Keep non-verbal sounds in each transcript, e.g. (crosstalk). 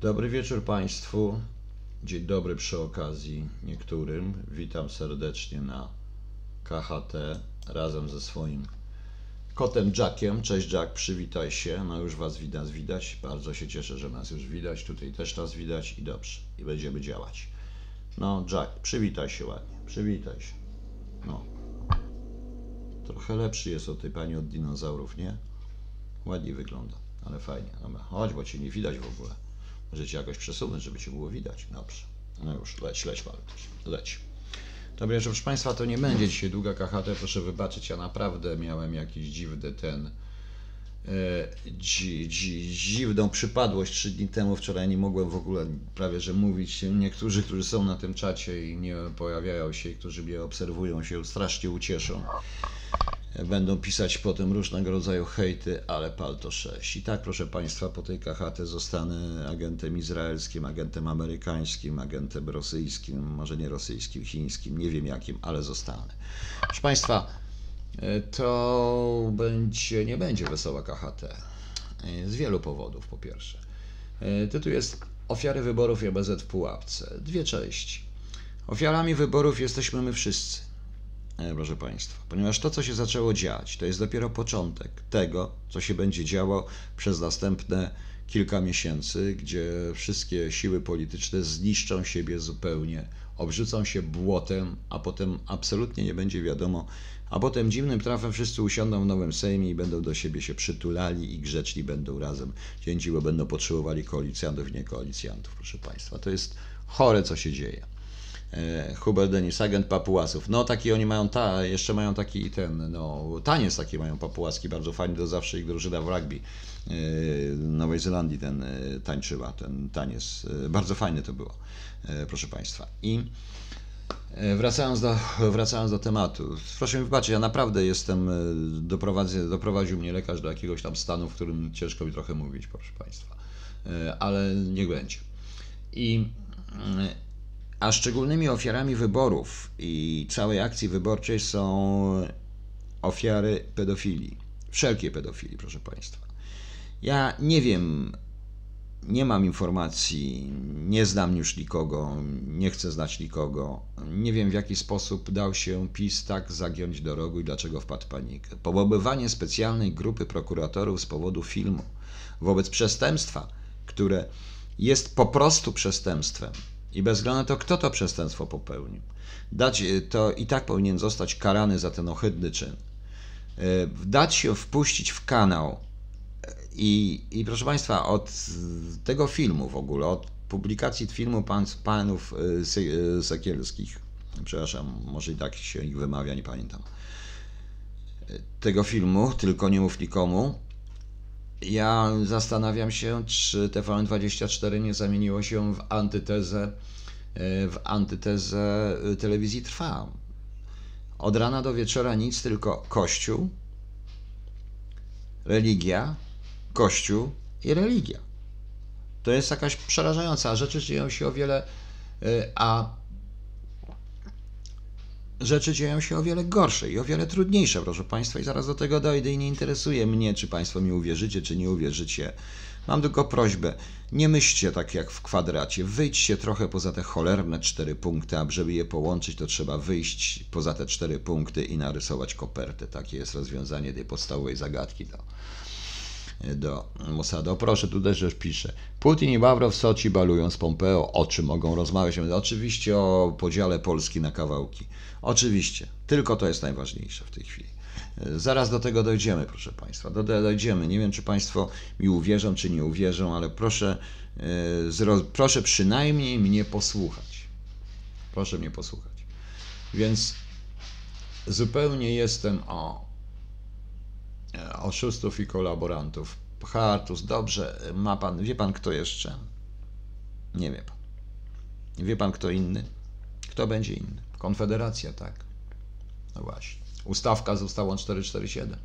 Dobry wieczór Państwu. Dzień dobry przy okazji niektórym. Witam serdecznie na KHT razem ze swoim kotem Jackiem. Cześć Jack, przywitaj się. No już Was widać, widać. Bardzo się cieszę, że nas już widać. Tutaj też nas widać i dobrze. I będziemy działać. No Jack, przywitaj się ładnie. Przywitaj się. No. Trochę lepszy jest od tej pani od dinozaurów, nie? Ładniej wygląda, ale fajnie. Dobra, chodź, bo cię nie widać w ogóle. Może cię jakoś przesunąć, żeby cię było widać. Dobrze. No już, leć, leć, Waltuś. Leć. Dobra, proszę Państwa, to nie będzie dzisiaj długa KHT, proszę wybaczyć, ja naprawdę miałem jakiś dziwny ten, e, dzi, dzi, dziwną przypadłość trzy dni temu, wczoraj nie mogłem w ogóle prawie że mówić. Niektórzy, którzy są na tym czacie i nie pojawiają się, którzy mnie obserwują się strasznie ucieszą. Będą pisać potem różnego rodzaju hejty, ale pal to 6. I tak, proszę Państwa, po tej KHT zostanę agentem izraelskim, agentem amerykańskim, agentem rosyjskim, może nie rosyjskim, chińskim, nie wiem jakim, ale zostanę. Proszę Państwa, e, to będzie, nie będzie wesoła KHT. E, Z wielu powodów, po pierwsze. E, Tytuł jest Ofiary wyborów i OBZ w pułapce. Dwie części. Ofiarami wyborów jesteśmy my wszyscy. E, proszę Państwa, ponieważ to, co się zaczęło dziać, to jest dopiero początek tego, co się będzie działo przez następne kilka miesięcy, gdzie wszystkie siły polityczne zniszczą siebie zupełnie, obrzucą się błotem, a potem absolutnie nie będzie wiadomo, a potem dziwnym trafem wszyscy usiądą w nowym Sejmie i będą do siebie się przytulali i grzeczni będą razem cięci, bo będą potrzebowali koalicjantów nie koalicjantów, proszę Państwa. To jest chore, co się dzieje. E, Hubert Denis, agent papułasów. No taki oni mają, ta, jeszcze mają taki ten, no taniec taki mają papułaski, bardzo fajny, to zawsze ich drużyna w rugby e, Nowej Zelandii ten e, tańczyła, ten taniec. Bardzo fajny to było, proszę Państwa. I wracając do, wracając do tematu, proszę mi wybaczyć, ja naprawdę jestem, doprowadził mnie lekarz do jakiegoś tam stanu, w którym ciężko mi trochę mówić, proszę Państwa. Ale niech będzie. I a szczególnymi ofiarami wyborów i całej akcji wyborczej są ofiary pedofilii. Wszelkiej pedofilii, proszę Państwa. Ja nie wiem, nie mam informacji, nie znam już nikogo, nie chcę znać nikogo. Nie wiem, w jaki sposób dał się PiS tak zagiąć do rogu i dlaczego wpadł w panikę. Powoływanie specjalnej grupy prokuratorów z powodu filmu wobec przestępstwa, które jest po prostu przestępstwem i bez względu na to, kto to przestępstwo popełnił, dać, to i tak powinien zostać karany za ten ohydny czyn. E, Dać się wpuścić w kanał. I, i proszę Państwa, od tego filmu w ogóle, od publikacji filmu pan, panów e, e, Sekielskich, przepraszam, może i tak się ich wymawia, nie pamiętam, E, tego filmu, tylko nie mów nikomu, ja zastanawiam się, czy TVN24 nie zamieniło się w antytezę, e, w antytezę e, telewizji Trwa. Od rana do wieczora nic, tylko Kościół, religia, Kościół i religia. To jest jakaś przerażająca, a rzeczy dzieją się o wiele, e, a rzeczy dzieją się o wiele gorsze i o wiele trudniejsze, proszę Państwa, i zaraz do tego dojdę i nie interesuje mnie, czy Państwo mi uwierzycie, czy nie uwierzycie. Mam tylko prośbę, nie myślcie tak jak w kwadracie, wyjdźcie trochę poza te cholerne cztery punkty, a żeby je połączyć, to trzeba wyjść poza te cztery punkty i narysować kopertę. Takie jest rozwiązanie tej podstawowej zagadki do, do Mossadu. Proszę, tu też już pisze. Putin i Ławrow w Soczi balują z Pompeo. O czym mogą rozmawiać? Oczywiście o podziale Polski na kawałki. Oczywiście. Tylko to jest najważniejsze w tej chwili. Zaraz do tego dojdziemy, proszę Państwa. Do, do- dojdziemy. Nie wiem, czy Państwo mi uwierzą, czy nie uwierzą, ale proszę, e, zro, proszę przynajmniej mnie posłuchać. Proszę mnie posłuchać. Więc zupełnie jestem o e, oszustów i kolaborantów. Hartus, dobrze, ma pan, wie pan kto jeszcze? Nie wie pan. Wie pan kto inny? Kto będzie inny? Konfederacja, tak. No właśnie. Ustawka z ustawą 447.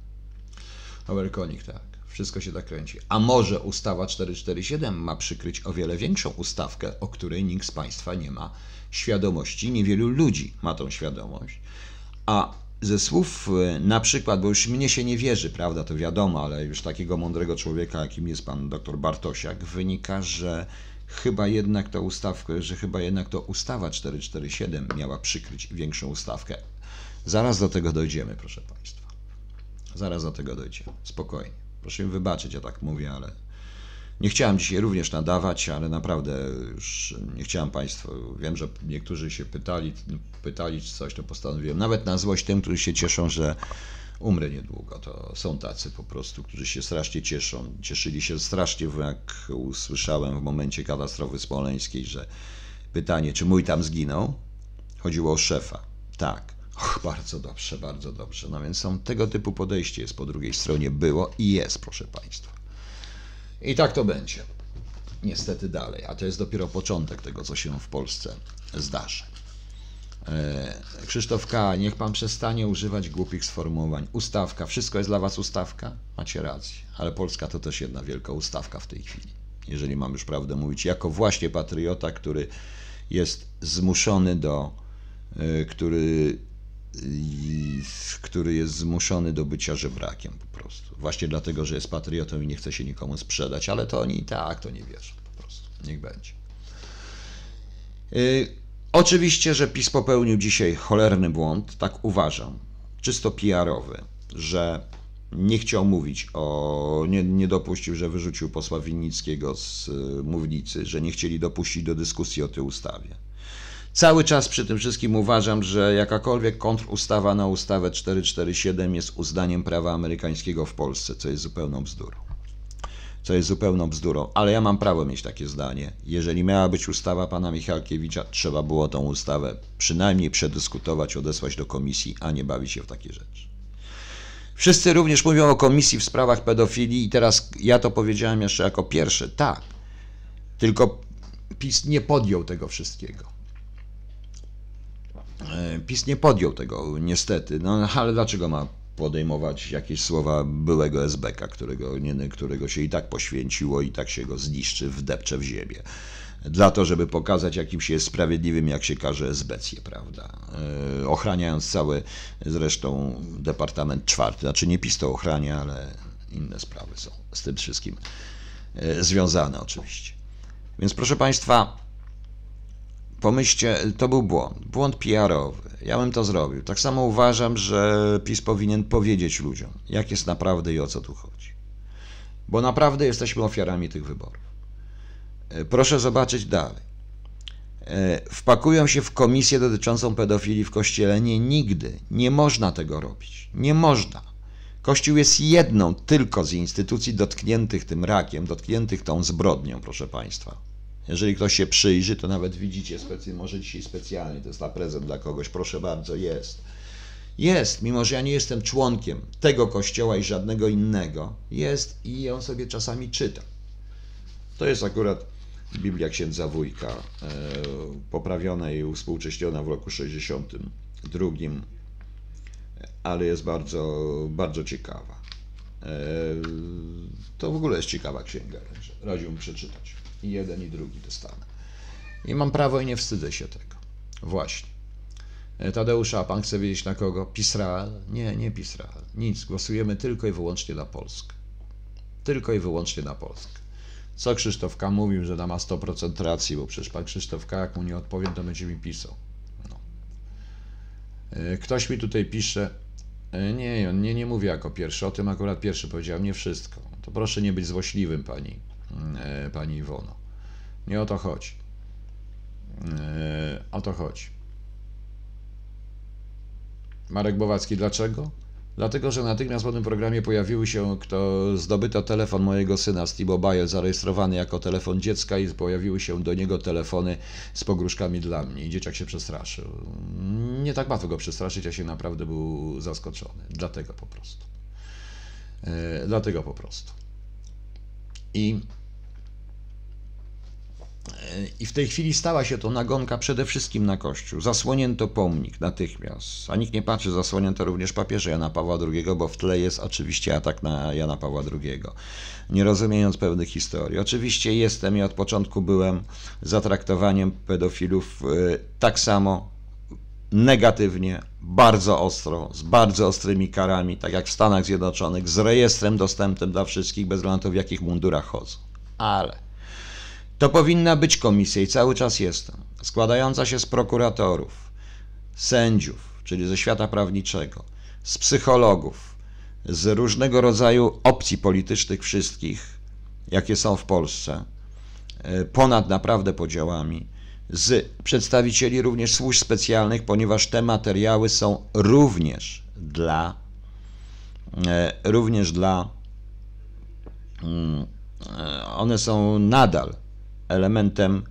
Amerykonik, tak. Wszystko się tak kręci. A może ustawa 447 ma przykryć o wiele większą ustawkę, o której nikt z Państwa nie ma świadomości. Niewielu ludzi ma tą świadomość. A ze słów e, na przykład, bo już mnie się nie wierzy, prawda, to wiadomo, ale już takiego mądrego człowieka, jakim jest pan dr Bartosiak, wynika, że chyba jednak to ustawkę, że chyba jednak to ustawa 447 miała przykryć większą ustawkę. Zaraz do tego dojdziemy, proszę Państwa. Zaraz do tego dojdziemy. Spokojnie. Proszę mi wybaczyć, ja tak mówię, ale nie chciałem dzisiaj również nadawać, ale naprawdę już nie chciałem Państwu. Wiem, że niektórzy się pytali, pytali czy coś, to postanowiłem. Nawet na złość tym, którzy się cieszą, że umrę niedługo. To są tacy po prostu, którzy się strasznie cieszą. Cieszyli się strasznie, jak usłyszałem w momencie katastrofy smoleńskiej, że pytanie, czy mój tam zginął? Chodziło o szefa. Tak. Och, bardzo dobrze, bardzo dobrze. No więc są tego typu podejście jest po drugiej stronie, było i jest, proszę Państwa. I tak to będzie. Niestety dalej, a to jest dopiero początek tego, co się w Polsce zdarzy. E, Krzysztof K., niech pan przestanie używać głupich sformułowań. Ustawka, wszystko jest dla was ustawka? Macie rację, ale Polska to też jedna wielka ustawka w tej chwili. Jeżeli mam już prawdę mówić, jako właśnie patriota, który jest zmuszony do, e, który, który jest zmuszony do bycia żebrakiem po prostu. Właśnie dlatego, że jest patriotą i nie chce się nikomu sprzedać, ale to oni i tak to nie wierzą po prostu. Niech będzie. E, Oczywiście, że PiS popełnił dzisiaj cholerny błąd, tak uważam, czysto PR-owy, że nie chciał mówić o, nie, nie dopuścił, że wyrzucił posła Winnickiego z y, mównicy, że nie chcieli dopuścić do dyskusji o tej ustawie. Cały czas przy tym wszystkim uważam, że jakakolwiek kontrustawa na ustawę 447 jest uzdaniem prawa amerykańskiego w Polsce, co jest zupełną bzdurą co jest zupełną bzdurą, ale ja mam prawo mieć takie zdanie. Jeżeli miała być ustawa pana Michalkiewicza, trzeba było tą ustawę przynajmniej przedyskutować, odesłać do komisji, a nie bawić się w takie rzeczy. Wszyscy również mówią o komisji w sprawach pedofilii i teraz ja to powiedziałem jeszcze jako pierwszy. Tak, tylko PiS nie podjął tego wszystkiego. E, PiS nie podjął tego, niestety. No ale dlaczego ma podejmować jakieś słowa byłego SBK, którego, nie, którego się i tak poświęciło i tak się go zniszczy, wdepcze w ziemię. Dla to, żeby pokazać, jakim się jest sprawiedliwym, jak się każe SBC, prawda? Yy, ochraniając cały, zresztą Departament Czwarty, znaczy nie PiS to ochrania, ale inne sprawy są z tym wszystkim yy, związane oczywiście. Więc proszę Państwa, Pomyślcie, to był błąd, błąd PR-owy. Ja bym to zrobił. Tak samo uważam, że PiS powinien powiedzieć ludziom, jak jest naprawdę i o co tu chodzi. Bo naprawdę jesteśmy ofiarami tych wyborów. E, proszę zobaczyć dalej. E, wpakują się w komisję dotyczącą pedofilii w kościele. Nie, nigdy. Nie można tego robić. Nie można. Kościół jest jedną tylko z instytucji dotkniętych tym rakiem, dotkniętych tą zbrodnią, proszę Państwa. Jeżeli ktoś się przyjrzy, to nawet widzicie, specy, może dzisiaj specjalnie, to jest na prezent dla kogoś, proszę bardzo, jest. Jest, mimo że ja nie jestem członkiem tego kościoła i żadnego innego, jest i on sobie czasami czyta. To jest akurat Biblia księdza Wójka, e, poprawiona i uspółcześniona w roku 62, ale jest bardzo, bardzo ciekawa. E, to w ogóle jest ciekawa księga, radziłbym przeczytać. I jeden, i drugi dostanę. I mam prawo i nie wstydzę się tego. Właśnie. E, Tadeusza, a pan chce wiedzieć na kogo? Pisrael? Nie, nie Pisrael. Nic. Głosujemy tylko i wyłącznie na Polskę. Tylko i wyłącznie na Polskę. Co Krzysztof K. mówił, że da ma 100% racji, bo przecież pan Krzysztof K. jak mu nie odpowiem, to będzie mi pisał. No. E, ktoś mi tutaj pisze, e, nie, nie, nie mówię jako pierwszy, o tym akurat pierwszy powiedziałem, nie wszystko. To proszę nie być złośliwym, pani pani Iwono. Nie o to chodzi. E, o to chodzi. Marek Bowacki, dlaczego? Dlatego, że natychmiast po tym programie pojawiły się, kto zdobyto telefon mojego syna z T-Mobile zarejestrowany jako telefon dziecka i pojawiły się do niego telefony z pogróżkami dla mnie i dzieciak się przestraszył. Nie tak łatwo go przestraszyć, ja się naprawdę był zaskoczony. Dlatego po prostu. E, dlatego po prostu. I i w tej chwili stała się to nagonka przede wszystkim na Kościół. Zasłonięto pomnik natychmiast, a nikt nie patrzy, zasłonięto również papieża Jana Pawła II, bo w tle jest oczywiście atak na Jana Pawła II, nie rozumiejąc pewnych historii. Oczywiście jestem i od początku byłem za traktowaniem pedofilów e, tak samo negatywnie, bardzo ostro, z bardzo ostrymi karami, tak jak w Stanach Zjednoczonych, z rejestrem dostępnym dla wszystkich, bez względu w jakich mundurach chodzą. Ale To powinna być komisja i cały czas jest, składająca się z prokuratorów, sędziów, czyli ze świata prawniczego, z psychologów, z różnego rodzaju opcji politycznych wszystkich, jakie są w Polsce, e, ponad naprawdę podziałami, z przedstawicieli również służb specjalnych, ponieważ te materiały są również dla e, również dla mm, e, one są nadal elementem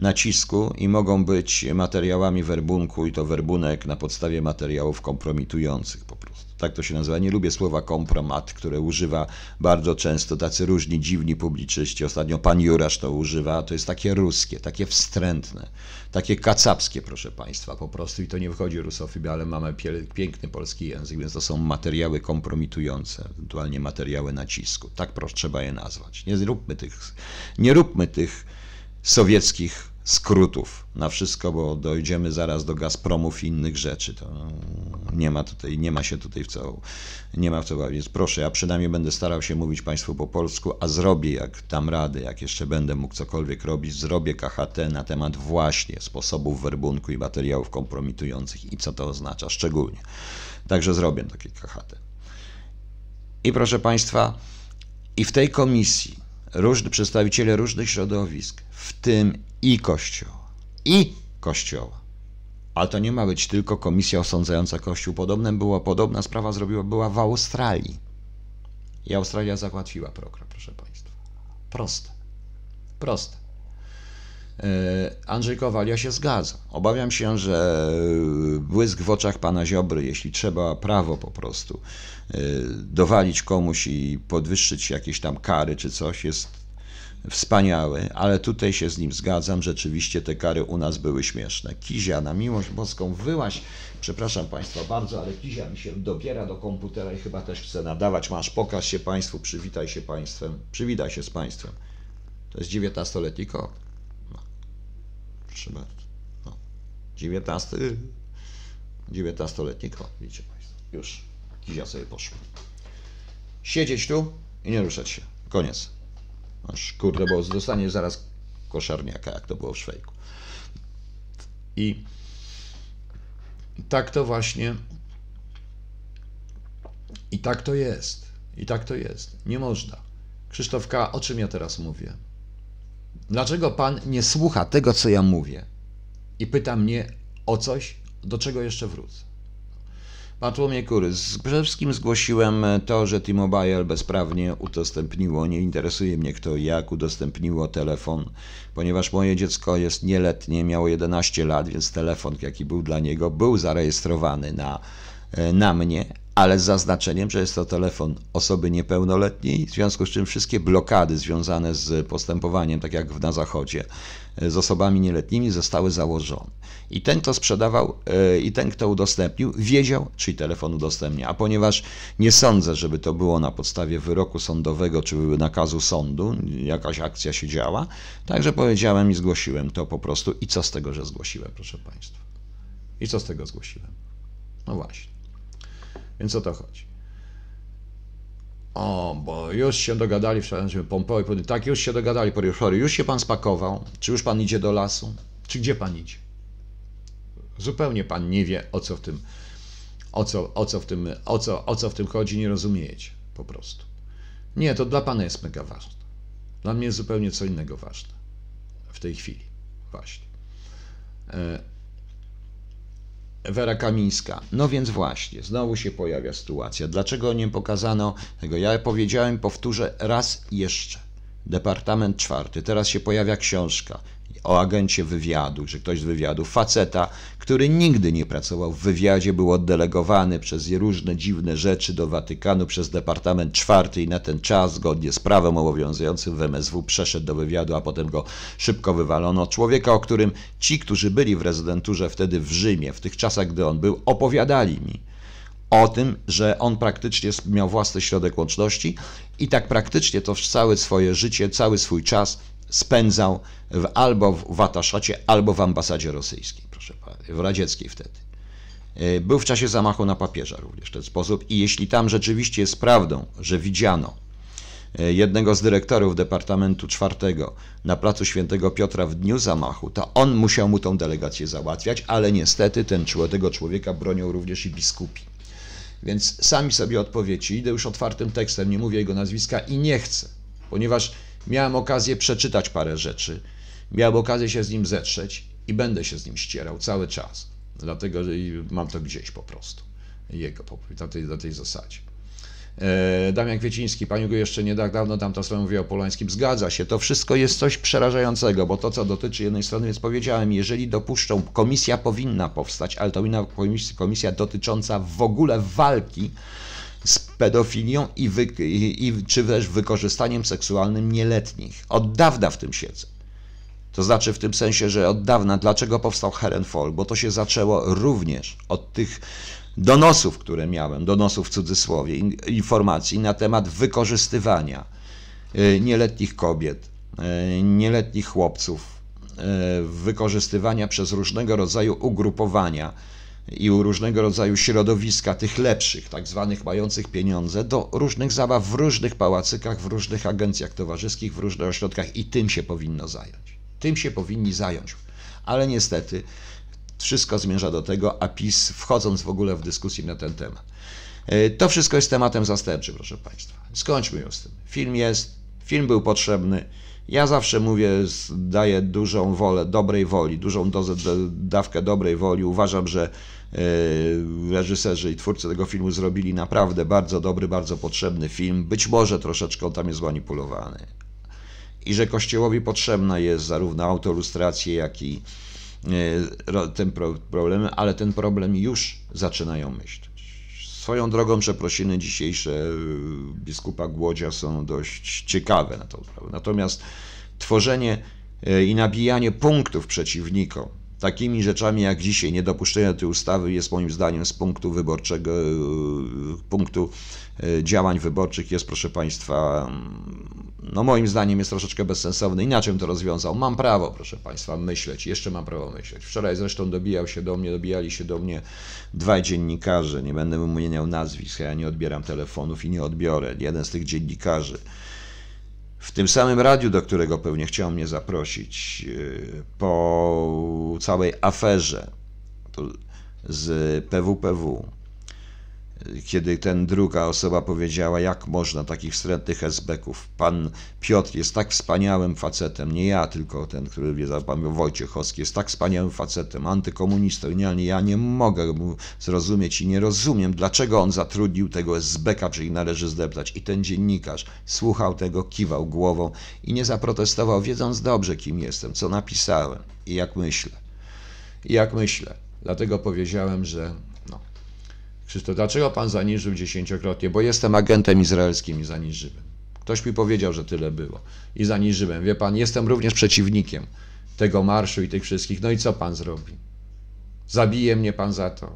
nacisku i mogą być materiałami werbunku i to werbunek na podstawie materiałów kompromitujących po prostu. Tak to się nazywa. Nie lubię słowa kompromat, które używa bardzo często tacy różni dziwni publiczyści. Ostatnio pan Jurasz to używa. To jest takie ruskie, takie wstrętne, takie kacapskie, proszę państwa, po prostu. I to nie wchodzi rusofibia, ale mamy piękny polski język, więc to są materiały kompromitujące, ewentualnie materiały nacisku. Tak proszę, trzeba je nazwać. Nie róbmy tych, nie róbmy tych sowieckich skrótów na wszystko, bo dojdziemy zaraz do Gazpromów i innych rzeczy. To nie ma tutaj, nie ma się tutaj w co, nie ma w co Więc proszę, ja przynajmniej będę starał się mówić Państwu po polsku, a zrobię jak dam radę, jak jeszcze będę mógł cokolwiek robić, zrobię KHT na temat właśnie sposobów werbunku i materiałów kompromitujących i co to oznacza szczególnie. Także zrobię takie KHT. I proszę Państwa, i w tej komisji różni przedstawiciele różnych środowisk, w tym i Kościoła, i Kościoła. Ale to nie ma być tylko komisja osądzająca Kościół. Podobne było, podobna sprawa zrobiła, była w Australii. I Australia załatwiła program, proszę Państwa. Proste. Proste. E, Andrzej Kowal, ja się zgadzam. Obawiam się, że błysk w oczach pana Ziobry, jeśli trzeba prawo po prostu e, dowalić komuś i podwyższyć jakieś tam kary czy coś, jest wspaniały, ale tutaj się z nim zgadzam, rzeczywiście te kary u nas były śmieszne. Kizia, na miłość boską, wyłaś, przepraszam Państwa bardzo, ale Kizia mi się dobiera do komputera i chyba też chce nadawać. Masz, pokaż się Państwu, przywitaj się Państwem, przywitaj się z Państwem. To jest 19-letni kot. No. Proszę bardzo. No. 19, 19-letni kot, widzicie Państwo. Już, Kizia sobie poszła. Siedzieć tu i nie ruszać się. Koniec. Aż kurde, bo dostanie zaraz koszarniaka, jak to było w Szwejku. I tak to właśnie. I tak to jest. I tak to jest. Nie można. Krzysztof K., o czym ja teraz mówię? Dlaczego pan nie słucha tego, co ja mówię? I pyta mnie o coś, do czego jeszcze wrócę. Bartłomiej Kury. Przede wszystkim zgłosiłem to, że T-Mobile bezprawnie udostępniło, nie interesuje mnie kto jak udostępniło telefon, ponieważ moje dziecko jest nieletnie, miało 11 lat, więc telefon, jaki był dla niego, był zarejestrowany na, e, na mnie, ale z zaznaczeniem, że jest to telefon osoby niepełnoletniej, w związku z czym wszystkie blokady związane z postępowaniem, tak jak na Zachodzie, z osobami nieletnimi zostały założone. I ten, kto sprzedawał e, i ten, kto udostępnił, wiedział, czyj telefon udostępnia. A ponieważ nie sądzę, żeby to było na podstawie wyroku sądowego czy nakazu sądu, jakaś akcja się działa, także powiedziałem i zgłosiłem to po prostu. I co z tego, że zgłosiłem, proszę Państwa? I co z tego zgłosiłem? No właśnie. Więc o to chodzi. O, bo już się dogadali, wczoraj pompowy, tak, już się dogadali, sorry, już się pan spakował, czy już pan idzie do lasu, czy gdzie pan idzie? Zupełnie pan nie wie, o co w tym, o co, o co w tym, o co, o co w tym chodzi, nie rozumiecie po prostu. Nie, to dla pana jest mega ważne. Dla mnie jest zupełnie co innego ważne w tej chwili, właśnie. Wera Kamińska. No więc właśnie, znowu się pojawia sytuacja. Dlaczego nie pokazano tego? Ja powiedziałem, powtórzę raz jeszcze. Departament czwarty. Teraz się pojawia książka o agencie wywiadu, że ktoś z wywiadu, faceta, który nigdy nie pracował w wywiadzie, był oddelegowany przez różne dziwne rzeczy do Watykanu przez Departament Czwarty i na ten czas, zgodnie z prawem obowiązującym w MSW, przeszedł do wywiadu, a potem go szybko wywalono. Człowieka, o którym ci, którzy byli w rezydenturze wtedy w Rzymie, w tych czasach, gdy on był, opowiadali mi o tym, że on praktycznie miał własny środek łączności i tak praktycznie to całe swoje życie, cały swój czas spędzał w, albo w Wataszacie, albo w ambasadzie rosyjskiej, proszę w radzieckiej wtedy. E, był w czasie zamachu na papieża również w ten sposób i jeśli tam rzeczywiście jest prawdą, że widziano e, jednego z dyrektorów Departamentu Czwartego na placu Świętego Piotra w dniu zamachu, to on musiał mu tą delegację załatwiać, ale niestety ten, tego człowieka bronią również i biskupi. Więc sami sobie odpowiecie. Idę już otwartym tekstem, nie mówię jego nazwiska i nie chcę, ponieważ miałem okazję przeczytać parę rzeczy, miałem okazję się z nim zetrzeć i będę się z nim ścierał cały czas. Dlatego mam to gdzieś po prostu. Jego, na tej, na tej zasadzie. E, Damian Kwieciński, pani go jeszcze nie tak dawno tam to słowo mówi o Polańskim. Zgadza się, to wszystko jest coś przerażającego, bo to, co dotyczy jednej strony, więc powiedziałem, jeżeli dopuszczą, komisja powinna powstać, ale to inna komisja dotycząca w ogóle walki z pedofilią i, wy, i, i czy też wykorzystaniem seksualnym nieletnich. Od dawna w tym siedzę. To znaczy w tym sensie, że od dawna, dlaczego powstał Herenfall? Bo to się zaczęło również od tych donosów, które miałem, donosów w cudzysłowie, informacji na temat wykorzystywania y, nieletnich kobiet, y, nieletnich chłopców, y, wykorzystywania przez różnego rodzaju ugrupowania i różnego rodzaju środowiska tych lepszych, tak zwanych mających pieniądze, do różnych zabaw w różnych pałacykach, w różnych agencjach towarzyskich, w różnych ośrodkach i tym się powinno zająć. Tym się powinni zająć. Ale niestety wszystko zmierza do tego, a PiS wchodząc w ogóle w dyskusję na ten temat. E, to wszystko jest tematem zastępczym, proszę Państwa. Skończmy już z tym. Film jest, film był potrzebny. Ja zawsze mówię, daję dużą wolę dobrej woli, dużą dozę, dawkę dobrej woli. Uważam, że e, reżyserzy i twórcy tego filmu zrobili naprawdę bardzo dobry, bardzo potrzebny film. Być może troszeczkę on tam jest zmanipulowany. I że Kościołowi potrzebna jest zarówno autolustracja, jak i E, ten problem, ale ten problem już zaczynają myśleć. Swoją drogą przeprosiny dzisiejsze e, biskupa Głodzia są dość ciekawe na tą sprawę. Natomiast tworzenie e, i nabijanie punktów przeciwnikom takimi rzeczami jak dzisiaj niedopuszczenie tej ustawy jest moim zdaniem z punktu wyborczego, punktu działań wyborczych jest proszę Państwa no moim zdaniem jest troszeczkę bezsensowny. Inaczej to rozwiązał. Mam prawo, proszę Państwa, myśleć. Jeszcze mam prawo myśleć. Wczoraj zresztą dobijał się do mnie, dobijali się do mnie dwaj dziennikarze. Nie będę wymieniał nazwisk, ja nie odbieram telefonów i nie odbiorę. Jeden z tych dziennikarzy w tym samym radiu, do którego pewnie chciał mnie zaprosić, yy, po całej aferze z PWPW, kiedy ten druga osoba powiedziała, jak można takich wstrętnych esbeków. Pan Piotr jest tak wspaniałym facetem, nie ja, tylko ten, który wie, pan Wojciechowski, jest tak wspaniałym facetem, antykomunistą, nie, ja nie mogę mu zrozumieć i nie rozumiem, dlaczego on zatrudnił tego esbeka, czyli należy zdeptać. I ten dziennikarz słuchał tego, kiwał głową i nie zaprotestował, wiedząc dobrze, kim jestem, co napisałem i jak myślę. I jak myślę. Dlatego powiedziałem, że Krzysztof, dlaczego pan zaniżył dziesięciokrotnie? Bo jestem agentem izraelskim i zaniżyłem. Ktoś mi powiedział, że tyle było. I zaniżyłem. Wie pan, jestem również przeciwnikiem tego marszu i tych wszystkich. No i co pan zrobi? Zabije mnie pan za to.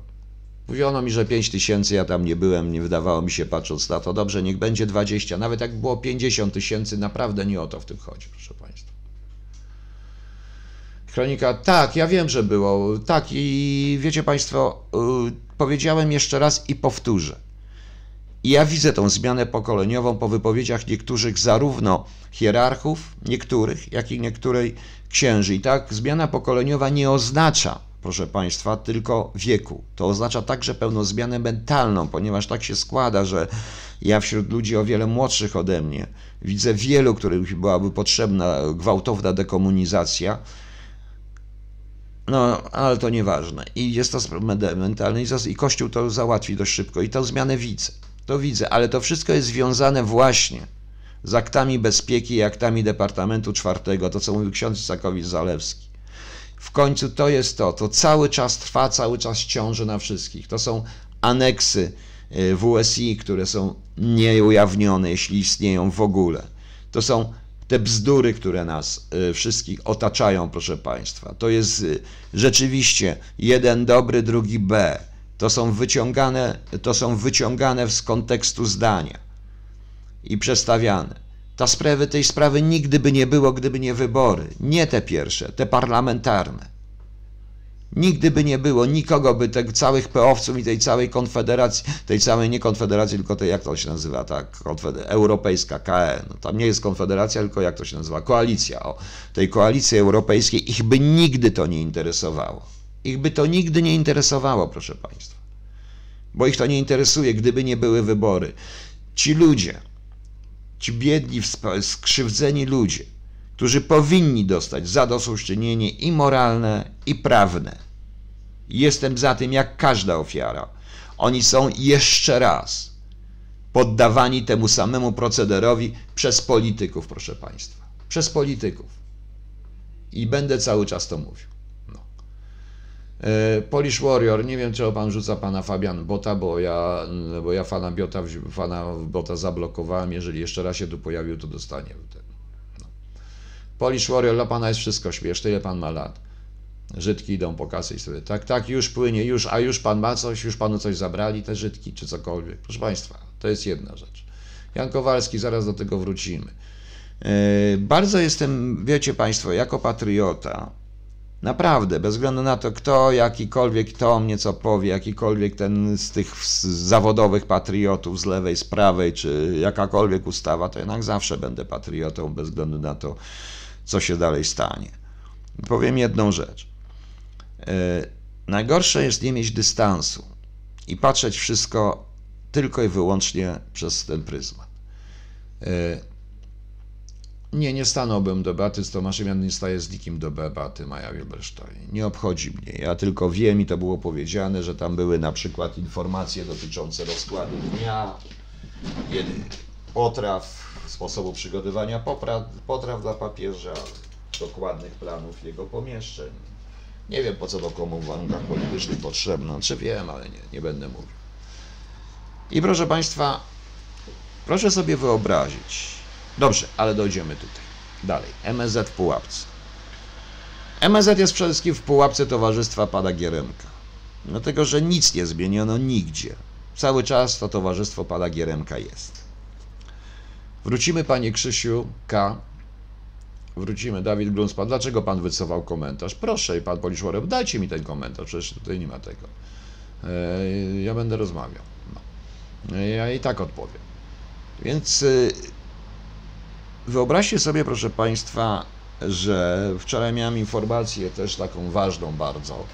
Mówiono mi, że 5 tysięcy, ja tam nie byłem, nie wydawało mi się patrząc na to. Dobrze, niech będzie 20. Nawet jak było 50 tysięcy, naprawdę nie o to w tym chodzi, proszę państwa. Kronika, tak, ja wiem, że było. Tak, i wiecie państwo, yy, powiedziałem jeszcze raz i powtórzę. Ja widzę tą zmianę pokoleniową po wypowiedziach niektórych zarówno hierarchów, niektórych, jak i niektórej księży. I tak zmiana pokoleniowa nie oznacza, proszę Państwa, tylko wieku. To oznacza także pełną zmianę mentalną, ponieważ tak się składa, że ja wśród ludzi o wiele młodszych ode mnie widzę wielu, których byłaby potrzebna gwałtowna dekomunizacja, no, ale to nieważne. I jest to mentalne i Kościół to załatwi dość szybko. I tę zmianę widzę. To widzę, ale to wszystko jest związane właśnie z aktami bezpieki i aktami Departamentu Czwartego, to co mówił ksiądz Isakowicz-Zalewski. W końcu to jest to, to cały czas trwa, cały czas ciąży na wszystkich. To są aneksy y, WSI, które są nieujawnione, jeśli istnieją w ogóle. To są te bzdury, które nas y, wszystkich otaczają, proszę Państwa. To jest y, rzeczywiście jeden dobry, drugi B. To są wyciągane, to są wyciągane z kontekstu zdania i przestawiane. Ta sprawy, tej sprawy nigdy by nie było, gdyby nie wybory. Nie te pierwsze, te parlamentarne. Nigdy by nie było nikogo, by tych całych peowców i tej całej konfederacji, tej całej nie konfederacji, tylko tej, jak to się nazywa, tak, europejska, KE, no, tam nie jest konfederacja, tylko jak to się nazywa, koalicja, o, tej koalicji europejskiej, ich by nigdy to nie interesowało. Ich by to nigdy nie interesowało, proszę Państwa. Bo ich to nie interesuje, gdyby nie były wybory. Ci ludzie, ci biedni, skrzywdzeni ludzie, którzy powinni dostać zadośćuczynienie i moralne, i prawne. Jestem za tym jak każda ofiara. Oni są jeszcze raz poddawani temu samemu procederowi przez polityków, proszę Państwa. Przez polityków. I będę cały czas to mówił. No. E, Polish Warrior, nie wiem, czego pan rzuca pana Fabian Bota, bo ja, bo ja fana, Biota, fana Bota zablokowałem. Jeżeli jeszcze raz się tu pojawił, to dostanie ten. Polish Warrior, dla pana jest wszystko śmieszne, ile pan ma lat? Żydki idą po kasę i sobie, tak, tak, już płynie, już, a już pan ma coś, już panu coś zabrali, te Żydki, czy cokolwiek. Proszę państwa, to jest jedna rzecz. Jan Kowalski, zaraz do tego wrócimy. Yy, bardzo jestem, wiecie państwo, jako patriota, naprawdę, bez względu na to, kto, jakikolwiek, kto mnie co powie, jakikolwiek ten z tych zawodowych patriotów z lewej, z prawej, czy jakakolwiek ustawa, to jednak zawsze będę patriotą, bez względu na to, co się dalej stanie. Powiem jedną rzecz. E, najgorsze jest nie mieć dystansu i patrzeć wszystko tylko i wyłącznie przez ten pryzmat. E, nie, nie stanąłbym debaty z Tomaszem, ja nie staję z nikim do debaty Maja Wilberstein. Nie obchodzi mnie. Ja tylko wiem i to było powiedziane, że tam były na przykład informacje dotyczące rozkładu dnia, potraw, sposobu przygotowania popraw, potraw dla papieża, dokładnych planów jego pomieszczeń. Nie wiem, po co to komu w warunkach politycznych potrzebne, czy wiem, ale nie, nie będę mówił. I proszę Państwa, proszę sobie wyobrazić, dobrze, ale dojdziemy tutaj, dalej, MSZ w Pułapce. MSZ jest przede wszystkim w Pułapce Towarzystwa Pada Gieremka, dlatego, że nic nie zmieniono nigdzie. Cały czas to Towarzystwo Pada Gieremka jest. Wrócimy, Panie Krzysiu K., Wrócimy. Dawid Grunspan, dlaczego pan wycofał komentarz? Proszę, pan Poliszłorew, dajcie mi ten komentarz, przecież tutaj nie ma tego. E, ja będę rozmawiał. No. Ja i tak odpowiem. Więc y, wyobraźcie sobie, proszę państwa, że wczoraj miałem informację też taką ważną bardzo,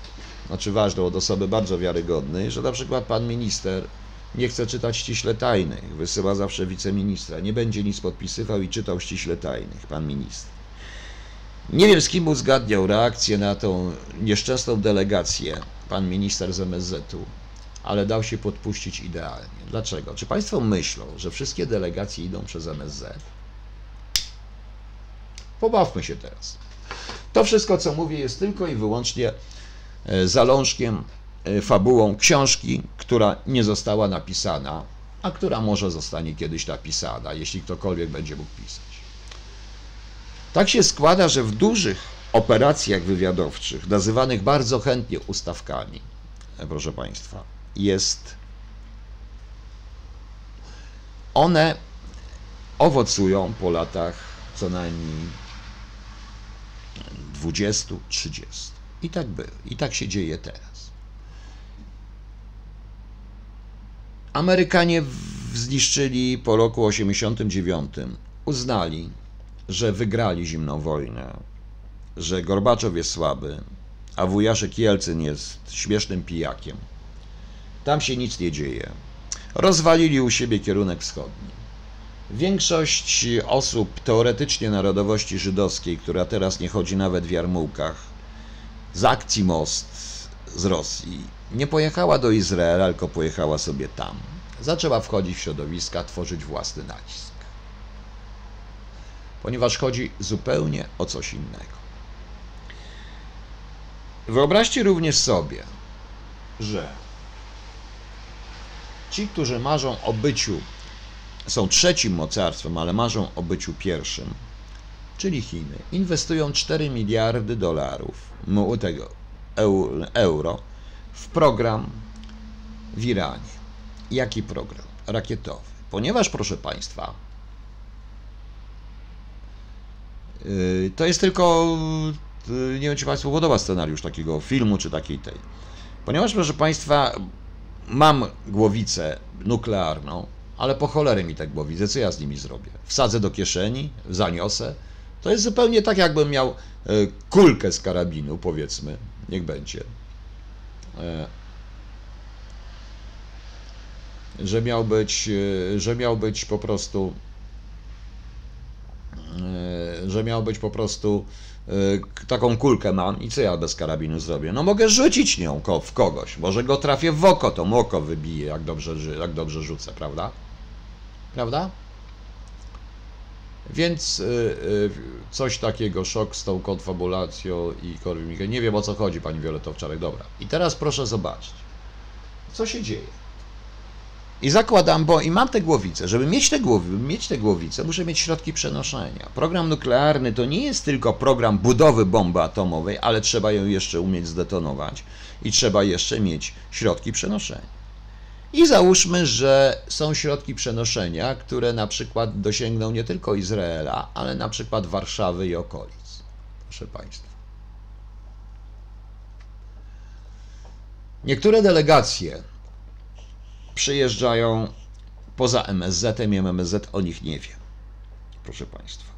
znaczy ważną od osoby bardzo wiarygodnej, że na przykład pan minister nie chce czytać ściśle tajnych, wysyła zawsze wiceministra, nie będzie nic podpisywał i czytał ściśle tajnych, pan minister. Nie wiem, z kim uzgadniał reakcję na tą nieszczęsną delegację, pan minister z MSZ-u, ale dał się podpuścić idealnie. Dlaczego? Czy Państwo myślą, że wszystkie delegacje idą przez MSZ? Pobawmy się teraz. To wszystko, co mówię, jest tylko i wyłącznie e, zalążkiem, fabułą książki, która nie została napisana, a która może zostanie kiedyś napisana, jeśli ktokolwiek będzie mógł pisać. Tak się składa, że w dużych operacjach wywiadowczych, nazywanych bardzo chętnie ustawkami, e, proszę Państwa, jest. One owocują po latach co najmniej 20-30. I tak było. I tak się dzieje teraz. Amerykanie zniszczyli po roku 89, uznali, że wygrali zimną wojnę, że Gorbaczow jest słaby, a wujaszek Jelcyn jest śmiesznym pijakiem. Tam się nic nie dzieje. Rozwalili u siebie kierunek wschodni. Większość osób teoretycznie narodowości żydowskiej, która teraz nie chodzi nawet w jarmułkach, z akcji Most z Rosji, nie pojechała do Izraela, tylko pojechała sobie tam. Zaczęła wchodzić w środowiska, tworzyć własny nacisk ponieważ chodzi zupełnie o coś innego. Wyobraźcie również sobie, że ci, którzy marzą o byciu, są trzecim mocarstwem, ale marzą o byciu pierwszym, czyli Chiny, inwestują 4 miliardy dolarów tego euro w program w Iranie. Jaki program? Rakietowy. Ponieważ, proszę Państwa, Y, to jest tylko y, nie wiem, czy Państwu podoba scenariusz takiego filmu, czy takiej tej. Ponieważ, proszę Państwa, mam głowicę nuklearną, ale po cholerę mi te głowice, co ja z nimi zrobię? Wsadzę do kieszeni, zaniosę. To jest zupełnie tak, jakbym miał e, kulkę z karabinu, powiedzmy, niech będzie. E, Że miał być, e, że miał być po prostu, e, że miał być po prostu taką kulkę mam i co ja bez karabinu zrobię? No mogę rzucić nią w kogoś, może go trafię w oko, to mu oko wybije, jak dobrze, jak dobrze rzucę, prawda? Prawda? Więc y, y, coś takiego, szok z tą konfabulacją i Korwin Nie wiem o co chodzi, pani Violeto Wczarek. Dobra. I teraz proszę zobaczyć, co się dzieje. I zakładam, bo i mam te głowice. Żeby mieć te, głowy, mieć te głowice, muszę mieć środki przenoszenia. Program nuklearny to nie jest tylko program budowy bomby atomowej, ale trzeba ją jeszcze umieć zdetonować i trzeba jeszcze mieć środki przenoszenia. I załóżmy, że są środki przenoszenia, które na przykład dosięgną nie tylko Izraela, ale na przykład Warszawy i okolic. Proszę Państwa. Niektóre delegacje przyjeżdżają poza MSZ-em i MSZ o nich nie wie. Proszę Państwa.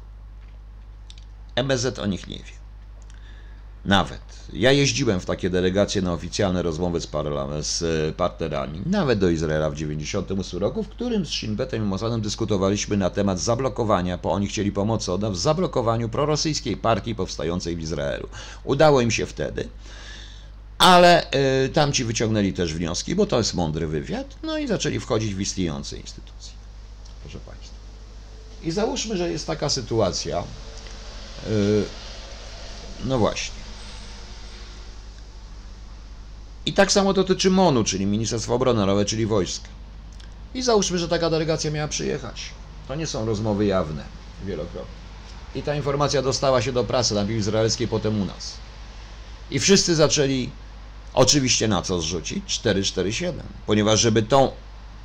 MSZ o nich nie wie. Nawet. Ja jeździłem w takie delegacje na oficjalne rozmowy z, z e, partnerami, nawet do Izraela w 1998 roku, w którym z Shin Betem i Mossadem dyskutowaliśmy na temat zablokowania, bo oni chcieli pomocy od w zablokowaniu prorosyjskiej partii powstającej w Izraelu. Udało im się wtedy, ale y, tamci wyciągnęli też wnioski, bo to jest mądry wywiad, no i zaczęli wchodzić w istniejące instytucje. Proszę Państwa. I załóżmy, że jest taka sytuacja, y, no właśnie. I tak samo dotyczy MONU, czyli Ministerstwa Obrony Narodowej, czyli wojska. I załóżmy, że taka delegacja miała przyjechać. To nie są rozmowy jawne, wielokrotnie. I ta informacja dostała się do prasy, najpierw izraelskiej, potem u nas. I wszyscy zaczęli oczywiście na co zrzucić? 447. Ponieważ żeby tą,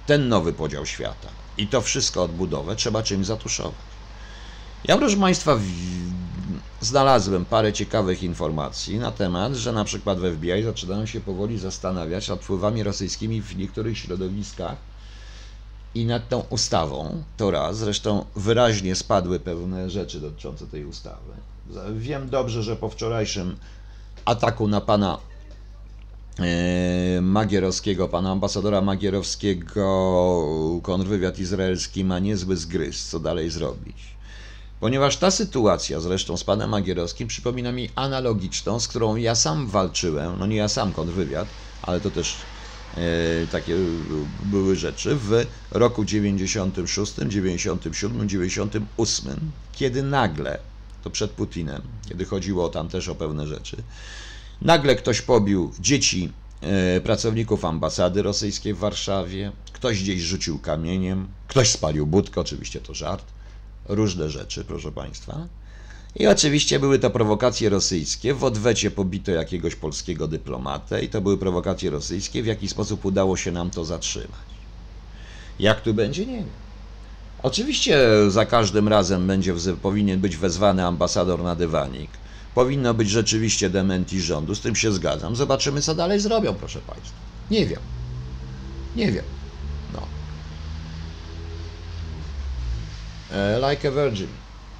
ten nowy podział świata i to wszystko odbudowę trzeba czymś zatuszować. Ja, proszę Państwa, znalazłem parę ciekawych informacji na temat, że na przykład w FBI zaczynają się powoli zastanawiać nad wpływami rosyjskimi w niektórych środowiskach i nad tą ustawą. To raz, zresztą wyraźnie spadły pewne rzeczy dotyczące tej ustawy. Wiem dobrze, że po wczorajszym ataku na pana e, Magierowskiego, pana ambasadora Magierowskiego, kontrwywiad izraelski ma niezły zgryz, co dalej zrobić. Ponieważ ta sytuacja zresztą z panem Magierowskim przypomina mi analogiczną, z którą ja sam walczyłem, no nie ja sam kontrwywiad, ale to też e, takie były rzeczy w roku 96, 97, 98, kiedy nagle, to przed Putinem, kiedy chodziło tam też o pewne rzeczy, nagle ktoś pobił dzieci e, pracowników ambasady rosyjskiej w Warszawie, ktoś gdzieś rzucił kamieniem, ktoś spalił budkę, oczywiście to żart, różne rzeczy, proszę Państwa. I oczywiście były to prowokacje rosyjskie. W odwecie pobito jakiegoś polskiego dyplomatę i to były prowokacje rosyjskie. W jaki sposób udało się nam to zatrzymać? Jak tu będzie? Nie wiem. Oczywiście za każdym razem będzie, powinien być wezwany ambasador na dywanik. Powinno być rzeczywiście dementi rządu, z tym się zgadzam. Zobaczymy, co dalej zrobią, proszę Państwa. Nie wiem. Nie wiem. Like a Virgin.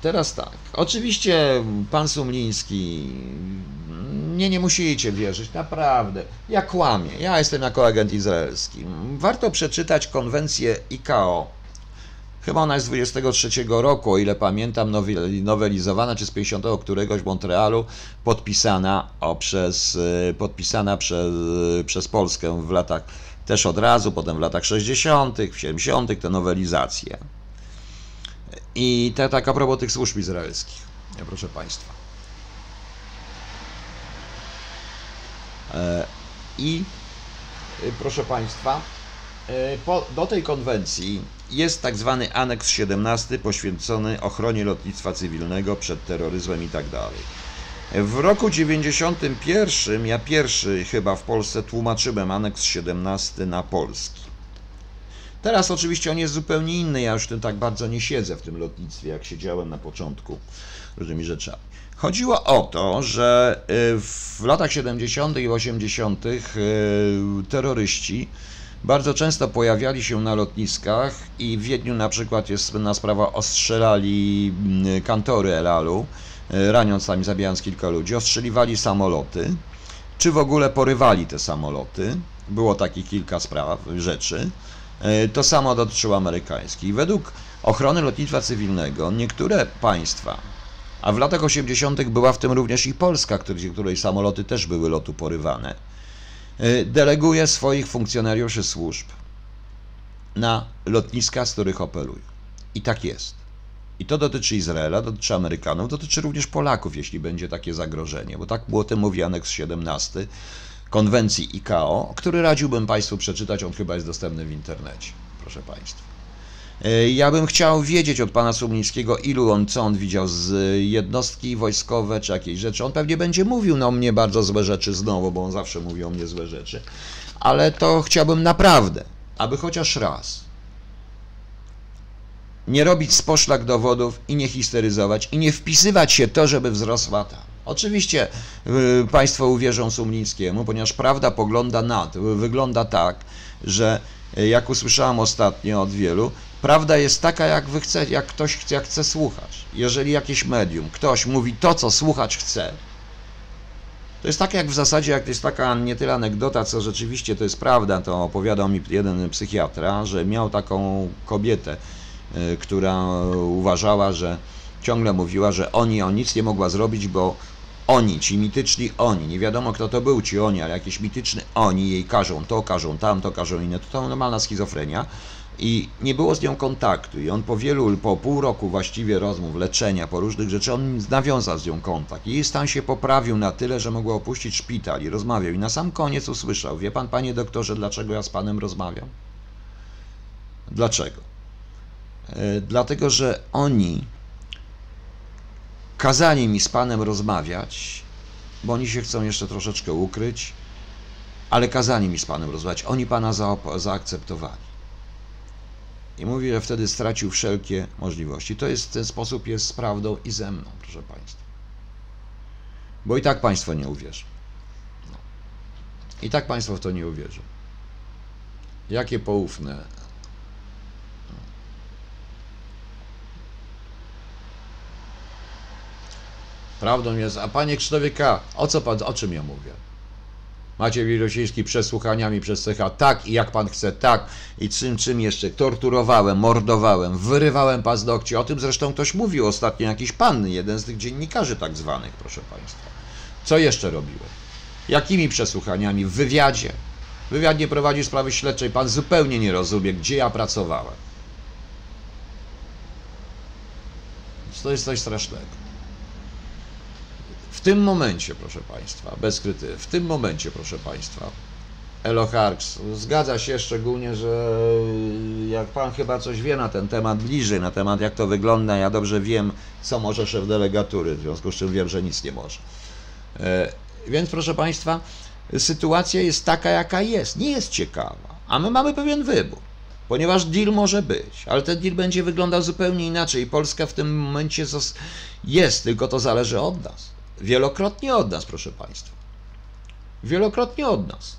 Teraz tak. Oczywiście pan Sumliński, mnie nie musicie wierzyć, naprawdę. Ja kłamię. Ja jestem jako agent izraelski. Warto przeczytać konwencję ICAO. Chyba ona jest z 23 roku, o ile pamiętam, noweli- nowelizowana, czy z 50 któregoś w Montrealu, podpisana, o, przez, y, podpisana przez, przez Polskę w latach też od razu, potem w latach 60., w 70., te nowelizacje. I te, tak a propos tych służb izraelskich, proszę Państwa. E, I e, proszę Państwa, e, po, do tej konwencji jest tak zwany aneks 17 poświęcony ochronie lotnictwa cywilnego przed terroryzmem i tak dalej. W roku 91 ja pierwszy chyba w Polsce tłumaczyłem aneks 17 na polski. Teraz oczywiście on jest zupełnie inny, ja już tym tak bardzo nie siedzę w tym lotnictwie, jak siedziałem na początku różnymi rzeczami. Chodziło o to, że y, w latach 70. i 80. y, terroryści bardzo często pojawiali się na lotniskach i w Wiedniu na przykład jest na sprawa ostrzelali mm, kantory Elalu, y, raniąc tam i zabijając kilka ludzi, ostrzeliwali samoloty, czy w ogóle porywali te samoloty. Było takich kilka spraw, rzeczy. To samo dotyczyło amerykańskich. Według ochrony lotnictwa cywilnego niektóre państwa, a w latach 80. była w tym również i Polska, której, samoloty też były lotu porywane. Y, deleguje swoich funkcjonariuszy służb na lotniska, z których operują. I tak jest. I to dotyczy Izraela, dotyczy Amerykanów, dotyczy również Polaków, jeśli będzie takie zagrożenie, bo tak było tym mówi aneks 17 konwencji ICAO, który radziłbym Państwu przeczytać, on chyba jest dostępny w internecie, proszę Państwa. E, ja bym chciał wiedzieć od pana Sumlińskiego, ilu on, co on widział z jednostki wojskowe czy jakieś rzeczy. On pewnie będzie mówił na mnie bardzo złe rzeczy znowu, bo on zawsze mówi o mnie złe rzeczy. Ale to chciałbym naprawdę, aby chociaż raz nie robić sposzlak dowodów i nie histeryzować i nie wpisywać się to, żeby wzrosła ta. Oczywiście y, Państwo uwierzą Sumlińskiemu, ponieważ prawda pogląda na to, wygląda tak, że y, jak usłyszałem ostatnio od wielu, Prawda jest taka, jak wy chce, jak ktoś chce, jak chce słuchać. Jeżeli jakieś medium, ktoś mówi to, co słuchać chce, to jest tak jak w zasadzie, jak to jest taka nie tyle anegdota, co rzeczywiście to jest prawda, to opowiadał mi jeden psychiatra, że miał taką kobietę, y, która uważała, że ciągle mówiła, że oni o nic nie mogła zrobić, bo oni, ci mityczni oni, nie wiadomo kto to był ci oni, ale jakiś mityczny oni jej każą to, każą tam, to każą inne, to, to normalna schizofrenia i nie było z nią kontaktu. I on po wielu, po pół roku właściwie rozmów, leczenia, po różnych rzeczach, on nawiązał z nią kontakt. I jej stan się poprawił na tyle, że mogła opuścić szpital i rozmawiał. I na sam koniec usłyszał, wie pan, panie doktorze, dlaczego ja z panem rozmawiam? Dlaczego? E, dlatego, że oni kazali mi z panem rozmawiać, bo oni się chcą jeszcze troszeczkę ukryć, ale kazali mi z panem rozmawiać. Oni pana zaakceptowali. I mówi, że wtedy stracił wszelkie możliwości. To jest w ten sposób jest z prawdą i ze mną, proszę Państwa. Bo i tak Państwo nie uwierzą. I tak Państwo w to nie uwierzą. Jakie poufne. Prawdą jest, a panie Krzysztofie K., o co pan, o czym ja mówię? Macie Wirosiński przesłuchaniami przez CH, tak i jak pan chce, tak i czym, czym jeszcze, torturowałem, mordowałem, wyrywałem paznokcie, o tym zresztą ktoś mówił ostatnio, jakiś pan, jeden z tych dziennikarzy tak zwanych, proszę państwa. Co jeszcze robiłem? Jakimi przesłuchaniami? W wywiadzie. Wywiad nie prowadzi sprawy śledczej, pan zupełnie nie rozumie, gdzie ja pracowałem. To jest coś strasznego. W tym momencie, proszę Państwa, bez krytyki, w tym momencie, proszę Państwa, Elo Harks zgadza się szczególnie, że jak Pan chyba coś wie na ten temat bliżej, na temat jak to wygląda, ja dobrze wiem, co może szef delegatury, w związku z czym wiem, że nic nie może. E, więc proszę Państwa, sytuacja jest taka, jaka jest. Nie jest ciekawa, a my mamy pewien wybór. Ponieważ deal może być, ale ten deal będzie wyglądał zupełnie inaczej. Polska w tym momencie jest, tylko to zależy od nas. Wielokrotnie od nas, proszę Państwa. Wielokrotnie od nas.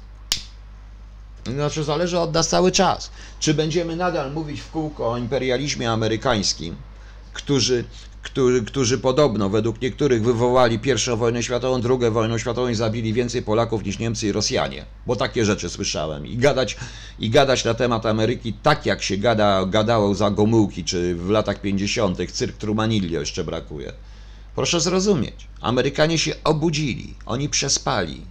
Znaczy, zależy od nas cały czas. Czy będziemy nadal mówić w kółko o imperializmie amerykańskim, którzy, którzy, którzy podobno, według niektórych, wywołali pierwszą wojnę światową, drugą wojnę światową i zabili więcej Polaków niż Niemcy i Rosjanie, bo takie rzeczy słyszałem. I gadać, i gadać na temat Ameryki tak, jak się gada, gadało za Gomułki, czy w latach 50., cyrk Trumanillo jeszcze brakuje. Proszę zrozumieć, Amerykanie się obudzili, oni przespali.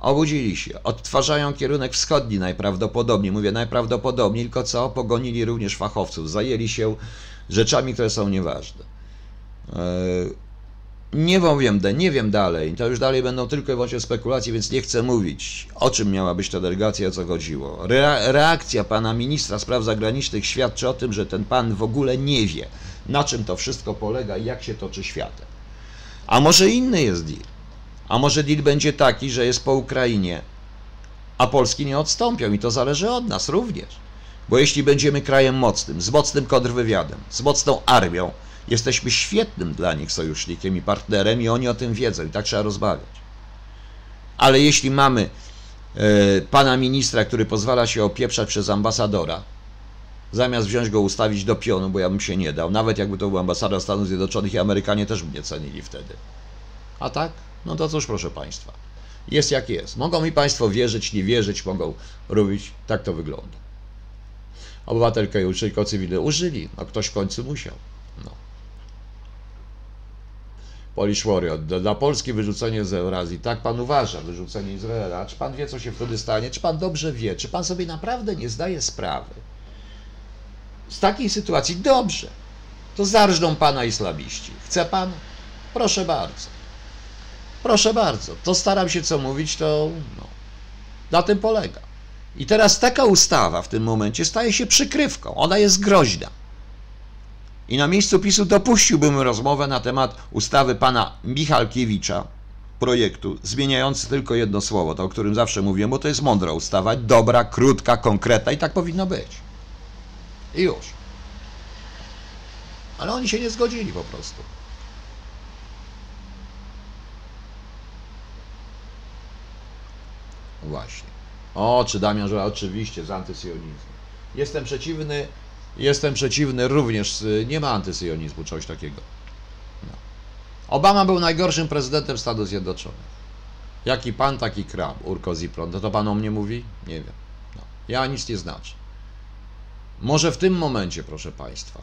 Obudzili się, odtwarzają kierunek wschodni najprawdopodobniej. Mówię najprawdopodobniej, tylko co? Pogonili również fachowców, zajęli się rzeczami, które są nieważne. E, nie wiem, nie wiem dalej, to już dalej będą tylko i wyłącznie spekulacje, więc nie chcę mówić, o czym miała być ta delegacja, o co chodziło. reakcja pana ministra spraw zagranicznych świadczy o tym, że ten pan w ogóle nie wie, na czym to wszystko polega i jak się toczy światem. A może inny jest deal? A może deal będzie taki, że jest po Ukrainie, a Polski nie odstąpią i to zależy od nas również. Bo jeśli będziemy krajem mocnym, z mocnym kontrwywiadem, z mocną armią, Jesteśmy świetnym dla nich sojusznikiem i partnerem i oni o tym wiedzą i tak trzeba rozmawiać. Ale jeśli mamy e, pana ministra, który pozwala się opieprzać przez ambasadora, zamiast wziąć go ustawić do pionu, bo ja bym się nie dał, nawet jakby to był ambasador Stanów Zjednoczonych i Amerykanie też by mnie cenili wtedy. A tak? No to cóż, proszę Państwa. Jest jak jest. Mogą mi Państwo wierzyć, nie wierzyć, mogą robić. Tak to wygląda. Obywatelkę uczyli, cywilny użyli. No ktoś w końcu musiał. No. Polish Warrior. Dla Polski wyrzucenie z Eurazji. Tak pan uważa, wyrzucenie Izraela. Czy pan wie, co się wtedy stanie? Czy pan dobrze wie? Czy pan sobie naprawdę nie zdaje sprawy? Z takiej sytuacji dobrze. To zarżną pana islamiści. Chce pan? Proszę bardzo. Proszę bardzo. To staram się co mówić, to no, na tym polega. I teraz taka ustawa w tym momencie staje się przykrywką. Ona jest groźna. I na miejscu PiSu dopuściłbym rozmowę na temat ustawy pana Michalkiewicza, projektu, zmieniający tylko jedno słowo, to o którym zawsze mówiłem, bo to jest mądra ustawa, dobra, krótka, konkretna i tak powinno być. I już. Ale oni się nie zgodzili po prostu. Właśnie. O, czy Damian że oczywiście z antysyjonizmem. Jestem przeciwny, jestem przeciwny również, nie ma antysyjonizmu, czegoś takiego. No. Obama był najgorszym prezydentem Stanów Zjednoczonych. Jaki pan, taki krab, Urko Ziplon. To, to pan o mnie mówi? Nie wiem. No. Ja nic nie znaczę. Może w tym momencie, proszę państwa,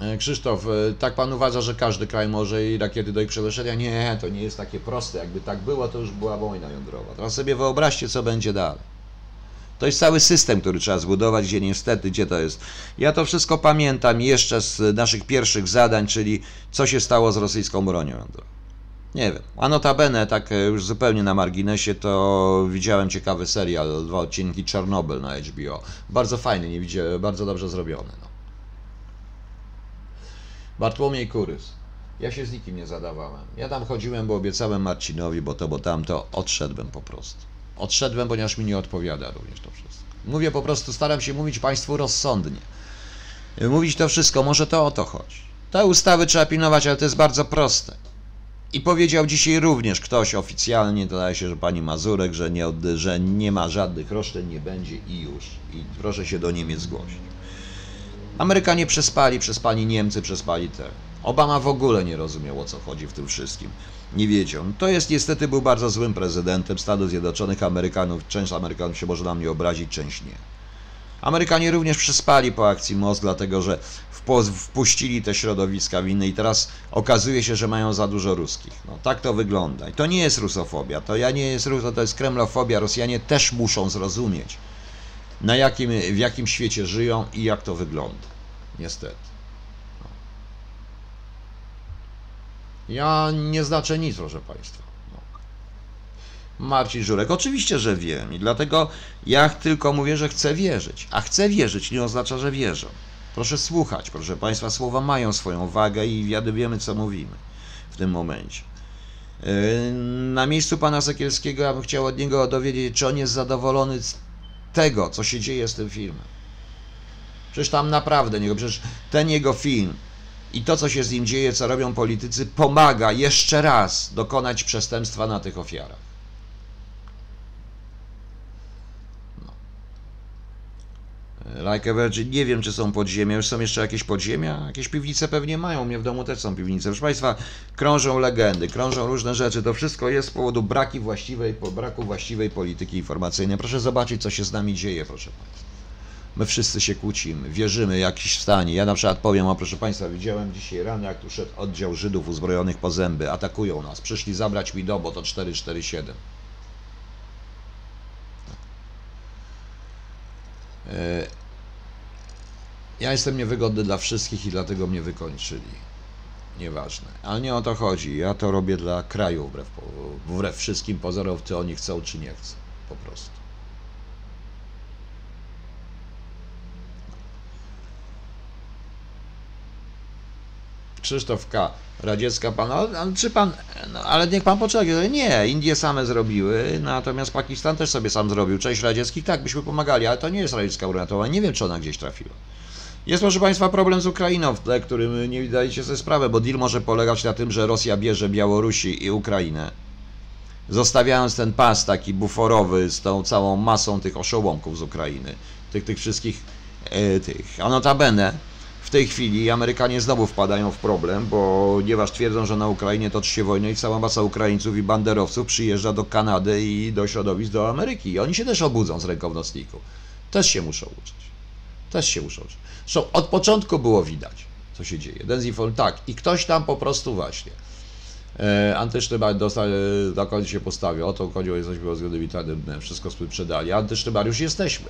E, Krzysztof, e, tak pan uważa, że każdy kraj może i rakiety do ich przeleszenia? Nie, to nie jest takie proste. Jakby tak było, to już była wojna jądrowa. Teraz sobie wyobraźcie, co będzie dalej. To jest cały system, który trzeba zbudować, gdzie niestety, gdzie to jest. Ja to wszystko pamiętam jeszcze z naszych pierwszych zadań, czyli co się stało z rosyjską bronią jądrową. Nie wiem. A notabene, tak e, już zupełnie na marginesie, to widziałem ciekawy serial, dwa odcinki Czarnobyl na HBO. Bardzo fajny, nie widziałem, bardzo dobrze zrobiony. No. Bartłomiej Kurys. Ja się z nikim nie zadawałem. Ja tam chodziłem, bo obiecałem Marcinowi, bo to, bo tamto. Odszedłem po prostu. Odszedłem, ponieważ mi nie odpowiada również to wszystko. Mówię po prostu, staram się mówić Państwu rozsądnie. Mówić to wszystko, może to o to chodzi. Te ustawy trzeba pilnować, ale to jest bardzo proste. I powiedział dzisiaj również ktoś oficjalnie, to daje się, że pani Mazurek, że nie, że nie ma żadnych roszczeń, nie będzie i już. I proszę się do Niemiec zgłosić. Amerykanie przespali, przespali Niemcy, przespali te. Obama w ogóle nie rozumiał o co chodzi w tym wszystkim. Nie wiedział. To jest niestety był bardzo złym prezydentem Stanów Zjednoczonych Amerykanów. Część Amerykanów się może na mnie obrazić, część nie. Amerykanie również przespali po akcji MOS, dlatego że wpuścili te środowiska winne i teraz okazuje się, że mają za dużo ruskich. No tak to wygląda. I to nie jest rusofobia, to ja nie jest to jest kremlofobia. Rosjanie też muszą zrozumieć, na jakim, w jakim świecie żyją i jak to wygląda. Niestety. No. Ja nie znaczę nic, proszę Państwa. Marcin Żurek, oczywiście, że wiem i dlatego ja tylko mówię, że chcę wierzyć. A chcę wierzyć nie oznacza, że wierzę. Proszę słuchać, proszę Państwa, słowa mają swoją wagę i wiemy, co mówimy w tym momencie. Yy, na miejscu pana Sekielskiego ja bym chciał od niego dowiedzieć, czy on jest zadowolony z tego, co się dzieje z tym filmem. Przecież tam naprawdę niego, przecież ten jego film i to, co się z nim dzieje, co robią politycy, pomaga jeszcze raz dokonać przestępstwa na tych ofiarach. Like a Virgin, nie wiem, czy są podziemia. Już są jeszcze jakieś podziemia? Jakieś piwnice pewnie mają. Mnie w domu też są piwnice. Proszę Państwa, krążą legendy, krążą różne rzeczy. To wszystko jest z powodu braki właściwej, braku właściwej polityki informacyjnej. Proszę zobaczyć, co się z nami dzieje, proszę Państwa. My wszyscy się kłócimy, wierzymy jakiś stanie. Ja na przykład powiem, o proszę Państwa, widziałem dzisiaj rano, jak tu szedł oddział Żydów uzbrojonych po zęby. Atakują nas. Przyszli zabrać mi dobo, to 447. ja jestem niewygodny dla wszystkich i dlatego mnie wykończyli. Nieważne. Ale nie o to chodzi. Ja to robię dla kraju wbrew, wbrew wszystkim pozorom, czy oni chcą, czy nie chcą. Po prostu. Krzysztof K. Radziecka pan, no, czy pan, no, ale niech pan poczeka. Nie, Indie same zrobiły, natomiast Pakistan też sobie sam zrobił. Część radziecki, tak, byśmy pomagali, ale to nie jest radziecka brona Nie wiem, czy ona gdzieś trafiła. Jest, proszę Państwa, problem z Ukrainą, w tle którym nie zdajecie sobie sprawę, bo deal może polegać na tym, że Rosja bierze Białorusi i Ukrainę, zostawiając ten pas taki buforowy z tą całą masą tych oszołomków z Ukrainy, tych, tych wszystkich e, tych. A notabene tej chwili Amerykanie znowu wpadają w problem, ponieważ twierdzą, że na Ukrainie toczy się wojna i cała masa Ukraińców i banderowców przyjeżdża do Kanady i do środowisk do Ameryki. I oni się też obudzą z ręką w nocniku. Też się muszą uczyć. Też się muszą uczyć. Od początku było widać, co się dzieje. Dezinform, tak, i ktoś tam po prostu właśnie e, antysztybar dostał, na końcu się postawił, o to chodziło, jesteśmy rozgrywitalnym dnem, wszystko sprzedali. Antysztybariusz jesteśmy.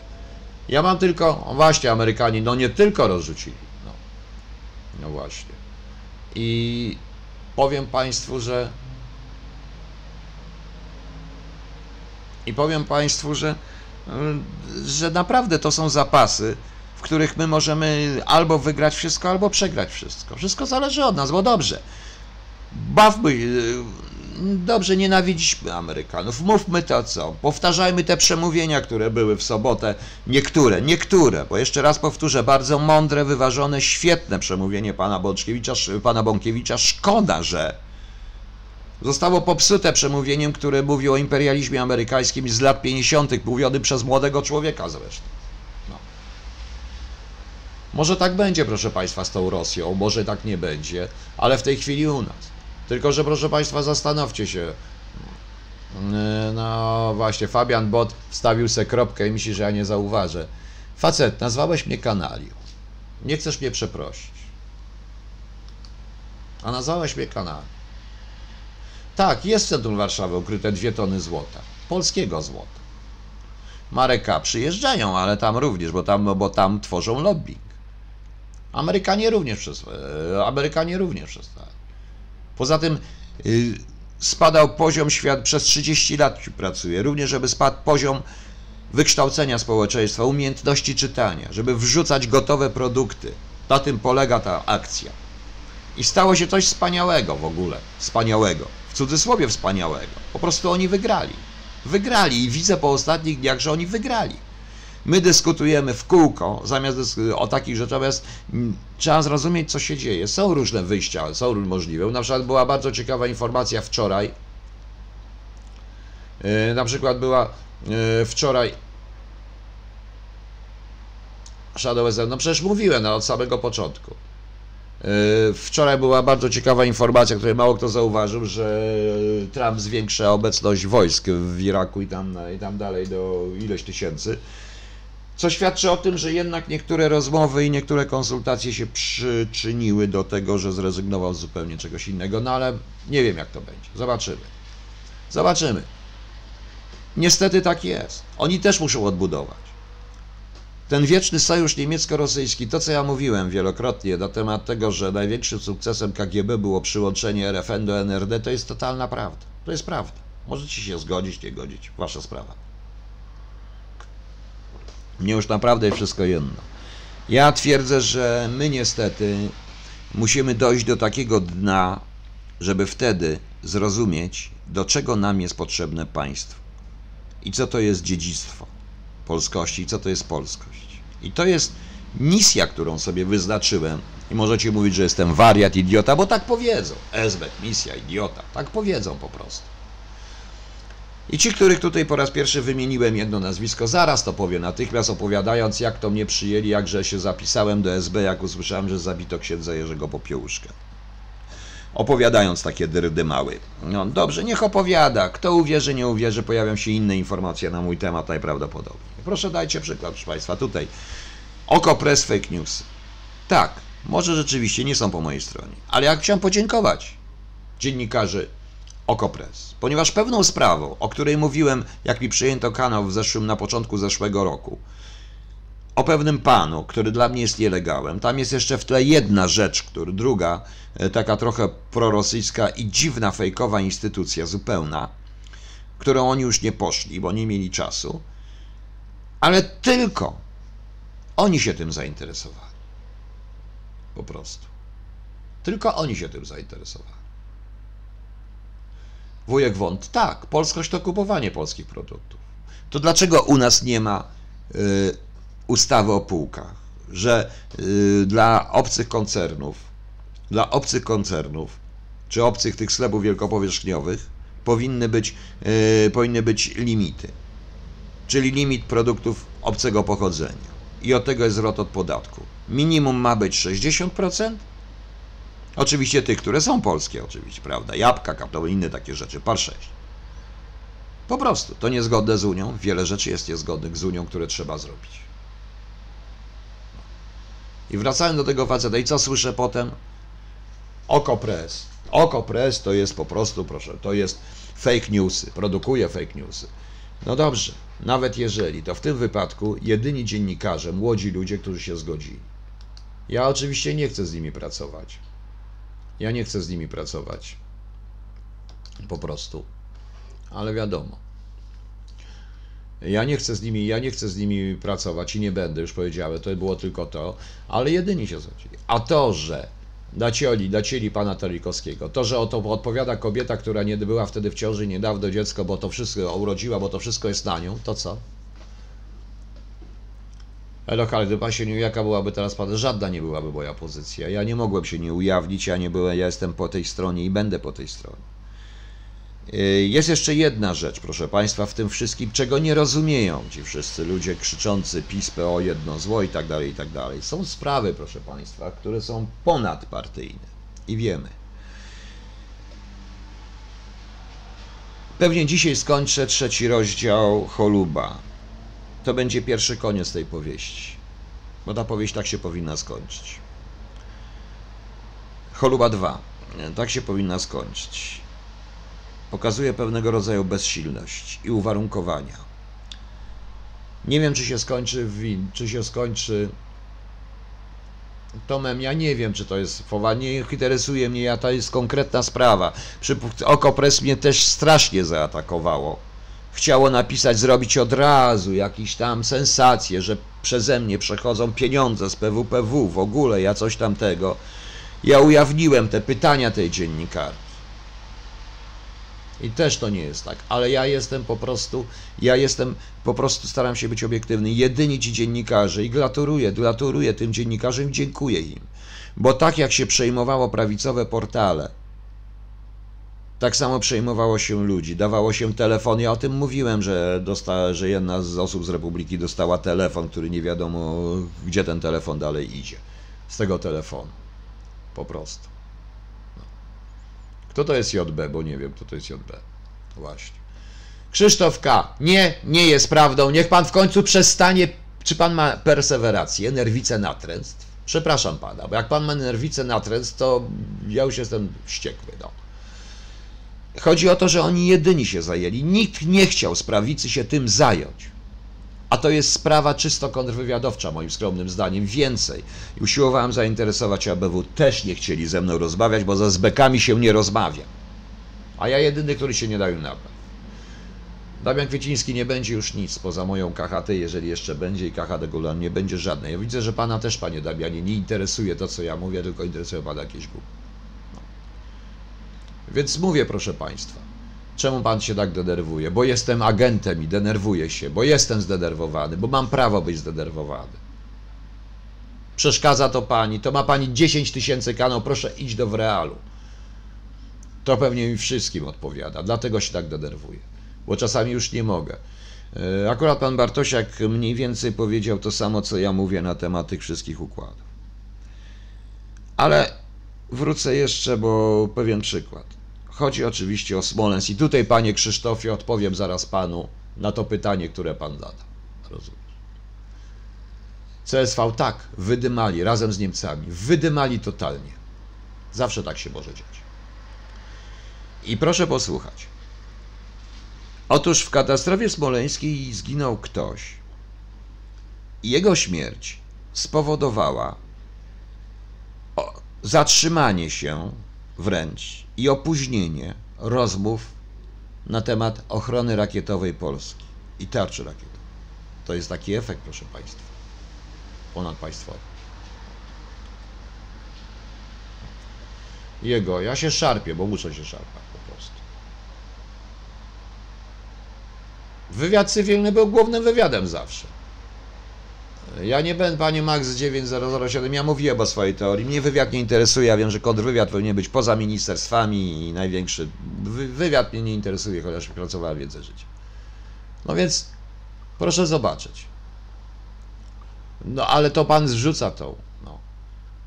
Ja mam tylko, właśnie, Amerykanie, no nie tylko rozrzucili, no, właśnie. I powiem Państwu, że i powiem Państwu, że, że naprawdę to są zapasy, w których my możemy albo wygrać wszystko, albo przegrać wszystko. Wszystko zależy od nas, bo dobrze. Bawmy, dobrze, nienawidzimy Amerykanów. Mówmy to co. Powtarzajmy te przemówienia, które były w sobotę. Niektóre, niektóre, bo jeszcze raz powtórzę, bardzo mądre, wyważone, świetne przemówienie pana Bączkiewicza, pana Bąkiewicza. Szkoda, że zostało popsute przemówieniem, które mówi o imperializmie amerykańskim z lat 50., mówiony przez młodego człowieka zresztą. No. Może tak będzie, proszę Państwa, z tą Rosją, może tak nie będzie, ale w tej chwili u nas. Tylko, że proszę Państwa, zastanówcie się. No właśnie, Fabian Bot wstawił se kropkę i myśli, że ja nie zauważę. Facet, nazwałeś mnie kanalią. Nie chcesz mnie przeprosić. A nazwałeś mnie kanalią. Tak, jest w centrum Warszawy ukryte dwie tony złota. Polskiego złota. Marek K. przyjeżdżają, ale tam również, bo tam, bo tam tworzą lobbying. Amerykanie również przez, Amerykanie również przez Poza tym y, spadał poziom świat, przez 30 lat pracuje, również żeby spadł poziom wykształcenia społeczeństwa, umiejętności czytania, żeby wrzucać gotowe produkty. Na tym polega ta akcja. I stało się coś wspaniałego w ogóle, wspaniałego, w cudzysłowie wspaniałego. Po prostu oni wygrali. Wygrali i widzę po ostatnich dniach, że oni wygrali. My dyskutujemy w kółko zamiast o takich rzeczach, natomiast mm, trzeba zrozumieć, co się dzieje. Są różne wyjścia, są możliwe. Na przykład była bardzo ciekawa informacja wczoraj. E, na przykład była e, wczoraj Shadow SM, no przecież mówiłem no, od samego początku. E, wczoraj była bardzo ciekawa informacja, której mało kto zauważył, że Trump zwiększa obecność wojsk w Iraku i tam, i tam dalej do ileś tysięcy co świadczy o tym, że jednak niektóre rozmowy i niektóre konsultacje się przyczyniły do tego, że zrezygnował z zupełnie czegoś innego, no ale nie wiem jak to będzie. Zobaczymy. Zobaczymy. Niestety tak jest. Oni też muszą odbudować. Ten wieczny sojusz niemiecko-rosyjski, to co ja mówiłem wielokrotnie na temat tego, że największym sukcesem KGB było przyłączenie RFN do NRD, to jest totalna prawda. To jest prawda. Możecie się zgodzić, nie godzić. Wasza sprawa. Mnie już naprawdę wszystko jedno. Ja twierdzę, że my niestety musimy dojść do takiego dna, żeby wtedy zrozumieć, do czego nam jest potrzebne państwo i co to jest dziedzictwo polskości i co to jest polskość. I to jest misja, którą sobie wyznaczyłem. I możecie mówić, że jestem wariat, idiota, bo tak powiedzą. Esbek, misja, idiota. Tak powiedzą po prostu. I ci, których tutaj po raz pierwszy wymieniłem jedno nazwisko, zaraz to powiem, natychmiast opowiadając, jak to mnie przyjęli, jakże się zapisałem do SB, jak usłyszałem, że zabito księdza Jerzego Popiełuszkę. Opowiadając takie dyrdy mały. No dobrze, niech opowiada. Kto uwierzy, nie uwierzy, pojawią się inne informacje na mój temat najprawdopodobniej. Proszę dajcie przykład, proszę Państwa, tutaj. Oko Press Fake News. Tak, może rzeczywiście nie są po mojej stronie, ale jak chciałem podziękować dziennikarzy Okopres, ponieważ pewną sprawą, o której mówiłem, jak mi przyjęto kanał w zeszłym, na początku zeszłego roku, o pewnym panu, który dla mnie jest nielegalem. Tam jest jeszcze w tle jedna rzecz, który, druga, e, taka trochę prorosyjska i dziwna, fejkowa instytucja, zupełna, którą oni już nie poszli, bo nie mieli czasu, ale tylko oni się tym zainteresowali. Po prostu. Tylko oni się tym zainteresowali. Wujek Wąt, tak, polskość to kupowanie polskich produktów. To dlaczego u nas nie ma y, ustawy o półkach? że y, dla obcych koncernów, dla obcych koncernów, czy obcych tych sklepów wielkopowierzchniowych powinny być, y, powinny być limity, czyli limit produktów obcego pochodzenia. I od tego jest zwrot od podatku. Minimum ma być 60%, Oczywiście tych, które są polskie, oczywiście, prawda? Jabłka, kaptowe, inne takie rzeczy, par 6. Po prostu, to niezgodne z Unią. Wiele rzeczy jest niezgodnych z Unią, które trzeba zrobić. I wracając do tego faceta, i co słyszę potem? Okopres. Okopres to jest po prostu, proszę, to jest fake newsy, produkuje fake newsy. No dobrze, nawet jeżeli, to w tym wypadku jedyni dziennikarze, młodzi ludzie, którzy się zgodzili. Ja oczywiście nie chcę z nimi pracować. Ja nie chcę z nimi pracować. Po prostu. Ale wiadomo. Ja nie chcę z nimi, ja nie chcę z nimi pracować i nie będę, już powiedziałem, to było tylko to, ale jedyni się zgodzili. A to, że dacioli, dacieli pana Tolikowskiego, to, że o to odpowiada kobieta, która nie była wtedy w ciąży niedawno dziecko, bo to wszystko urodziła, bo to wszystko jest na nią, to co? Lokal, gdyby się nie jaka byłaby teraz pan, żadna nie byłaby moja pozycja. Ja nie mogłem się nie ujawnić, ja nie byłem, ja jestem po tej stronie i będę po tej stronie. Yy, jest jeszcze jedna rzecz, proszę Państwa, w tym wszystkim, czego nie rozumieją ci wszyscy ludzie krzyczący PiS, PO, jedno zło i tak dalej, i tak dalej. Są sprawy, proszę Państwa, które są ponadpartyjne i wiemy. Pewnie dzisiaj skończę trzeci rozdział Choluba to będzie pierwszy koniec tej powieści. Bo ta powieść tak się powinna skończyć. Choluba 2. Tak się powinna skończyć. Pokazuje pewnego rodzaju bezsilność i uwarunkowania. Nie wiem, czy się skończy win, czy się skończy Tomem, ja nie wiem, czy to jest fowa, nie interesuje mnie, ja to jest konkretna sprawa. Okopres mnie też strasznie zaatakowało chciało napisać, zrobić od razu jakieś tam sensacje, że przeze mnie przechodzą pieniądze z PWPW, w ogóle ja coś tamtego. Ja ujawniłem te pytania tej dziennikarki. I też to nie jest tak, ale ja jestem po prostu, ja jestem, po prostu staram się być obiektywny. Jedyni ci dziennikarze i gratuluję, gratuluję tym dziennikarzom dziękuję im. Bo tak jak się przejmowało prawicowe portale, tak samo przejmowało się ludzi, dawało się telefon. Ja o tym mówiłem, że, dosta, że jedna z osób z Republiki dostała telefon, który nie wiadomo, gdzie ten telefon dalej idzie. Z tego telefonu. Po prostu. No. Kto to jest JB? Bo nie wiem, kto to jest JB. Właśnie. Krzysztof K. Nie, nie jest prawdą. Niech pan w końcu przestanie. Czy pan ma persewerację, nerwicę natręstw? Przepraszam pana, bo jak pan ma nerwicę natręstw, to ja już jestem wściekły. No. Chodzi o to, że oni jedyni się zajęli. Nikt nie chciał z prawicy się tym zająć. A to jest sprawa czysto kontrwywiadowcza, moim skromnym zdaniem. Więcej. Usiłowałem zainteresować ABW. Też nie chcieli ze mną rozmawiać, bo ze zbekami się nie rozmawia. A ja jedyny, który się nie dają nabrać. Damian Kwieciński nie będzie już nic poza moją KHT, jeżeli jeszcze będzie i KHT Gulan nie będzie żadnej. Ja widzę, że pana też, panie Damianie, nie interesuje to, co ja mówię, tylko interesuje pana jakieś głupie. Więc mówię, proszę Państwa, czemu Pan się tak denerwuje? Bo jestem agentem i denerwuję się, bo jestem zdenerwowany, bo mam prawo być zdenerwowany. Przeszkadza to Pani, to ma Pani 10 tysięcy kanał, proszę idź do w realu. To pewnie mi wszystkim odpowiada, dlatego się tak denerwuję, bo czasami już nie mogę. E, akurat pan Bartosiak mniej więcej powiedział to samo, co ja mówię na temat tych wszystkich układów. Ale wrócę jeszcze, bo pewien przykład. Chodzi oczywiście o Smolensk i tutaj, panie Krzysztofie, odpowiem zaraz panu na to pytanie, które pan zada. Rozumiesz? CSV tak, wydymali razem z Niemcami, wydymali totalnie. Zawsze tak się może dziać. I proszę posłuchać. Otóż w katastrofie smoleńskiej zginął ktoś. Jego śmierć spowodowała zatrzymanie się wręcz i opóźnienie rozmów na temat ochrony rakietowej Polski i tarczy rakietowej. To jest taki efekt, proszę Państwa, ponadpaństwowy. Jego, ja się szarpię, bo muszę się szarpać po prostu. Wywiad cywilny był głównym wywiadem zawsze. Ja nie będę, panie Max 9007, ja mówiłem o swojej teorii. Mnie wywiad nie interesuje, ja wiem, że kontrwywiad powinien być poza ministerstwami i największy. Wy, wywiad mnie nie interesuje, chociaż pracowałem wiedzę życia. No więc proszę zobaczyć. No ale to pan zrzuca tą. No.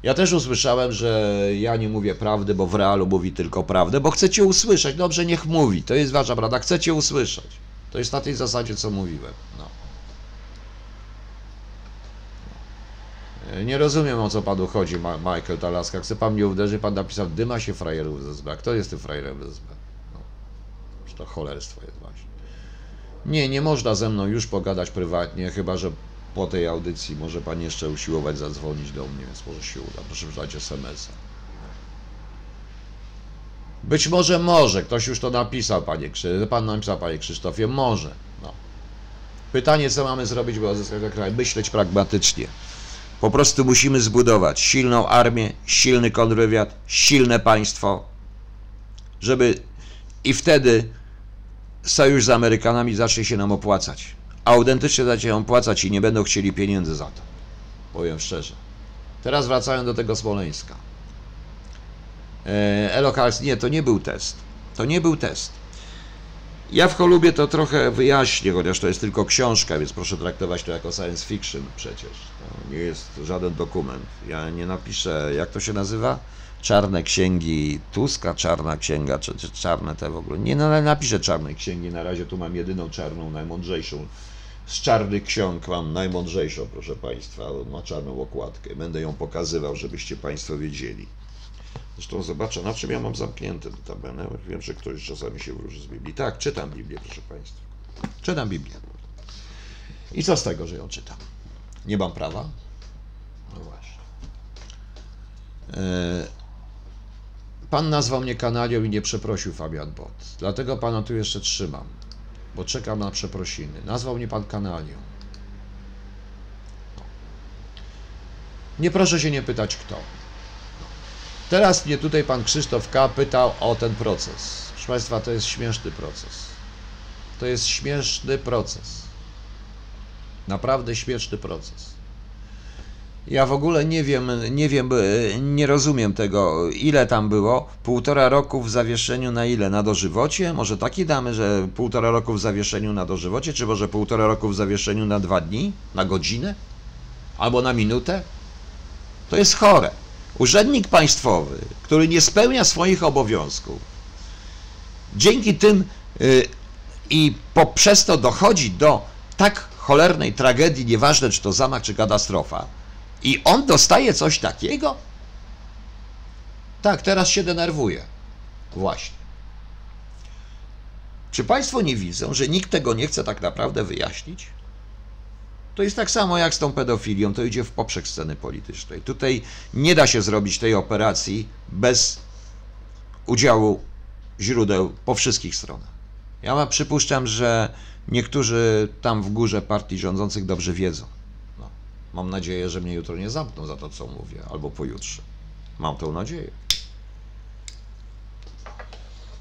Ja też usłyszałem, że ja nie mówię prawdy, bo w realu mówi tylko prawdę, bo chcecie usłyszeć. Dobrze, niech mówi. To jest wasza prawda. Chcecie usłyszeć. To jest na tej zasadzie, co mówiłem. No. Nie rozumiem o co panu chodzi, Michael Talaska. Chce pan mnie uderzyć, pan napisał, dyma się frajerów z SB. Kto jest tym frajerem z SB? No. To cholerstwo jest właśnie. Nie, nie można ze mną już pogadać prywatnie, chyba że po tej audycji może pan jeszcze usiłować zadzwonić do mnie, więc może się uda. Proszę wysłać SMS-a. Być może może, ktoś już to napisał, panie Krzysztofie. Pan napisał, panie Krzysztofie, może. No. Pytanie, co mamy zrobić, by odzyskać kraj? Myśleć pragmatycznie. Po prostu musimy zbudować silną armię, silny kontrwywiad, silne państwo, żeby i wtedy sojusz z Amerykanami zacznie się nam opłacać. Autentycznie zacznie nam opłacać i nie będą chcieli pieniędzy za to. Powiem szczerze. Teraz wracają do tego Smoleńska. E, Elokals, nie, to nie był test. To nie był test. Ja w Cholubie to trochę wyjaśnię, chociaż to jest tylko książka, więc proszę traktować to jako science fiction przecież. To nie jest żaden dokument. Ja nie napiszę, jak to się nazywa? Czarne księgi Tuska, czarna księga, czy, czy czarne te w ogóle. Nie no, napiszę czarnej księgi, na razie tu mam jedyną czarną, najmądrzejszą. Z czarnych ksiąg mam najmądrzejszą, proszę Państwa. Ma czarną okładkę. Będę ją pokazywał, żebyście Państwo wiedzieli. Zresztą zobaczę, na czym ja mam zamknięte notabene. Wiem, że ktoś czasami się wróży z Biblii. Tak, czytam Biblię, proszę Państwa. Czytam Biblię. I co z tego, że ją czytam? Nie mam prawa? No właśnie. E, Pan nazwał mnie kanalią i nie przeprosił Fabian Bot. Dlatego Pana tu jeszcze trzymam, bo czekam na przeprosiny. Nazwał mnie Pan kanalią. Nie proszę się nie pytać kto. Teraz mnie tutaj pan Krzysztof K. pytał o ten proces. Proszę Państwa, to jest śmieszny proces. To jest śmieszny proces. Naprawdę śmieszny proces. Ja w ogóle nie wiem, nie wiem, e, nie rozumiem tego, ile tam było. Półtora roku w zawieszeniu na ile? Na dożywocie? Może taki damy, że półtora roku w zawieszeniu na dożywocie, czy może półtora roku w zawieszeniu na dwa dni? Na godzinę? Albo na minutę? To jest chore. Urzędnik państwowy, który nie spełnia swoich obowiązków, dzięki tym y, i poprzez to dochodzi do tak cholernej tragedii, nieważne czy to zamach, czy katastrofa, i on dostaje coś takiego? Tak, teraz się denerwuje. Właśnie. Czy Państwo nie widzą, że nikt tego nie chce tak naprawdę wyjaśnić? To jest tak samo jak z tą pedofilią, to idzie w poprzek sceny politycznej. Tutaj nie da się zrobić tej operacji bez udziału źródeł po wszystkich stronach. Ja przypuszczam, że niektórzy tam w górze partii rządzących dobrze wiedzą. No. Mam nadzieję, że mnie jutro nie zamkną za to, co mówię, albo pojutrze. Mam tą nadzieję.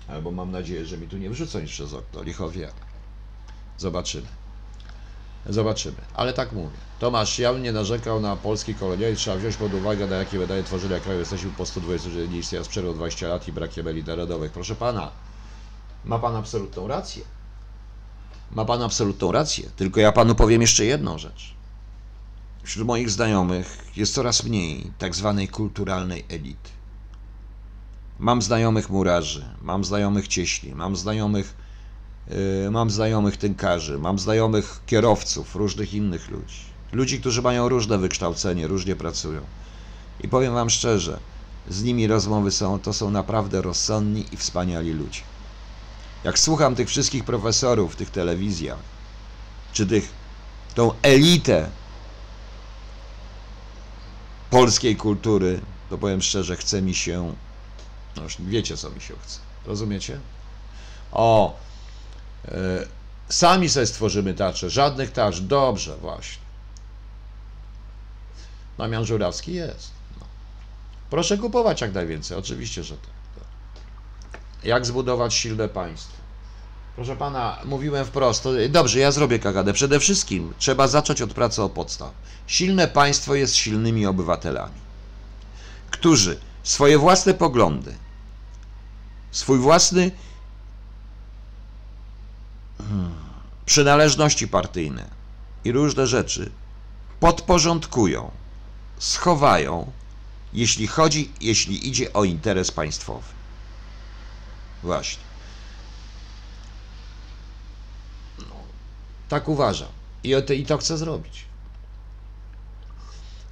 Albo mam nadzieję, że mi tu nie wrzucą nic przez okno. Licho wie. Zobaczymy. Zobaczymy, ale tak mówię. Tomasz Jan nie narzekał na polski kolonializm. Trzeba wziąć pod uwagę, na jakie wydaje tworzenia kraju jesteśmy po 120 dni z przerwą 20 lat i brakiem elit narodowych. Proszę pana, ma pan absolutną rację. Ma pan absolutną rację. Tylko ja panu powiem jeszcze jedną rzecz. Wśród moich znajomych jest coraz mniej tak zwanej kulturalnej elity. Mam znajomych murarzy, mam znajomych cieśli, mam znajomych Mam znajomych tynkarzy, mam znajomych kierowców, różnych innych ludzi. Ludzi, którzy mają różne wykształcenie, różnie pracują. I powiem Wam szczerze, z nimi rozmowy są, to są naprawdę rozsądni i wspaniali ludzie. Jak słucham tych wszystkich profesorów w tych telewizjach, czy tych, tą elitę polskiej kultury, to powiem szczerze, chce mi się, no już wiecie co mi się chce, rozumiecie? O, Sami sobie stworzymy tarczę, żadnych tarcz, dobrze, właśnie. Damian Żurawski jest. No. Proszę kupować jak najwięcej, oczywiście, że tak. Jak zbudować silne państwo? Proszę pana, mówiłem wprost. Dobrze, ja zrobię KGD. Przede wszystkim trzeba zacząć od pracy o podstaw. Silne państwo jest silnymi obywatelami, którzy swoje własne poglądy, swój własny przynależności partyjne i różne rzeczy podporządkują, schowają, jeśli chodzi, jeśli idzie o interes państwowy. Właśnie. No, tak uważam. I, o te, I to chcę zrobić.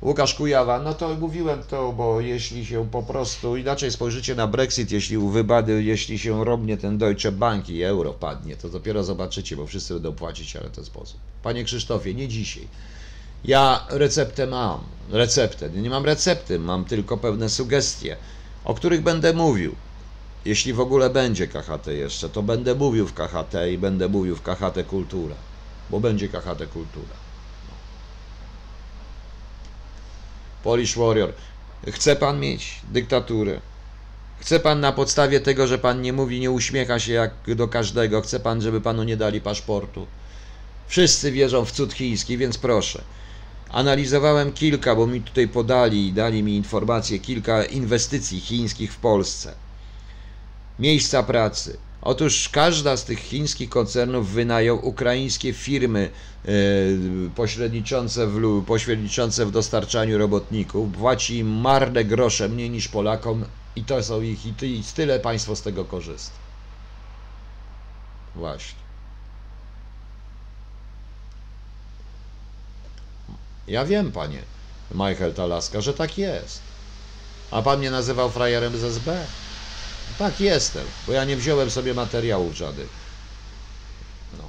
Łukasz Kujawa, no to mówiłem to, bo jeśli się po prostu inaczej spojrzycie na Brexit, jeśli wybady, jeśli się robnie ten Deutsche Bank i euro padnie, to dopiero zobaczycie, bo wszyscy będą płacić, ale w ten sposób. Panie Krzysztofie, nie dzisiaj. Ja receptę mam, receptę. Nie mam recepty, mam tylko pewne sugestie, o których będę mówił. Jeśli w ogóle będzie KHT jeszcze, to będę mówił w KHT i będę mówił w KHT Kultura, bo będzie KHT Kultura. Polish Warrior. Chce pan mieć dyktaturę. Chce pan na podstawie tego, że pan nie mówi, nie uśmiecha się jak do każdego. Chce pan, żeby panu nie dali paszportu. Wszyscy wierzą w cud chiński, więc proszę. Analizowałem kilka, bo mi tutaj podali i dali mi informacje, kilka inwestycji chińskich w Polsce. Miejsca pracy. Otóż każda z tych chińskich koncernów wynają ukraińskie firmy e, pośredniczące w, pośredniczące w dostarczaniu robotników, płaci im marne grosze mniej niż Polakom i to są ich i tyle państwo z tego korzysta. Właśnie. Ja wiem, panie Michael Talaska, że tak jest. A pan mnie nazywał frajerem z SB? Tak jestem, bo ja nie wziąłem sobie materiałów żadnych. No.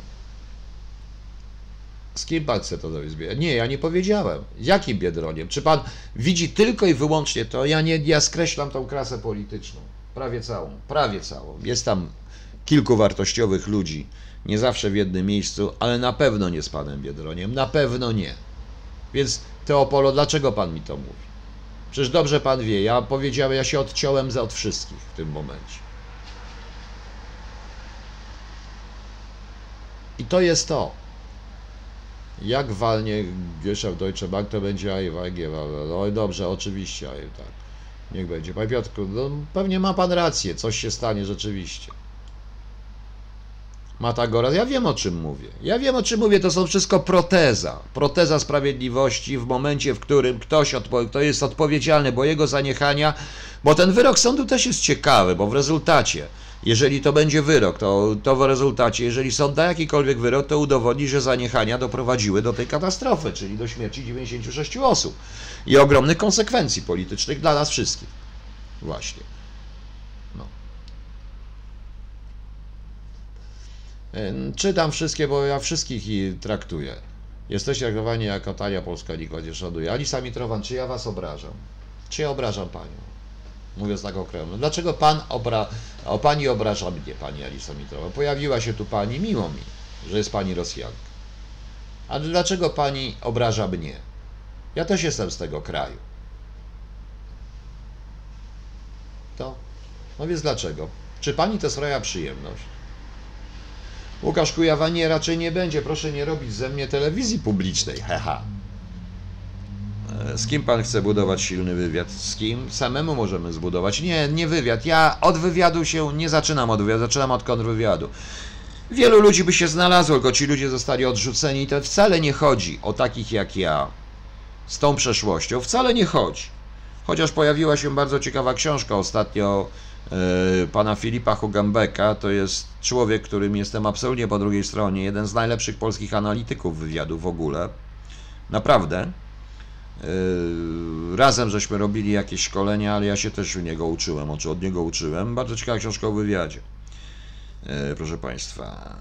Z kim pan chce to zrobić? Nie, ja nie powiedziałem. Jakim Biedroniem? Czy pan widzi tylko i wyłącznie to? Ja nie, ja skreślam tą klasę polityczną. Prawie całą, prawie całą. Jest tam kilku wartościowych ludzi, nie zawsze w jednym miejscu, ale na pewno nie z panem Biedroniem, na pewno nie. Więc Teopolo, dlaczego pan mi to mówi? Przecież dobrze pan wie, ja powiedziałem, ja się odciąłem od wszystkich w tym momencie. I to jest to. Jak walnie Geschaft Deutsche Bank, to będzie AIWG. Oj, dobrze, oczywiście, tak. Niech będzie. Panie Piotrku, no, pewnie ma pan rację, coś się stanie rzeczywiście. Matagora, ja wiem o czym mówię. Ja wiem o czym mówię, to są wszystko proteza. Proteza sprawiedliwości w momencie, w którym ktoś odpo- kto jest odpowiedzialny, bo jego zaniechania, bo ten wyrok sądu też jest ciekawy, bo w rezultacie, jeżeli to będzie wyrok, to, to w rezultacie, jeżeli sąd da jakikolwiek wyrok, to udowodni, że zaniechania doprowadziły do tej katastrofy, czyli do śmierci 96 osób i ogromnych konsekwencji politycznych dla nas wszystkich. Właśnie. Czytam wszystkie, bo ja wszystkich ich traktuję. Jesteście traktowani jako talia polska nie szanuje. Alisa Mitrowan, czy ja was obrażam? Czy ja obrażam panią? Mówiąc tak okrętnie. Dlaczego pan obra... o pani obraża mnie, pani Alisa Mitrowan? Pojawiła się tu pani, miło mi, że jest pani Rosjanka. Ale dlaczego pani obraża mnie? Ja też jestem z tego kraju. To? No więc dlaczego? Czy pani to sprawia przyjemność? Łukasz Kujawa nie, raczej nie będzie. Proszę nie robić ze mnie telewizji publicznej. Haha. E, z kim pan chce budować silny wywiad? Z kim? Samemu możemy zbudować. Nie, nie wywiad. Ja od wywiadu się nie zaczynam od wywiadu, zaczynam od kontrwywiadu. Wielu ludzi by się znalazło, tylko ci ludzie zostali odrzuceni i to wcale nie chodzi o takich jak ja z tą przeszłością. Wcale nie chodzi. Chociaż pojawiła się bardzo ciekawa książka ostatnio pana Filipa Hugambeka. To jest człowiek, którym jestem absolutnie po drugiej stronie. Jeden z najlepszych polskich analityków wywiadu w ogóle. Naprawdę. E, razem żeśmy robili jakieś szkolenia, ale ja się też u niego uczyłem, od niego uczyłem. Bardzo ciekawa książka o wywiadzie. E, proszę Państwa,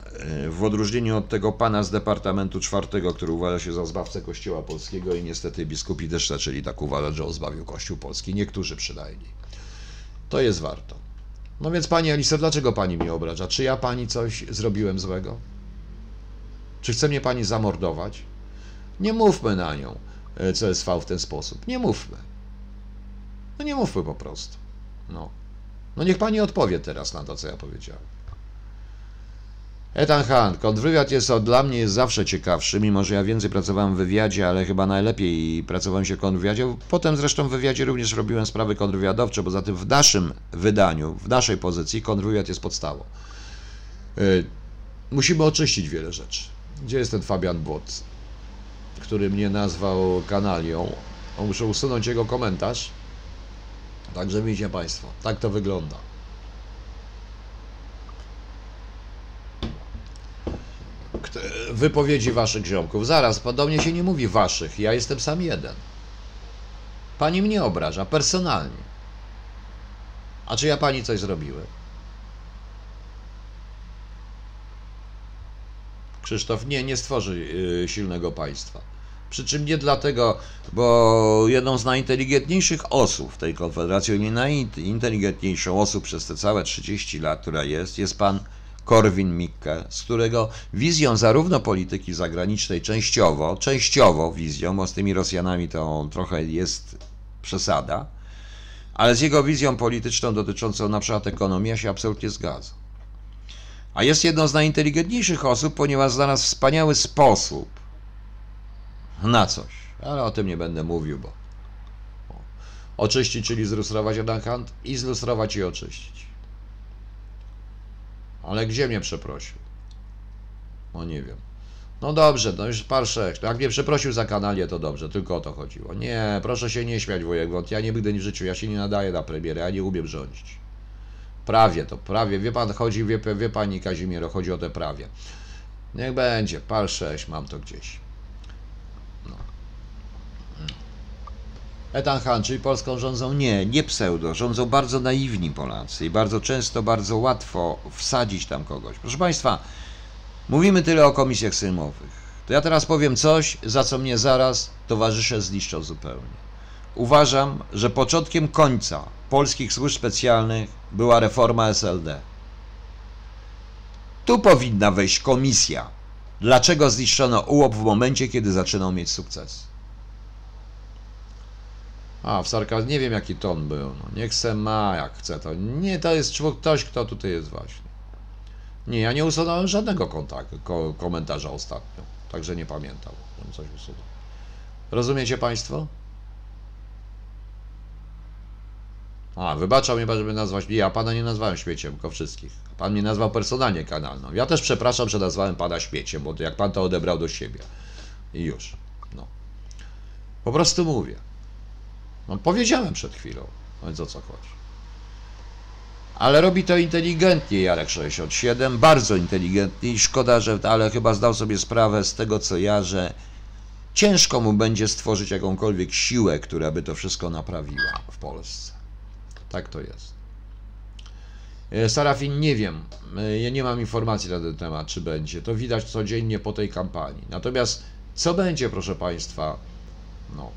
w odróżnieniu od tego pana z Departamentu Czwartego, który uważa się za zbawcę Kościoła Polskiego i niestety biskupi też zaczęli tak uważać, że on zbawił Kościół Polski, niektórzy przynajmniej to jest warto. No więc Pani Aliso, dlaczego Pani mnie obraża? Czy ja Pani coś zrobiłem złego? Czy chce mnie Pani zamordować? Nie mówmy na nią e, CSV w ten sposób. Nie mówmy. No nie mówmy po prostu. No. No niech Pani odpowie teraz na to, co ja powiedziałem. Ethan Hunt, kontrwywiad jest od, dla mnie jest zawsze ciekawszy, mimo że ja więcej pracowałem w wywiadzie, ale chyba najlepiej pracowałem się w kontrwywiadzie. Potem zresztą w wywiadzie również robiłem sprawy kontrwywiadowcze, bo zatem w naszym wydaniu, w naszej pozycji kontrwywiad jest podstawą. Yy, musimy oczyścić wiele rzeczy. Gdzie jest ten Fabian Bot, który mnie nazwał kanalią? Muszę usunąć jego komentarz. Także widzicie Państwo, tak to wygląda. Wypowiedzi waszych ziomków. Zaraz, do mnie się nie mówi waszych, ja jestem sam jeden. Pani mnie obraża personalnie. A czy ja pani coś zrobiłem? Krzysztof, nie, nie stworzy y, silnego państwa. Przy czym nie dlatego, bo jedną z najinteligentniejszych osób w tej konfederacji, nie najinteligentniejszą osób przez te całe 30 lat, która jest, jest pan Korwin Mikke, z którego wizją zarówno polityki zagranicznej częściowo, częściowo wizją, bo z tymi Rosjanami to trochę jest przesada, ale z jego wizją polityczną dotyczącą na przykład ekonomii ja się absolutnie zgadzam. A jest jedną z najinteligentniejszych osób, ponieważ znalazł wspaniały sposób na coś. Ale o tym nie będę mówił, bo bo oczyścić, czyli zlustrować jeden hand i zlustrować i oczyścić. Ale gdzie mnie przeprosił? No nie wiem. No dobrze, no już par sześć. Jak mnie przeprosił za kanalię, to dobrze, tylko o to chodziło. Nie, proszę się nie śmiać, bo ja nigdy w życiu, ja się nie nadaję na premierę, ja nie umiem rządzić. Prawie to, prawie. Wie pan, chodzi, wie, wie pani Kazimiero, chodzi o te prawie. Niech będzie, par sześć, mam to gdzieś. Ethan Hunt, czyli Polską rządzą? Nie, nie pseudo. Rządzą bardzo naiwni Polacy i bardzo często, bardzo łatwo wsadzić tam kogoś. Proszę Państwa, mówimy tyle o komisjach sejmowych. To ja teraz powiem coś, za co mnie zaraz towarzysze zniszczą zupełnie. Uważam, że początkiem końca polskich służb specjalnych była reforma SLD. Tu powinna wejść komisja. Dlaczego zniszczono UOP w momencie, kiedy zaczynał mieć sukces? A, w sarkazm nie wiem jaki ton był. No, niech se ma jak chce to. Nie, to jest człowiek, ktoś, kto tutaj jest właśnie. Nie, ja nie usunąłem żadnego kontaktu, ko, komentarza ostatnio. Także nie pamiętam, żebym coś usunął. Rozumiecie Państwo? A, wybaczał mnie żeby nazwać. Ja pana nie nazwałem śmieciem, tylko wszystkich. Pan mnie nazwał personalnie kanalną. Ja też przepraszam, że nazwałem pana śmieciem, bo jak pan to odebrał do siebie. I już. No. Po prostu mówię. No, powiedziałem przed chwilą, więc o co chodzi. Ale robi to inteligentnie Jarek 67, bardzo inteligentnie i szkoda, że, ale chyba zdał sobie sprawę z tego co ja, że ciężko mu będzie stworzyć jakąkolwiek siłę, która by to wszystko naprawiła w Polsce. Tak to jest. E, Sarafin, nie wiem. E, Ja nie mam informacji na ten temat, czy będzie. To widać codziennie po tej kampanii. Natomiast co będzie, proszę Państwa? No.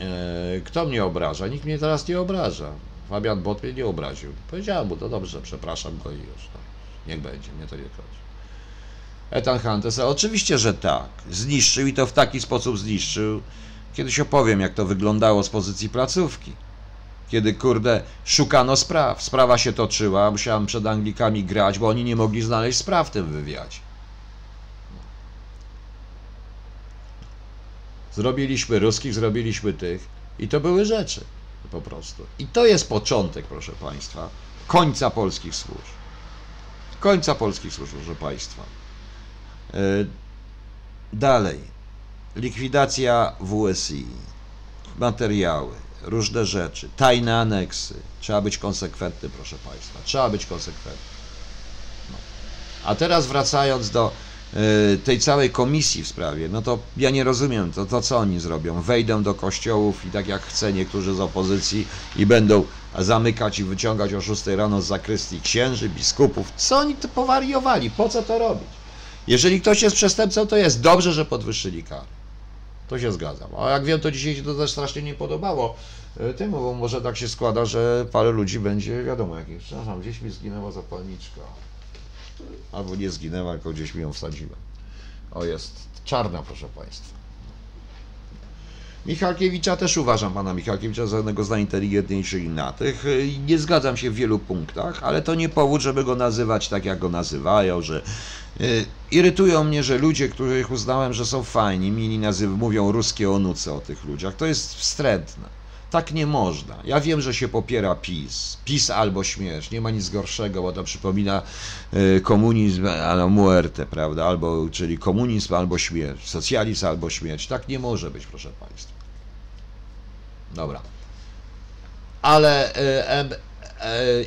E, Kto mnie obraża? Nikt mnie teraz nie obraża. Fabian Bot mnie nie obraził. Powiedziałem mu, to dobrze, przepraszam go i już. No. Niech będzie, mnie to nie chodzi. Ethan Hunt, oczywiście, że tak. Zniszczył i to w taki sposób zniszczył. Kiedyś opowiem, jak to wyglądało z pozycji placówki kiedy kurde szukano spraw. Sprawa się toczyła, musiałem przed Anglikami grać, bo oni nie mogli znaleźć spraw w tym wywiadzie. Zrobiliśmy ruskich, zrobiliśmy tych i to były rzeczy po prostu. I to jest początek, proszę Państwa, końca polskich służb. Końca polskich służb, proszę Państwa. E, Dalej. Likwidacja WSI. Materiały różne rzeczy, tajne aneksy. Trzeba być konsekwentny, proszę Państwa. Trzeba być konsekwentny. No. A teraz wracając do tej całej komisji w sprawie, no to ja nie rozumiem, to, to co oni zrobią? Wejdą do kościołów i tak jak chce niektórzy z opozycji i będą zamykać i wyciągać o 6 rano z zakrystii księży, biskupów. Co oni to powariowali? Po co to robić? Jeżeli ktoś jest przestępcą, to jest dobrze, że podwyższyli karę. To się zgadzam. A jak wiem, to dzisiaj się to też strasznie nie podobało e, temu, bo może tak się składa, że parę ludzi będzie, wiadomo jakich. Przepraszam, gdzieś mi zginęła zapalniczka. Albo nie zginęła, tylko gdzieś mi ją wsadziłem. O, jest czarna, proszę Państwa. Michalkiewicza też uważam pana Michalkiewicza za jednego z najinteligentniejszych na tych. Nie zgadzam się w wielu punktach, ale to nie powód, żeby go nazywać tak, jak go nazywają, że y, irytują mnie, że ludzie, których uznałem, że są fajni, mili nazyw, mówią ruskie onuce o tych ludziach. To jest wstrętne. Tak nie można. Ja wiem, że się popiera PiS. PiS albo śmierć. Nie ma nic gorszego, bo to przypomina y, komunizm albo muerte, prawda? Albo, czyli komunizm albo śmierć. Socjalizm albo śmierć. Tak nie może być, proszę Państwa. Dobra. Ale M, y,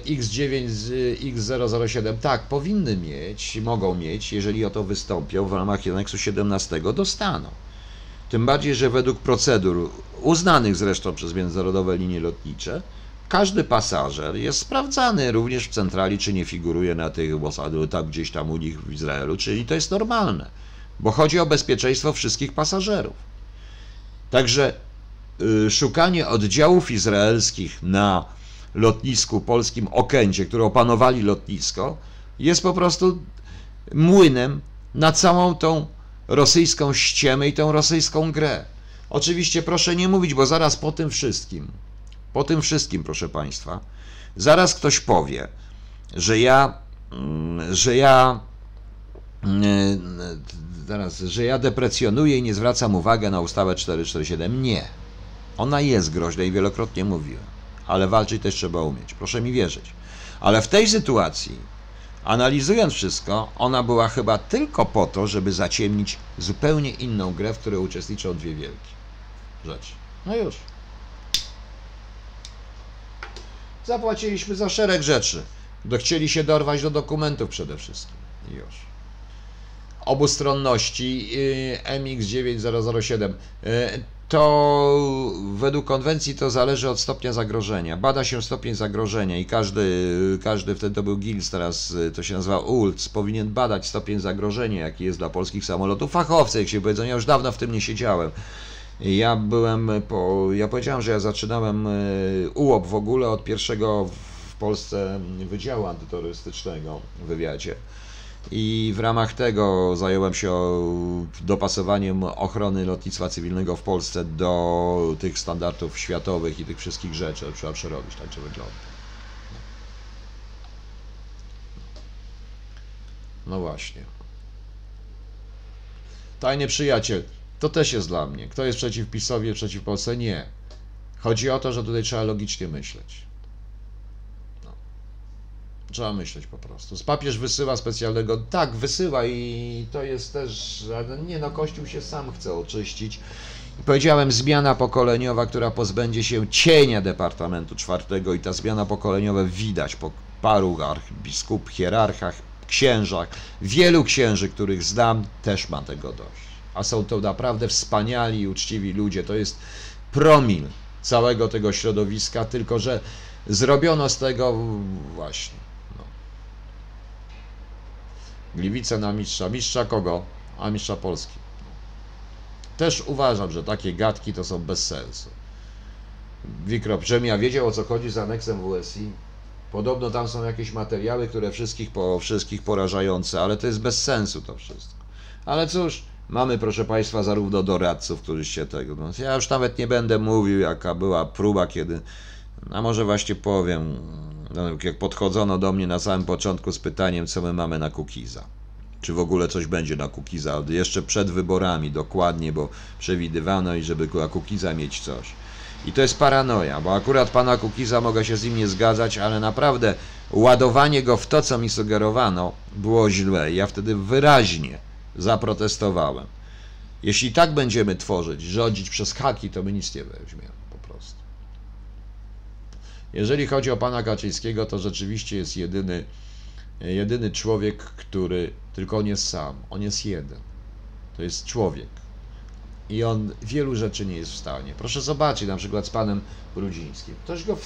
X9, z- X007, tak, powinny mieć, mogą mieć, jeżeli o to wystąpią w ramach aneksu 17, dostaną. Tym bardziej, że według procedur uznanych zresztą przez międzynarodowe linie lotnicze, każdy pasażer jest sprawdzany również w centrali, czy nie figuruje na tych osady, tam gdzieś tam u nich w Izraelu, czyli to jest normalne, bo chodzi o bezpieczeństwo wszystkich pasażerów. Także y, szukanie oddziałów izraelskich na lotnisku polskim Okęcie, które opanowali lotnisko, jest po prostu młynem na całą tą rosyjską ściemę i tą rosyjską grę. Oczywiście proszę nie mówić, bo zaraz po tym wszystkim, po tym wszystkim, proszę Państwa, zaraz ktoś powie, że ja, mm, że ja, mm, zaraz, że ja deprecjonuję i nie zwracam uwagi na ustawę 447. Nie. Ona jest groźna i wielokrotnie mówiłem, ale walczyć też trzeba umieć. Proszę mi wierzyć. Ale w tej sytuacji Analizując wszystko, ona była chyba tylko po to, żeby zaciemnić zupełnie inną grę, w której uczestniczą dwie wielkie rzeczy. No już. Zapłaciliśmy za szereg rzeczy. Chcieli się dorwać do dokumentów przede wszystkim. Już. Obustronności y, MX9007. To według konwencji to zależy od stopnia zagrożenia. Bada się stopień zagrożenia i każdy, każdy wtedy to był GILS, teraz y, to się nazywa ULC, powinien badać stopień zagrożenia, jaki jest dla polskich samolotów. Fachowcy, jak się powiedzą, ja już dawno w tym nie siedziałem. Ja byłem, po, ja powiedziałem, że ja zaczynałem y, UOP w ogóle od pierwszego w Polsce Wydziału Antyterrorystycznego w wywiadzie. I w ramach tego zająłem się dopasowaniem ochrony lotnictwa cywilnego w Polsce do tych standardów światowych i tych wszystkich rzeczy. Trzeba przerobić, tak to wygląda. No właśnie. Tajny przyjaciel. To też jest dla mnie. Kto jest przeciw PiSowi, przeciw Polsce? Nie. Chodzi o to, że tutaj trzeba logicznie myśleć. No. Trzeba myśleć po prostu. Papież wysyła specjalnego. Tak, wysyła i to jest też. ale Nie no, Kościół się sam chce oczyścić. Powiedziałem, zmiana pokoleniowa, która pozbędzie się cienia Departamentu Czwartego i ta zmiana pokoleniowa widać po paru archibiskup, hierarchach, księżach. Wielu księży, których znam, też ma tego dość. A są to naprawdę wspaniali i uczciwi ludzie. To jest promil całego tego środowiska, tylko że zrobiono z tego właśnie. Gliwice na mistrza. Mistrza kogo? A mistrza Polski. Też uważam, że takie gadki to są bez sensu. Wikrop, ja wiedział o co chodzi z aneksem WSI. Podobno tam są jakieś materiały, które wszystkich, po, wszystkich porażające, ale to jest bez sensu to wszystko. Ale cóż, mamy proszę Państwa zarówno doradców, którzy się tego... No, ja już nawet nie będę mówił, jaka była próba, kiedy... A może właśnie powiem, jak podchodzono do mnie na samym początku z pytaniem, co my mamy na Kukiza. Czy w ogóle coś będzie na Kukiza? Jeszcze przed wyborami dokładnie, bo przewidywano i żeby na Kukiza mieć coś. I to jest paranoja, bo akurat pana Kukiza mogę się z nim nie zgadzać, ale naprawdę ładowanie go w to, co mi sugerowano, było źle. Ja wtedy wyraźnie zaprotestowałem. Jeśli tak będziemy tworzyć, rządzić przez haki, to my nic nie weźmiemy. Jeżeli chodzi o pana Kaczyńskiego, to rzeczywiście jest jedyny, jedyny człowiek, który, tylko on jest sam, on jest jeden. To jest człowiek. I on wielu rzeczy nie jest w stanie. Proszę zobaczyć, na przykład z panem Brudzińskim. Ktoś go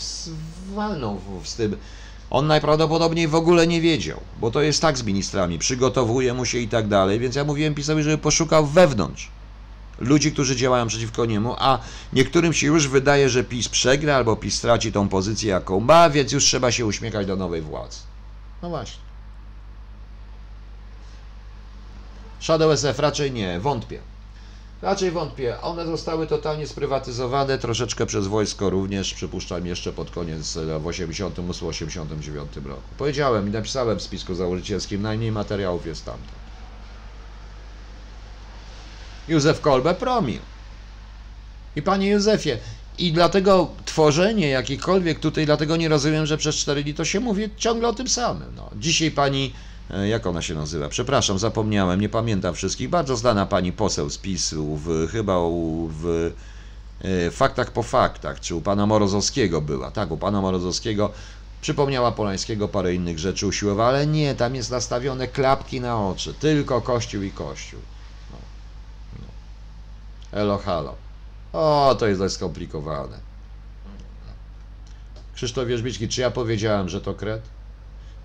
walnął w, tym. On najprawdopodobniej w ogóle nie wiedział, bo to jest tak z ministrami, przygotowuje mu się i tak dalej, więc ja mówiłem PiSowi, żeby poszukał wewnątrz ludzi, którzy działają przeciwko niemu, a niektórym się już wydaje, że PiS przegra albo PiS straci tą pozycję, jaką ma, więc już trzeba się uśmiechać do nowej władzy. No właśnie. Shadow SF raczej nie, wątpię. Raczej wątpię. One zostały totalnie sprywatyzowane, troszeczkę przez wojsko również, przypuszczam jeszcze pod koniec e, w 88-89 roku. Powiedziałem i napisałem w spisku założycielskim, najmniej materiałów jest tam. Józef Kolbe promił. I panie Józefie, i dlatego tworzenie jakichkolwiek tutaj, dlatego nie rozumiem, że przez 4 dni to się mówi ciągle o tym samym. No. Dzisiaj pani, e, jak ona się nazywa? Przepraszam, zapomniałem, nie pamiętam wszystkich. Bardzo znana pani poseł z PiSu, w, chyba u, w e, Faktach po faktach, czy u pana Morozowskiego była. Tak, u pana Morozowskiego przypomniała Polańskiego parę innych rzeczy usiłowała, ale nie, tam jest nastawione klapki na oczy. Tylko Kościół i Kościół. Elo, halo. O, to jest dość skomplikowane. Krzysztof Wierzbicki, czy ja powiedziałem, że to kret?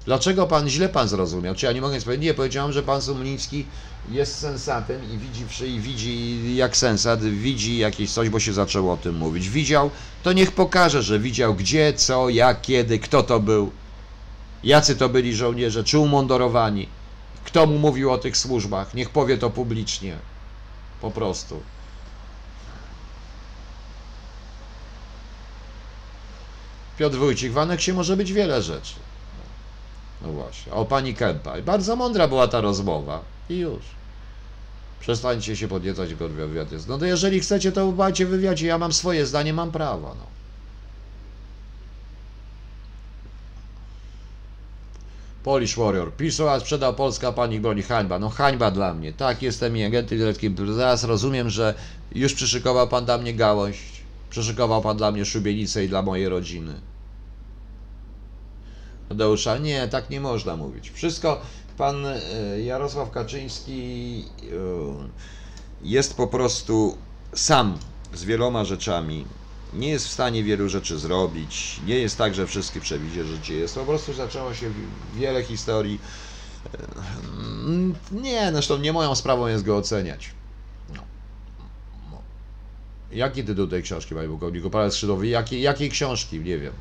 Dlaczego pan źle pan zrozumiał? Czy ja nie mogę nic powiedzieć? Nie, powiedziałem, że pan Sumliński jest sensatem i widzi, i widzi jak sensat, widzi jakieś coś, bo się zaczęło o tym mówić. Widział, to niech pokaże, że widział gdzie, co, jak, kiedy, kto to był, jacy to byli żołnierze, czy umundurowani, kto mu mówił o tych służbach, niech powie to publicznie. Po prostu. Piotr Wójcik, w aneksie może być wiele rzeczy. No właśnie, o pani Kępa. I Bardzo mądra była ta rozmowa. I już. Przestańcie się podniecać, go wywiad jest. No to jeżeli chcecie, to macie wywiadzie. Ja mam swoje zdanie, mam prawo. No. Polish Warrior. PiSu, a sprzedał Polska pani broni. Hańba. No hańba dla mnie. Tak, jestem agentem. Zaraz rozumiem, że już przyszykował pan dla mnie gałąź. Przyszykował pan dla mnie szubienicę i dla mojej rodziny. Tadeusza, nie, tak nie można mówić. Wszystko, pan e, Jarosław Kaczyński e, jest po prostu sam z wieloma rzeczami. Nie jest w stanie wielu rzeczy zrobić. Nie jest tak, że wszystkie przewidzie życie jest. Po prostu zaczęło się wi- wiele historii. E, Nie, zresztą nie moją sprawą jest go oceniać. Jaki tytuł tej książki, panie pułkowniku? Parę skrzydłowy. Jakiej, jakiej książki? Nie wiem.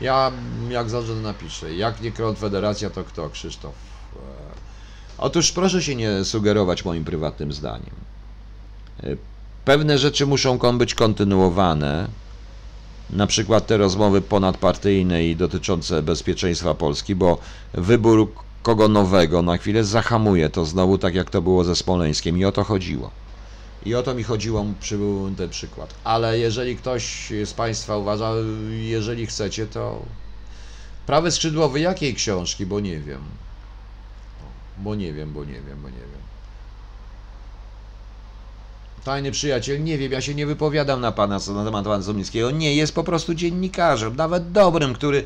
Ja jak zawsze napiszę. Jak nie Konfederacja, to kto? Krzysztof. E, Otóż proszę się nie sugerować moim prywatnym zdaniem. E, Pewne rzeczy muszą być kontynuowane. Na przykład te rozmowy ponadpartyjne i dotyczące bezpieczeństwa Polski, bo wybór kogo nowego na chwilę zahamuje to znowu tak jak to było ze Smoleńskiem i o to chodziło. I o to mi chodziło, przybył ten przykład. Ale jeżeli ktoś z Państwa uważa, jeżeli chcecie, to prawy skrzydłowy jakiej książki, bo nie wiem. Bo nie wiem, bo nie wiem, bo nie wiem. Tajny przyjaciel, nie wiem, ja się nie wypowiadam na pana na temat pana Zomińskiego. Nie, jest po prostu dziennikarzem, nawet dobrym, który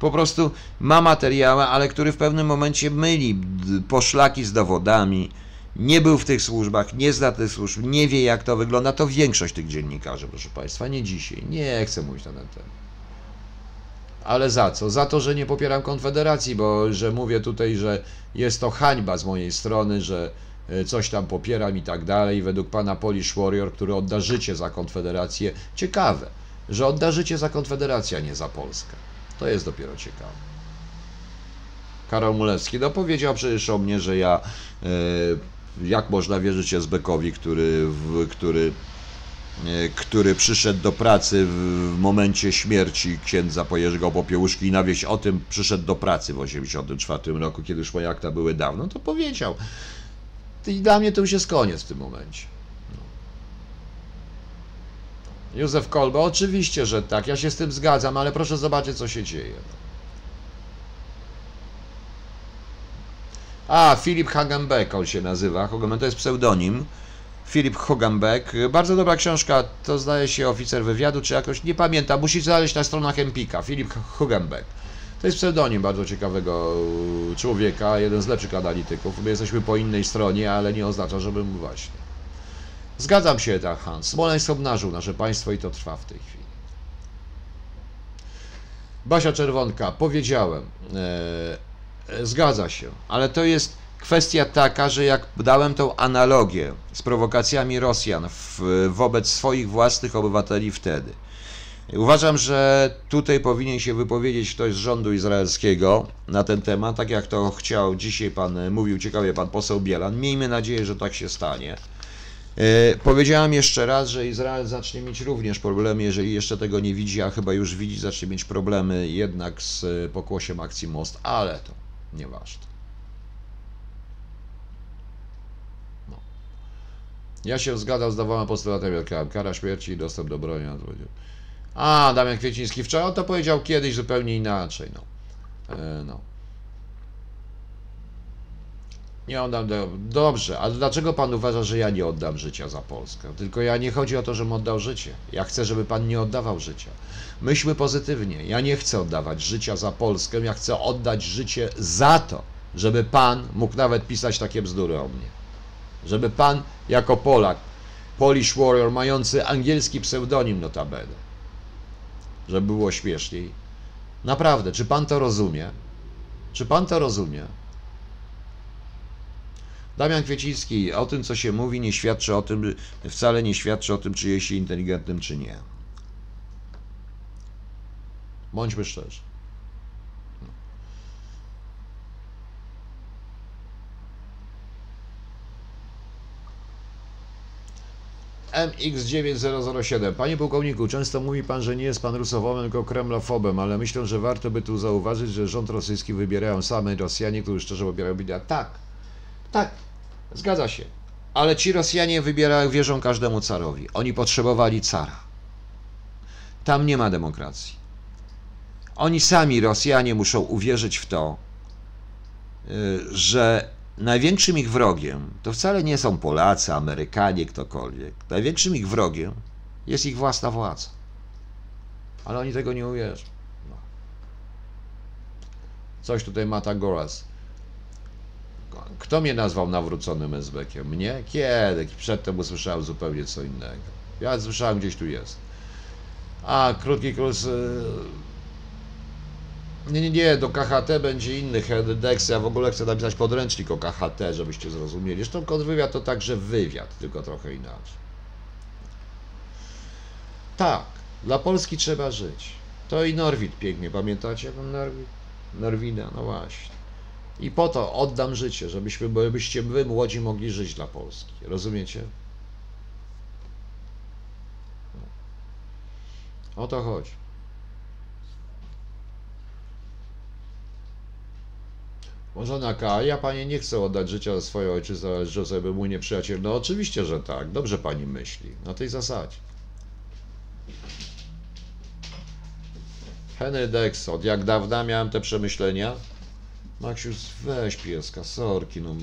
po prostu ma materiały, ale który w pewnym momencie myli poszlaki z dowodami. Nie był w tych służbach, nie zna tych służb, nie wie jak to wygląda. To większość tych dziennikarzy, proszę państwa, nie dzisiaj. Nie chcę mówić na ten temat. Ale za co? Za to, że nie popieram Konfederacji, bo że mówię tutaj, że jest to hańba z mojej strony, że e, coś tam popieram i tak dalej. Według pana Polish Warrior, który odda życie za Konfederację, ciekawe, że odda życie za Konfederację, a nie za Polskę. To jest dopiero ciekawe. Karol Mulewski, no powiedział przecież o mnie, że ja, e, jak można wierzyć SBK-owi, który, który e, który przyszedł do pracy w momencie śmierci księdza Jerzego Popiełuszki i na wieść o tym przyszedł do pracy w 1984 roku, kiedy już moje akta były dawno, to powiedział. I dla mnie to już jest koniec w tym momencie. No. Józef Kolbe, oczywiście, że tak, ja się z tym zgadzam, ale proszę zobaczyć, co się dzieje. A, Filip Hagenbeck on się nazywa, Hogan- to jest pseudonim. Filip Hogenbeck. Bardzo dobra książka, to zdaje się oficer wywiadu, czy jakoś, nie pamiętam, musicie znaleźć na stronach Empika. Filip Hogenbeck. To jest pseudonim bardzo ciekawego człowieka, jeden z lepszych analityków. My jesteśmy po innej stronie, ale nie oznacza, żebym właśnie. Zgadzam się, tak, Hans. Smoleńsk obnażył nasze państwo i to trwa w tej chwili. Basia Czerwonka, powiedziałem, e, zgadza się, ale to jest kwestia taka, że jak dałem tą analogię z prowokacjami Rosjan w, wobec swoich własnych obywateli wtedy, Uważam, że tutaj powinien się wypowiedzieć ktoś z rządu izraelskiego na ten temat, tak jak to chciał dzisiaj pan, mówił ciekawie pan poseł Bielan. Miejmy nadzieję, że tak się stanie. E, powiedziałem jeszcze raz, że Izrael zacznie mieć również problemy, jeżeli jeszcze tego nie widzi, a chyba już widzi, zacznie mieć problemy jednak z e, pokłosiem akcji Most, ale to nieważne. No. Ja się zgadzam z Dawałem postulatem. Kara śmierci i dostęp do broni. A, Damian Kwieciński wczoraj on to powiedział kiedyś zupełnie inaczej. No. E, no. Nie oddam. Do... Dobrze, ale dlaczego pan uważa, że ja nie oddam życia za Polskę? Tylko ja nie chodzi o to, żebym oddał życie. Ja chcę, żeby pan nie oddawał życia. Myślmy pozytywnie. Ja nie chcę oddawać życia za Polskę, ja chcę oddać życie za to, żeby pan mógł nawet pisać takie bzdury o mnie. Żeby pan jako Polak, Polish Warrior, mający angielski pseudonim notabene, żeby było śmieszniej. Naprawdę, czy pan to rozumie? Czy pan to rozumie? Damian Kwieciński, o tym, co się mówi, nie świadczy o tym, wcale nie świadczy o tym, czy jest się inteligentnym, czy nie. Bądźmy szczerzy. MX9007. Panie pułkowniku, często mówi pan, że nie jest pan rusofobem, tylko kremlofobem, ale myślę, że warto by tu zauważyć, że rząd rosyjski wybierają same Rosjanie, którzy szczerze popierają Bidea. Tak, tak, zgadza się. Ale ci Rosjanie wybierają, wierzą każdemu carowi. Oni potrzebowali cara. Tam nie ma demokracji. Oni sami, Rosjanie, muszą uwierzyć w to, y, że największym ich wrogiem to wcale nie są Polacy, Amerykanie, ktokolwiek. Największym ich wrogiem jest ich własna władza. Ale oni tego nie uwierzą. No. Coś tutaj Mata Goras. Kto mnie nazwał nawróconym Ezbekiem? Mnie? Kiedy? Przedtem usłyszałem zupełnie co innego. Ja słyszałem, gdzieś tu jest. A, krótki kurs... Yy nie, nie, nie, do KHT będzie inny headex. Ja w ogóle chcę napisać podręcznik o KHT, żebyście zrozumieli. Zresztą kontrwywiad to także wywiad, tylko trochę inaczej. Tak, dla Polski trzeba żyć. To i Norwid pięknie, pamiętacie Norwid? Norwida, no właśnie. I po to oddam życie, żebyśmy, żebyście wy młodzi mogli żyć dla Polski. Rozumiecie? O to chodzi. Można K, ja pani nie chcę oddać życia za swoje ojczyzny, ale że sobie mój nieprzyjaciel. No oczywiście, że tak. Dobrze pani myśli. Na tej zasadzie. Henry Dex, od jak dawna miałem te przemyślenia? Maksius, weź pieska, sorki, no.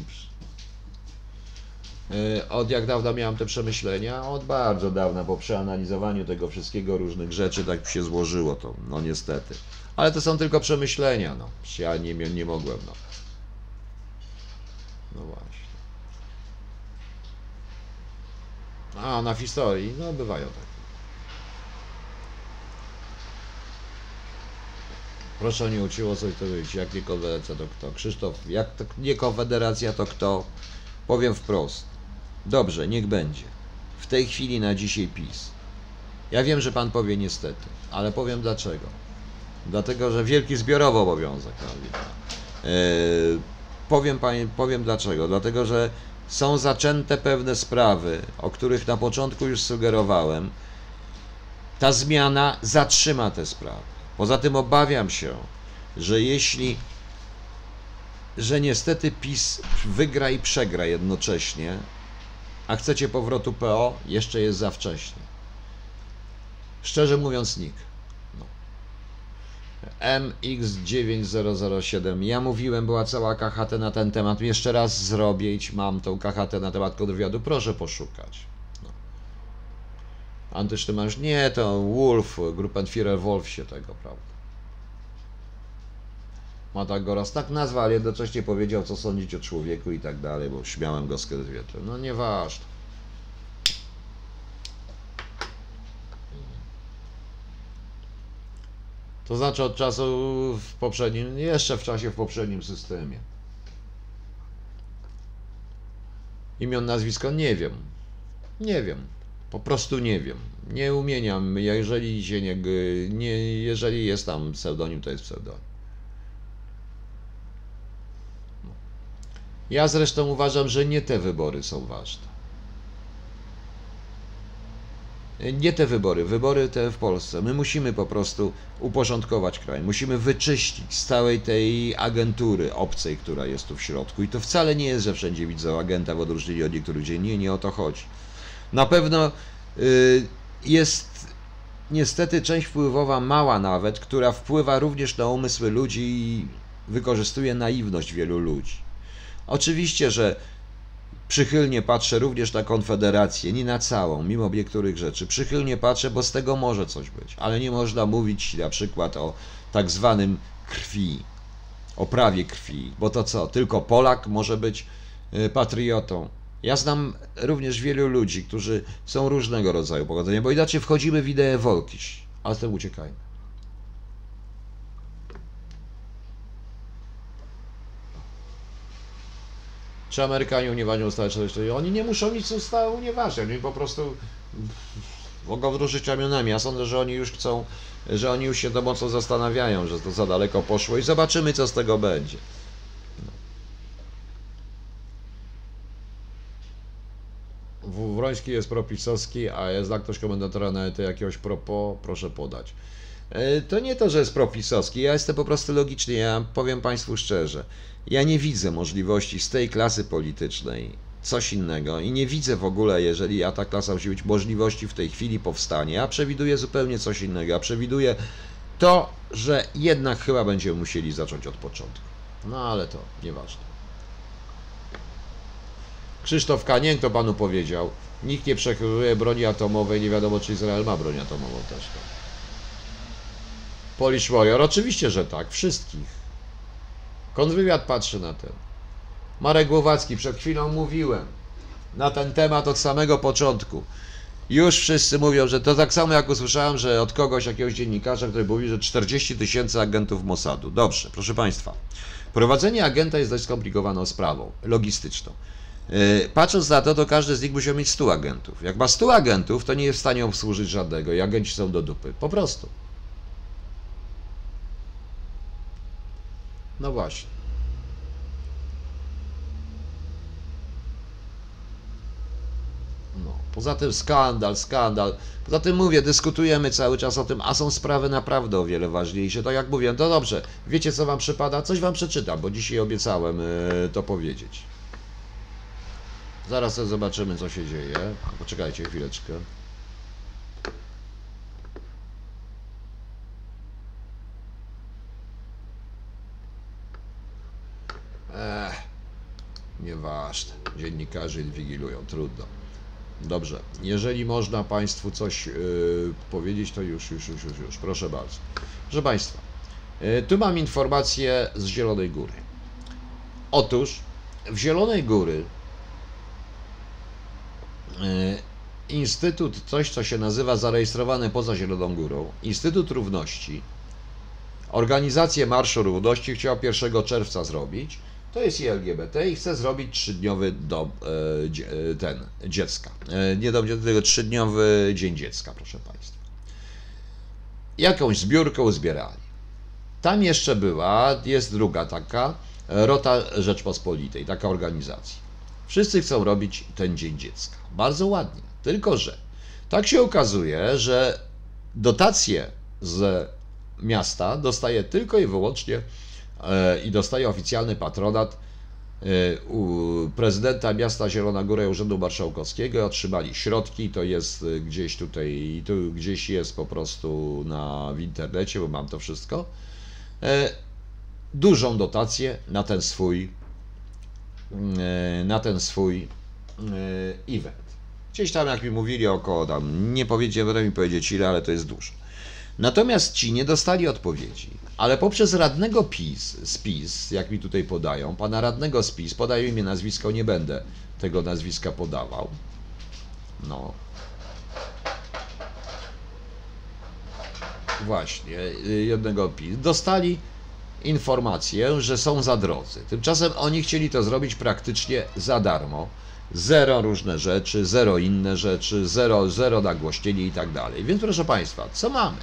E, od jak dawna miałem te przemyślenia? Od bardzo dawna, po przeanalizowaniu tego wszystkiego, różnych rzeczy, tak się złożyło to, no niestety. Ale to są tylko przemyślenia, no. Ja nie, nie mogłem, no. No właśnie. A, na historii, no bywają takie. Proszę nie uczyło coś to być. Jak nie konfederacja, to kto? Krzysztof, jak to nie konfederacja, to kto? Powiem wprost. Dobrze, niech będzie. W tej chwili na dzisiaj PiS. Ja wiem, że pan powie niestety, ale powiem dlaczego. Dlatego, że wielki zbiorowy obowiązek. Yy, Powiem, panie, powiem dlaczego. Dlatego, że są zaczęte pewne sprawy, o których na początku już sugerowałem. Ta zmiana zatrzyma te sprawy. Poza tym obawiam się, że jeśli, że niestety PiS wygra i przegra jednocześnie, a chcecie powrotu PO, jeszcze jest za wcześnie. Szczerze mówiąc, nikt. MX9007. Ja mówiłem, była cała KHT na ten temat. Jeszcze raz zrobię mam tą KHT na temat kontrwywiadu. Proszę poszukać. Antysztymarz, nie, to Wolf, Gruppenführer Wolf się tego, prawda. Matagoras, tak nazwa, ale jednocześnie powiedział, co sądzić o człowieku i tak dalej, bo śmiałem go z wieczór. No nieważne. To znaczy od czasu w poprzednim, jeszcze w czasie w poprzednim systemie. Imion, nazwisko nie wiem. Nie wiem. Po prostu nie wiem. Nie umieniam. Jeżeli się nie, nie jeżeli jest tam pseudonim, to jest pseudonim. Ja zresztą uważam, że nie te wybory są ważne. Nie te wybory, wybory te w Polsce. My musimy po prostu uporządkować kraj. Musimy wyczyścić z całej tej agentury obcej, która jest tu w środku. I to wcale nie jest, że wszędzie widzą agenta w odróżnieniu od niektórych ludzi. Nie, nie o to chodzi. Na pewno y, jest niestety część wpływowa, mała nawet, która wpływa również na umysły ludzi i wykorzystuje naiwność wielu ludzi. Oczywiście, że przychylnie patrzę również na Konfederację, nie na całą, mimo niektórych rzeczy. Przychylnie patrzę, bo z tego może coś być, ale nie można mówić na przykład o tak zwanym krwi, o prawie krwi, bo to co, tylko Polak może być y, patriotą. Ja znam również wielu ludzi, którzy są różnego rodzaju pochodzenia, bo inaczej wchodzimy w ideę wolkiś, a z tym uciekajmy. Czy Amerykanie unieważnią ustawę 44? Oni nie muszą nic ustawy unieważniać, oni po prostu mogą wróżyć ramionami. Ja sądzę, że oni już chcą, że oni już się to mocno zastanawiają, że to za daleko poszło i zobaczymy, co z tego będzie. Wroński jest propisowski, a jest dla ktoś komentatora na to jakiegoś propo, proszę podać. E, to nie to, że jest propisowski, ja jestem po prostu logiczny, ja powiem Państwu szczerze. Ja nie widzę możliwości z tej klasy politycznej coś innego i nie widzę w ogóle, jeżeli ja ta klasa musi być możliwości w tej chwili powstania. Ja przewiduję zupełnie coś innego. Ja przewiduję to, że jednak chyba będziemy musieli zacząć od początku. No ale to nieważne. Krzysztof Kanień to panu powiedział. Nikt nie przekazuje broni atomowej, nie wiadomo czy Izrael ma broń atomową też. Polish Warrior, oczywiście, że tak, wszystkich. Kontrwywiad patrzy na ten. Marek Głowacki, przed chwilą mówiłem na ten temat od samego początku. Już wszyscy mówią, że to tak samo jak usłyszałem, że od kogoś, jakiegoś dziennikarza, który mówi, że 40 tysięcy agentów Mossadu. Dobrze, proszę Państwa. Prowadzenie agenta jest dość skomplikowaną sprawą, logistyczną. Yy, patrząc na to, to każdy z nich musiał mieć 100 agentów. Jak ma 100 agentów, to nie jest w stanie obsłużyć żadnego i agenci są do dupy. Po prostu. No właśnie. No, poza tym skandal, skandal. Poza tym mówię, dyskutujemy cały czas o tym, a są sprawy naprawdę o wiele ważniejsze. Tak jak mówię, to dobrze, wiecie co wam przypada? Coś wam przeczytam, bo dzisiaj obiecałem yy, to powiedzieć. Zaraz zobaczymy, co się dzieje. Poczekajcie chwileczkę. Ech, nieważne. Dziennikarze inwigilują, trudno. Dobrze, jeżeli można Państwu coś yy, powiedzieć, to już, już, już, już, już, proszę bardzo. Proszę Państwa, yy, tu mam informację z Zielonej Góry. Otóż w Zielonej Góry Instytut, coś co się nazywa zarejestrowany poza Zieloną Górą, Instytut Równości, organizację Marszu Równości chciał 1 czerwca zrobić, to jest i LGBT i chce zrobić trzydniowy dom, e, ten, dziecka. E, nie dom dziecka, tylko trzydniowy dzień dziecka, proszę Państwa. Jakąś zbiórkę uzbierali. Tam jeszcze była, jest druga taka, Rota Rzeczpospolitej, taka organizacja. Wszyscy chcą robić ten Dzień Dziecka. Bardzo ładnie. Tylko, że tak się okazuje, że dotacje z miasta dostaje tylko i wyłącznie E, i dostaje oficjalny patronat e, prezydenta miasta Zielona Góra i Urzędu Marszałkowskiego otrzymali środki, to jest gdzieś tutaj, tu gdzieś jest po prostu na, w internecie, bo mam to wszystko, e, dużą dotację na ten swój na ten swój event. Gdzieś tam, jak mi mówili, około tam, nie powiedziałem, mi powiedzieć ile, ale to jest dużo. Natomiast ci nie dostali odpowiedzi, ale poprzez radnego PiS, spis, jak mi tutaj podają, pana radnego spis, podają imię, nazwisko, nie będę tego nazwiska podawał. No. Właśnie, y, jednego PiS. Dostali informację, że są za drodzy. Tymczasem oni chcieli to zrobić praktycznie za darmo zero różne rzeczy, zero inne rzeczy, zero, zero nagłośnieni i tak dalej. Więc proszę Państwa, co mamy?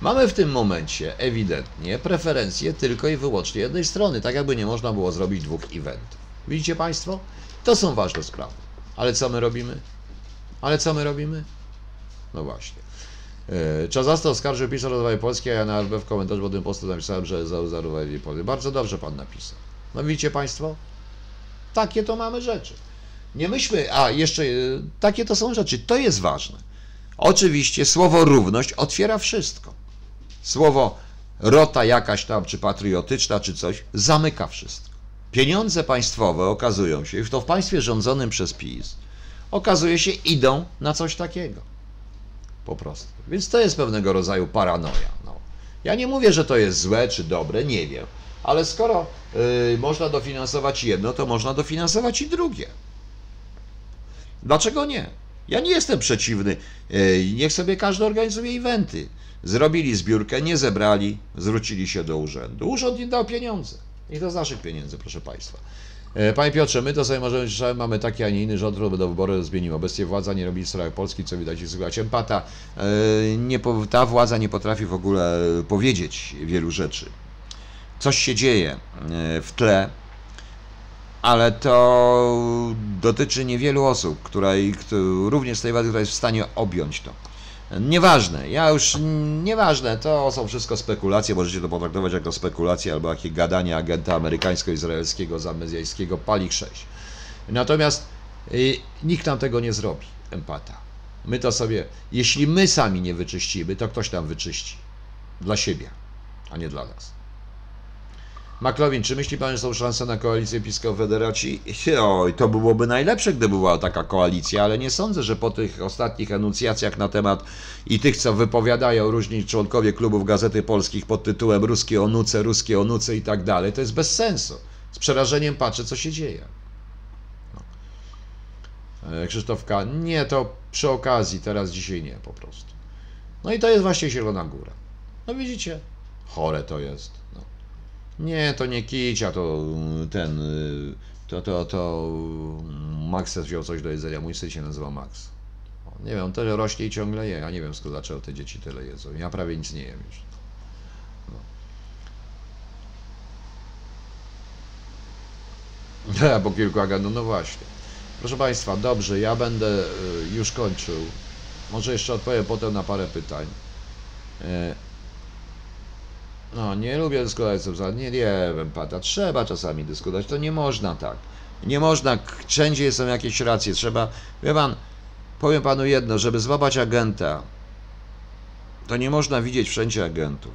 Mamy w tym momencie ewidentnie preferencje tylko i wyłącznie jednej strony, tak jakby nie można było zrobić dwóch eventów. Widzicie Państwo? To są ważne sprawy. Ale co my robimy? Ale co my robimy? No właśnie. E, Czazasta oskarżył PiS o rozwoju Polski, a ja na LB w komentarzu pod tym postu napisałem, że za za rozwój Polski. Bardzo dobrze Pan napisał. No widzicie Państwo? Takie to mamy rzeczy. Nie myślmy, a jeszcze e, takie to są rzeczy. To jest ważne. Oczywiście słowo równość otwiera wszystko. Słowo rota jakaś tam, czy patriotyczna, czy coś, zamyka wszystko. Pieniądze państwowe okazują się, i to w państwie rządzonym przez PiS, okazuje się, idą na coś takiego. Po prostu. Więc to jest pewnego rodzaju paranoja. No. Ja nie mówię, że to jest złe czy dobre, nie wiem. Ale skoro y, można dofinansować jedno, to można dofinansować i drugie. Dlaczego nie? Ja nie jestem przeciwny. Y, niech sobie każdy organizuje eventy. Zrobili zbiórkę, nie zebrali, zwrócili się do urzędu. Urząd im dał pieniądze. I to z naszych pieniędzy, proszę Państwa. E, Panie Piotrze, my to sobie możemy, że mamy taki, a nie inny rząd, który do wybory zmienił. Obecnie władza nie robi sprawy Polski, co widać i słychać. Empata, e, nie, ta władza nie potrafi w ogóle powiedzieć wielu rzeczy. Coś się dzieje e, w tle, ale to dotyczy niewielu osób, kto- również tej władzy, która jest w stanie objąć to. Nieważne, ja już nieważne, to są wszystko spekulacje, możecie to potraktować jako spekulacje albo jakie gadanie agenta amerykańsko-izraelskiego, zamezjańskiego, palik 6. Natomiast y, nikt nam tego nie zrobi, empata. My to sobie, jeśli my sami nie wyczyścimy, to ktoś tam wyczyści. Dla siebie, a nie dla nas. Maklowin, czy myśli pan, że są szanse na koalicję PiS-Konfederacji? Oj, to byłoby najlepsze, gdyby była taka koalicja, ale nie sądzę, że po tych ostatnich enuncjacjach na temat i tych, co wypowiadają różni członkowie klubów Gazety Polskich pod tytułem Ruskie onuce, ruskie onuce i tak dalej, to jest bez sensu. Z przerażeniem patrzę, co się dzieje. No. E, Krzysztof K. Nie, to przy okazji, teraz dzisiaj nie po prostu. No i to jest właśnie Zielona Góra. No widzicie, chore to jest. No. Nie, to nie Kicia, to y, ten, y, to, to, to y, Max wziął coś do jedzenia, mój syn się nazywa Max. Nie wiem, on tyle rośnie i ciągle je, ja nie wiem skąd dlaczego te dzieci tyle jedzą, ja prawie nic nie jem już. No. (laughs) po kilku agentów, no właśnie. Proszę Państwa, dobrze, ja będę y, już kończył. Może jeszcze odpowiem potem na parę pytań. No, nie lubię dyskutować z obsadami. Nie, nie wiem, pata. Trzeba czasami dyskutować. To nie można tak. Nie można. Wszędzie są jakieś racje. Trzeba. Wie pan, powiem panu jedno, żeby złapać agenta, to nie można widzieć wszędzie agentów.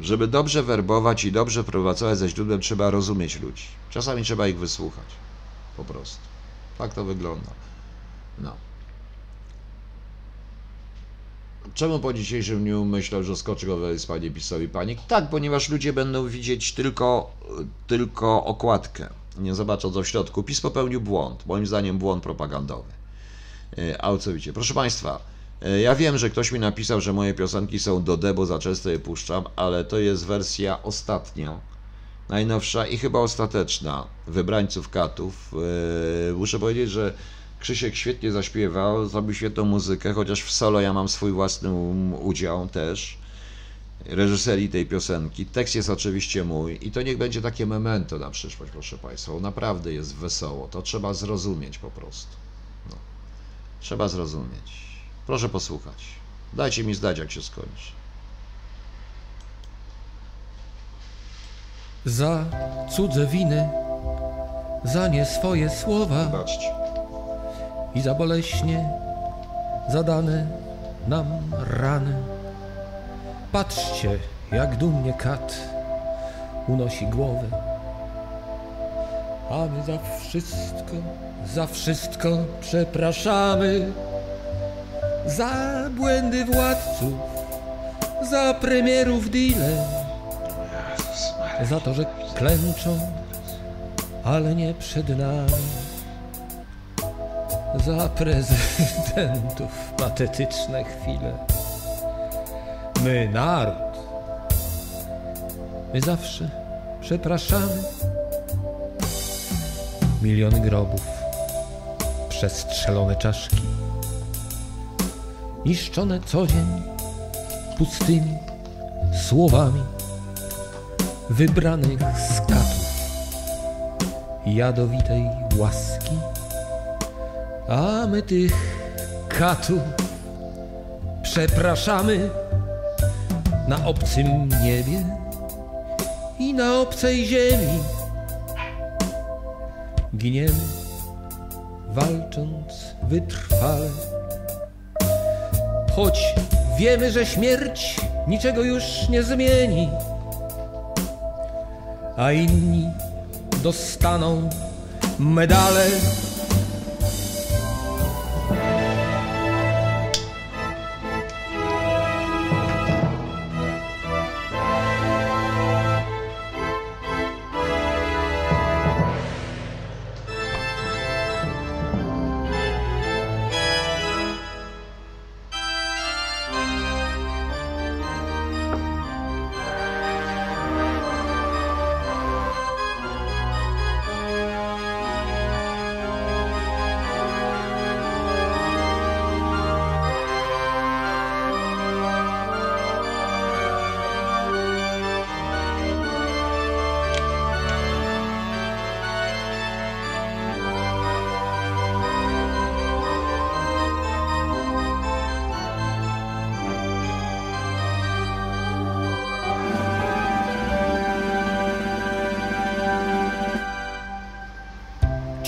Żeby dobrze werbować i dobrze pracować ze źródłem, trzeba rozumieć ludzi. Czasami trzeba ich wysłuchać. Po prostu. Tak to wygląda. No. Czemu po dzisiejszym dniu myślał, że skoczy jest panie PiSowi panik? Tak, ponieważ ludzie będą widzieć tylko, tylko okładkę. Nie zobaczą co w środku. PiS popełnił błąd. Moim zdaniem błąd propagandowy. E, Całkowicie. Proszę Państwa, e, ja wiem, że ktoś mi napisał, że moje piosenki są do debo, za często je puszczam, ale to jest wersja ostatnia, najnowsza i chyba ostateczna Wybrańców Katów. E, Muszę powiedzieć, że Krzysiek świetnie zaśpiewał, zrobił świetną muzykę, chociaż w solo ja mam swój własny um, udział też reżyserii tej piosenki. Tekst jest oczywiście mój i to niech będzie takie memento na przyszłość, proszę Państwa. Naprawdę jest wesoło. To trzeba zrozumieć po prostu. No. Trzeba zrozumieć. Proszę posłuchać. Dajcie mi zdać, jak się skończy. za cudze winy, za nie swoje słowa Zobaczcie. I za boleśnie zadane nam rany. Patrzcie, jak dumnie kat unosi głowę, a my za wszystko, za wszystko przepraszamy. Za błędy władców, za premierów deale za to, że klęczą, ale nie przed nami. Za prezydentów. Patetyczne chwile. My naród. My zawsze przepraszamy. Miliony grobów. Przestrzelone czaszki, niszczone co dzień pustymi słowami. Wybranych z katów. Jadowitej łaski, a my tych katów przepraszamy na obcym niebie i na obcej ziemi. Giniemy, walcząc wytrwale, choć wiemy, że śmierć niczego już nie zmieni, a inni dostaną medale.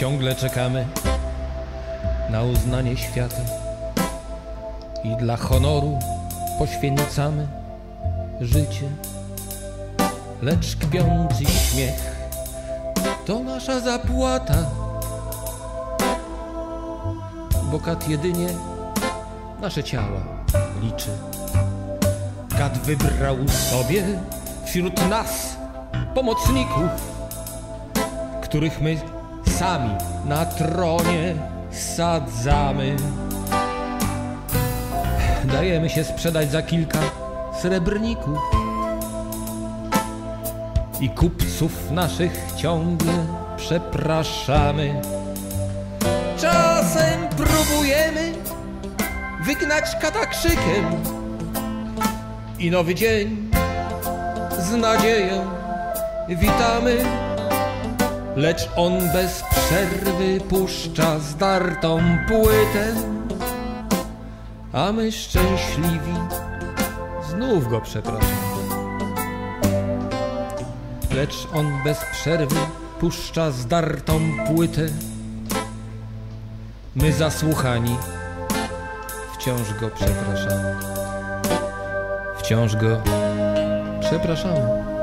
Ciągle czekamy na uznanie świata i dla honoru poświęcamy życie. Lecz kpiący śmiech to nasza zapłata, bo kat jedynie nasze ciała liczy. Kat wybrał sobie wśród nas pomocników, których my sami na tronie sadzamy. Dajemy się sprzedać za kilka srebrników i kupców naszych ciągle przepraszamy. Czasem próbujemy wygnać kata krzykiem i nowy dzień z nadzieją witamy. Lecz on bez przerwy puszcza zdartą płytę, a my szczęśliwi znów go przepraszamy. Lecz on bez przerwy puszcza zdartą płytę, my zasłuchani wciąż go przepraszamy. Wciąż go przepraszamy.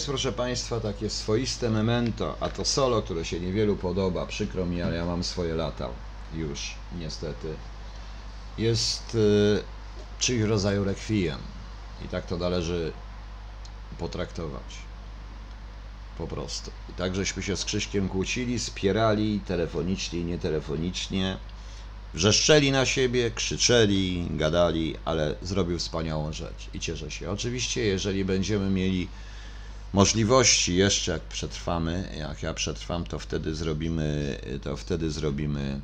Jest, proszę Państwa, takie swoiste memento, a to solo, które się niewielu podoba, przykro mi, ale ja mam swoje lata już, niestety. Jest y, czyjś rodzaju rekwiem i tak to należy potraktować. Po prostu. I tak żeśmy się z Krzyśkiem kłócili, spierali telefonicznie i nietelefonicznie. Wrzeszczeli na siebie, krzyczeli, gadali, ale zrobił wspaniałą rzecz i cieszę się. Oczywiście, jeżeli będziemy mieli możliwości jeszcze jak przetrwamy, jak ja przetrwam, to wtedy zrobimy, to wtedy zrobimy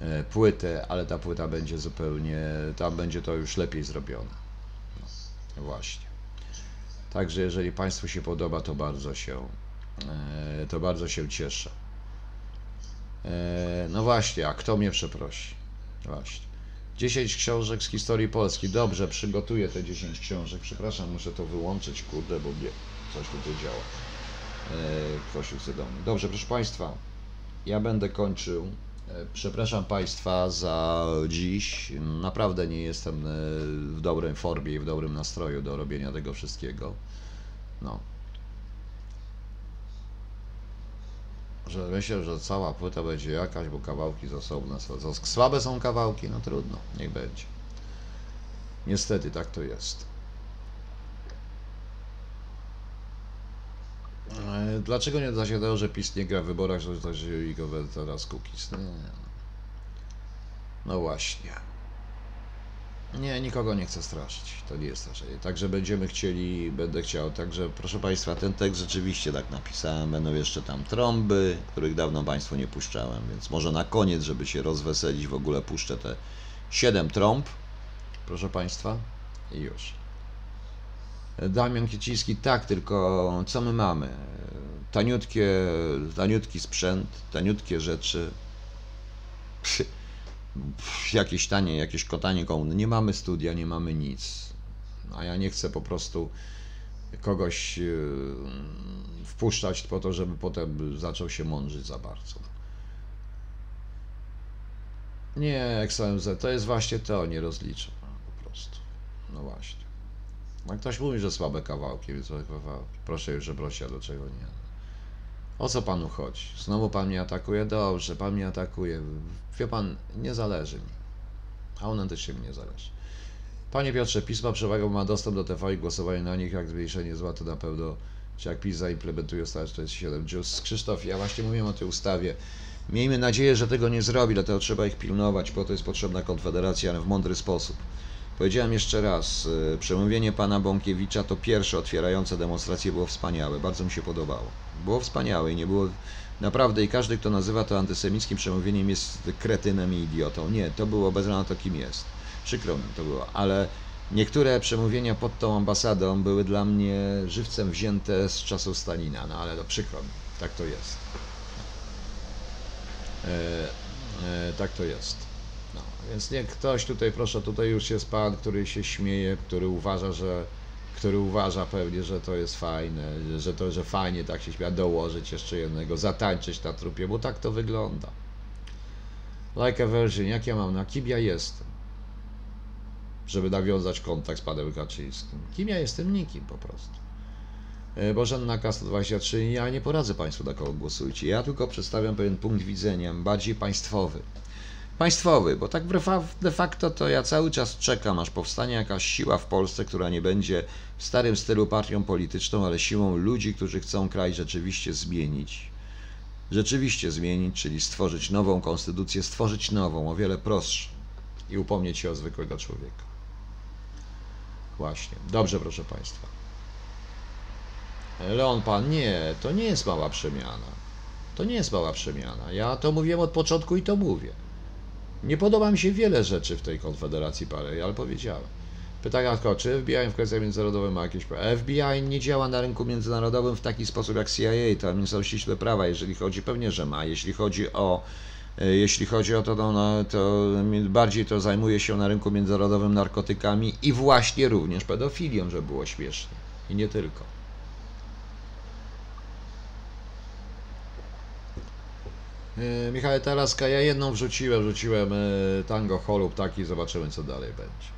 e, płytę, ale ta płyta będzie zupełnie, tam będzie to już lepiej zrobione. No, właśnie. Także jeżeli Państwu się podoba, to bardzo się, e, to bardzo się cieszę. E, No właśnie, a kto mnie przeprosi? Właśnie. 10 książek z historii Polski. Dobrze, przygotuję te 10 książek. Przepraszam, muszę to wyłączyć, kurde, bo mnie coś tutaj działa. E, Ktoś chce do mnie. Dobrze, proszę Państwa, ja będę kończył E, Przepraszam Państwa za dziś. Naprawdę nie jestem e, w dobrej formie i w dobrym nastroju do robienia tego wszystkiego. No. Że myślę, że cała płyta będzie jakaś, bo kawałki z osobna są. Słabe są kawałki, no trudno, niech będzie. Niestety tak to jest. E, Dlaczego nie tego, że PiS nie gra w wyborach, że to się i go teraz Kukiz? No właśnie. Nie, nikogo nie chcę straszyć. To nie jest straszenie. Także będziemy chcieli, będę chciał. Także proszę Państwa, ten tekst rzeczywiście tak napisałem. Będą jeszcze tam trąby, których dawno Państwu nie puszczałem, więc może na koniec, żeby się rozweselić, w ogóle puszczę te 7 trąb. Proszę Państwa. I już. Damian Kiciński, tak, tylko co my mamy? Taniutkie, taniutki sprzęt, taniutkie rzeczy, jakieś tanie, jakieś kotanie komuny. Nie mamy studia, nie mamy nic. A ja nie chcę po prostu kogoś yy, wpuszczać po to, żeby potem zaczął się mądrzyć za bardzo. Nie, XMZ, to jest właśnie to, nie rozliczę po prostu. No właśnie. A ktoś mówi, że słabe kawałki, więc. Proszę już, proszę, do czego nie. O co panu chodzi? Znowu pan mnie atakuje? Dobrze, pan mnie atakuje. Wie pan, nie zależy mi. A autentycznie mi nie zależy. Panie Piotrze, pisma przewagą ma dostęp do TV i głosowanie na nich, jak zmniejszenie zła, to na pewno, czy jak PiS zaimplementuje ustawę 47 Juice. Krzysztof, ja właśnie mówiłem o tej ustawie. Miejmy nadzieję, że tego nie zrobi, dlatego trzeba ich pilnować, po to jest potrzebna konfederacja, ale w mądry sposób. Powiedziałem jeszcze raz, y, przemówienie pana Bąkiewicza to pierwsze otwierające demonstrację było wspaniałe, bardzo mi się podobało. Było wspaniałe i nie było naprawdę i każdy, kto nazywa to antysemickim przemówieniem jest kretynem i idiotą. Nie, to było bez względu na to, kim jest. Przykro mi to było, ale niektóre przemówienia pod tą ambasadą były dla mnie żywcem wzięte z czasów Stalina, no ale to przykro mi, tak to jest. E, e, tak to jest. No, więc nie ktoś tutaj, proszę, tutaj już jest pan, który się śmieje, który uważa, że który uważa pewnie, że to jest fajne, że to, że fajnie tak się śmieje, dołożyć jeszcze jednego, zatańczyć na trupie, bo tak to wygląda. Like a virgin, jak ja mam, na kim ja jestem? Żeby nawiązać kontakt z panem Kaczyńskim. Kim ja jestem? Nikim po prostu. E, Bożenna K123, ja nie poradzę Państwu na kogo głosujcie. Ja tylko przedstawiam pewien punkt widzenia, bardziej państwowy. Państwowy, bo tak de facto to ja cały czas czekam, aż powstanie jakaś siła w Polsce, która nie będzie w starym stylu partią polityczną, ale siłą ludzi, którzy chcą kraj rzeczywiście zmienić. Rzeczywiście zmienić, czyli stworzyć nową konstytucję, stworzyć nową, o wiele prostszą i upomnieć się o zwykłego człowieka. Właśnie. Dobrze, proszę Państwa. Leon Pan, nie, to nie jest mała przemiana. To nie jest mała przemiana. Ja to mówiłem od początku i to mówię. Nie podoba mi się wiele rzeczy w tej konfederacji parę, ale powiedziałem. Pytania tylko, czy FBI w kwestiach międzynarodowych ma jakieś prawa? FBI nie działa na rynku międzynarodowym w taki sposób jak CIA, tam są ściśle prawa, jeżeli chodzi, pewnie, że ma, jeśli chodzi o e, jeśli chodzi o to, no, no, to bardziej to zajmuje się na rynku międzynarodowym narkotykami i właśnie również pedofilią, żeby było śmiesznie. I nie tylko. E, Michał Taraska, ja jedną wrzuciłem, wrzuciłem e, tango holub taki, zobaczymy co dalej będzie.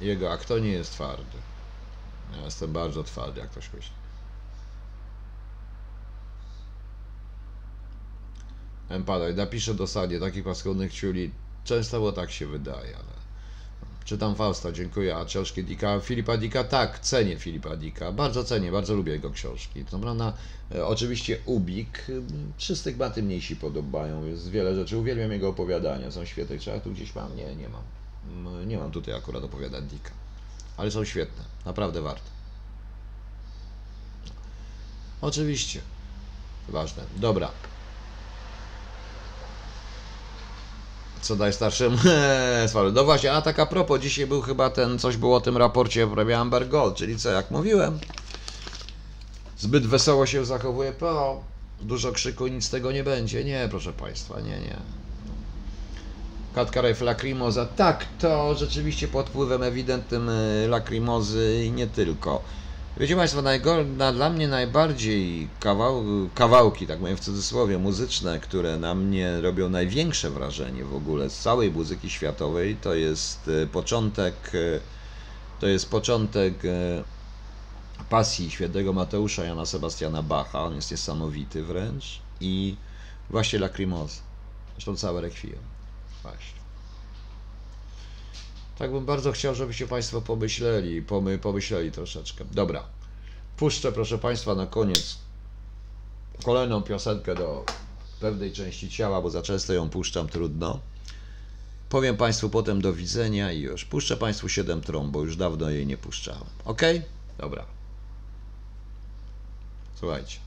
Jego, a kto nie jest twardy? Ja jestem bardzo twardy, jak ktoś myśli. Empadaj, napiszę dosadnie takich paskudnych ciuli. Często bo tak się wydaje, ale... Czytam Fausta, dziękuję. A książki Dika, Filipa Dika, tak, cenię Filipa Dika. Bardzo cenię, bardzo lubię jego książki. To prawda, e, oczywiście Ubik, y, wszyscy chyba tym mniejsi podobają. Jest wiele rzeczy, uwielbiam jego opowiadania, są świetne. Czy ja tu gdzieś mam? Nie, nie mam. Mm, Nie mam tutaj akurat opowiadań Dika. Ale są świetne, naprawdę warte. Oczywiście. Ważne. Dobra. Co najstarszym? (laughs) Słaby. No właśnie, a tak a propos, dzisiaj był chyba ten, coś było o tym raporcie w sprawie Amber Gold, czyli co, jak mówiłem, zbyt wesoło się zachowuje PO, dużo krzyku, nic z tego nie będzie. Nie, proszę Państwa, nie, nie. Katka Rejf Tak, to rzeczywiście pod wpływem ewidentnym e, lakrimozy i nie tylko. Wiecie Państwo, na, dla mnie najbardziej kawał, kawałki, tak powiem w cudzysłowie, muzyczne, które na mnie robią największe wrażenie w ogóle z całej muzyki światowej, to jest e, początek, e, to jest początek pasji świętego Mateusza Jana Sebastiana Bacha, on jest niesamowity wręcz, i właśnie Lacrimosa, zresztą całe rekwiem. 16. Tak bym bardzo chciał, żebyście Państwo pomyśleli, pomy, pomyśleli troszeczkę. Dobra, puszczę proszę Państwa na koniec kolejną piosenkę do pewnej części ciała, bo za często ją puszczam, trudno. Powiem Państwu potem do widzenia i już. Puszczę Państwu 7 trąb, bo już dawno jej nie puszczałem. Ok? Dobra. Słuchajcie.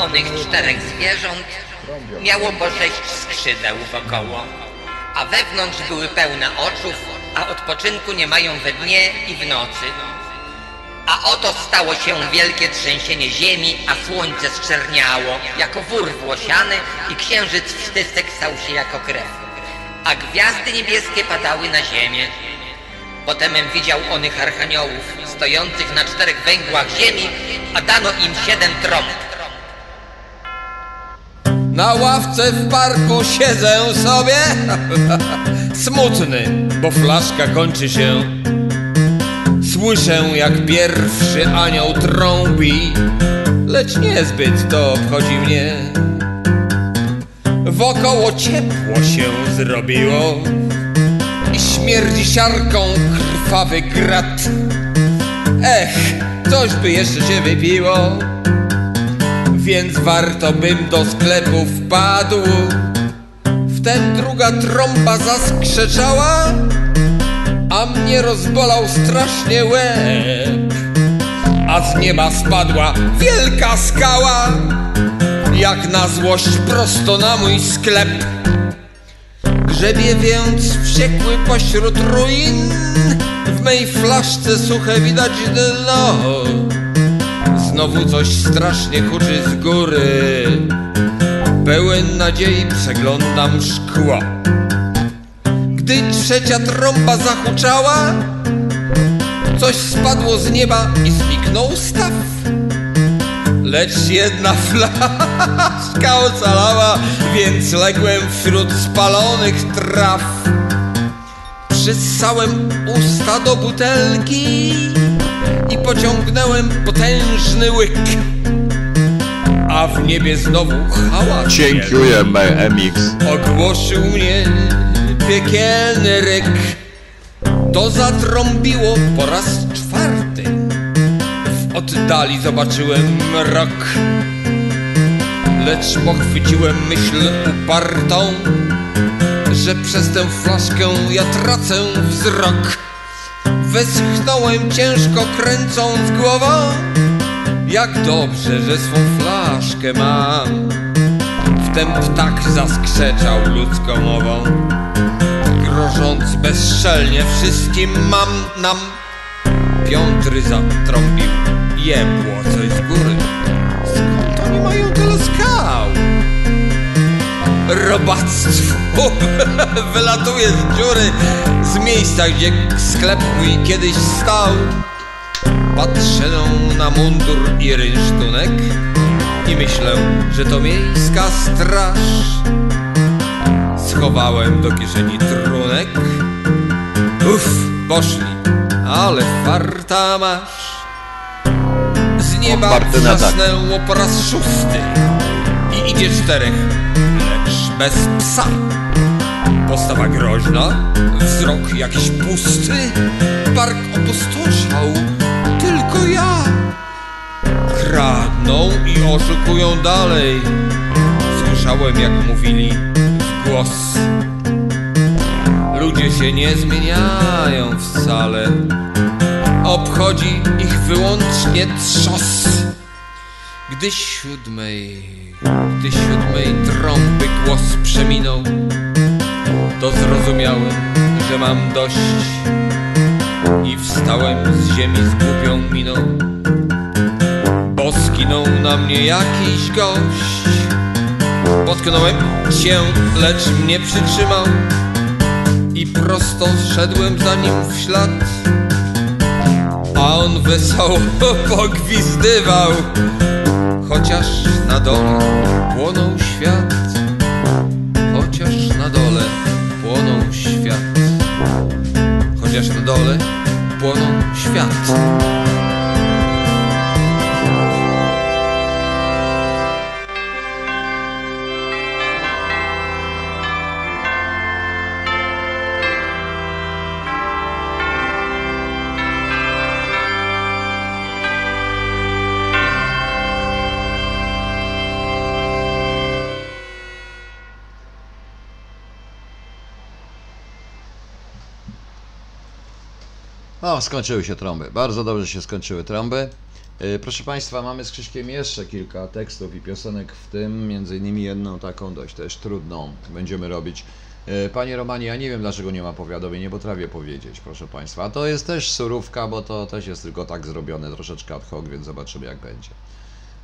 Z onych czterech zwierząt miało po sześć skrzydeł wokoło, a wewnątrz były pełne oczów, a odpoczynku nie mają we dnie i w nocy. A oto stało się wielkie trzęsienie ziemi, a słońce zczerniało jako wór włosiany i księżyc wstysek stał się jako krew. A gwiazdy niebieskie padały na ziemię. Potemem widział onych archaniołów, stojących na czterech węgłach ziemi, a dano im siedem trąb. Na ławce w parku siedzę sobie. (laughs) Smutny, bo flaszka kończy się. Słyszę jak pierwszy anioł trąbi Lecz niezbyt to obchodzi mnie. Wokoło ciepło się zrobiło I śmierdzi siarką krwawy grat. Ech, coś by jeszcze się wypiło więc warto bym do sklepu wpadł. Wtem druga trąba zaskrzeczała, a mnie rozbolał strasznie łeb. A z nieba spadła wielka skała, jak na złość prosto na mój sklep. Grzebie więc wściekły pośród ruin, w mej flaszce suche widać dno. Znowu coś strasznie huczy z góry. Pełen nadziei przeglądam szkło. Gdy trzecia trąba zahuczała Coś spadło z nieba i zniknął staw. Lecz jedna (laughs) flaszka ocalała Więc ległem wśród spalonych traw. Przyssałem usta do butelki i pociągnąłem potężny łyk. A w niebie znowu hałas Dziękujemy, MX. ogłosił mnie piekielny ryk. To zatrąbiło po raz czwarty. W oddali zobaczyłem mrok. Lecz pochwyciłem myśl upartą, że przez tę flaszkę ja tracę wzrok. Westchnąłem ciężko kręcąc głową. Jak dobrze, że swą flaszkę mam. Wtem ptak zaskrzeczał ludzką mową. Grożąc bezczelnie wszystkim mam nam. Piątry zatrąbił Jebło coś z góry. Skąd oni mają tyle skał? Robactwo (laughs) wylatuje z dziury z miejsca, gdzie sklep mój kiedyś stał. Patrzę na mundur i rynsztunek i myślę, że to miejska straż. Schowałem do kieszeni trunek. Uff, poszli, ale farta masz. Z nieba na tak. wrzasnęło po raz szósty i idzie czterech, bez psa. Postawa groźna, wzrok jakiś pusty, park opustoszał, tylko ja. Kradną i oszukują dalej. Słyszałem, jak mówili w głos. Ludzie się nie zmieniają wcale. Obchodzi ich wyłącznie trzos. Gdy siódmej, gdy siódmej trąby głos przeminął, to zrozumiałem, że mam dość i wstałem z ziemi z głupią miną, bo skinął na mnie jakiś gość. Potknąłem się, lecz mnie przytrzymał i prosto szedłem za nim w ślad. A on wesoło (laughs) pogwizdywał, chociaż na dole płonął świat. Chociaż na dole płonął świat. Chociaż na dole płonął świat. O, skończyły się trąby. Bardzo dobrze się skończyły trąby. Yy, Proszę Państwa, mamy z Krzyśkiem jeszcze kilka tekstów i piosenek, w tym między innymi jedną taką dość też trudną będziemy robić. Yy, Panie Romanie, ja nie wiem dlaczego nie ma powiadomień, nie potrafię powiedzieć, proszę Państwa. To jest też surówka, bo to też jest tylko tak zrobione, troszeczkę ad hoc, więc zobaczymy jak będzie.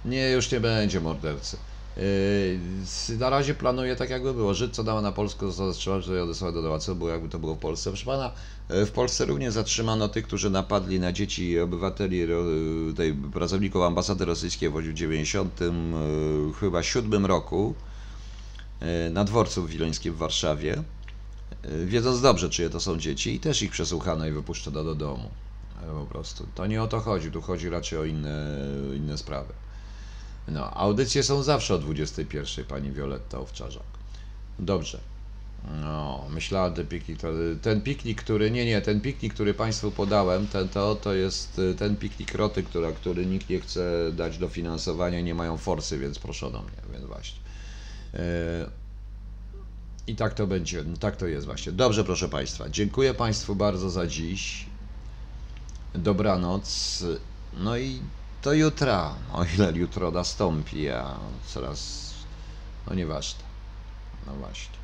Nie, już nie będzie mordercy. Yy, na razie planuję tak jakby było. Żyd, co dała na Polskę, został zatrzymany, że odesłał do doła, co było jakby to było w Polsce. Proszę pana, yy, w Polsce również zatrzymano tych, którzy napadli na dzieci obywateli, yy, tej pracowników ambasady rosyjskiej w 90 yy, chyba siódmym roku na dworcu wileńskim w Warszawie, wiedząc dobrze, czyje to są dzieci i też ich przesłuchano i wypuszczono do domu. Po prostu. To nie o to chodzi, tu chodzi raczej o inne, inne sprawy. No, audycje są zawsze o 21, pani Wioletta Owczarzak. Dobrze. No, myślałem, ten piknik, ten piknik, który, nie, nie, ten piknik, który Państwu podałem, ten, to, to jest y, ten piknik roty, która, który nikt nie chce dać dofinansowania, nie mają forsy, więc proszono mnie, więc właśnie. Yy, I tak to będzie, tak to jest właśnie. Dobrze, proszę Państwa, dziękuję Państwu bardzo za dziś. Dobranoc. No i do jutra, o ile jutro nastąpi, a coraz, no nieważne. No właśnie.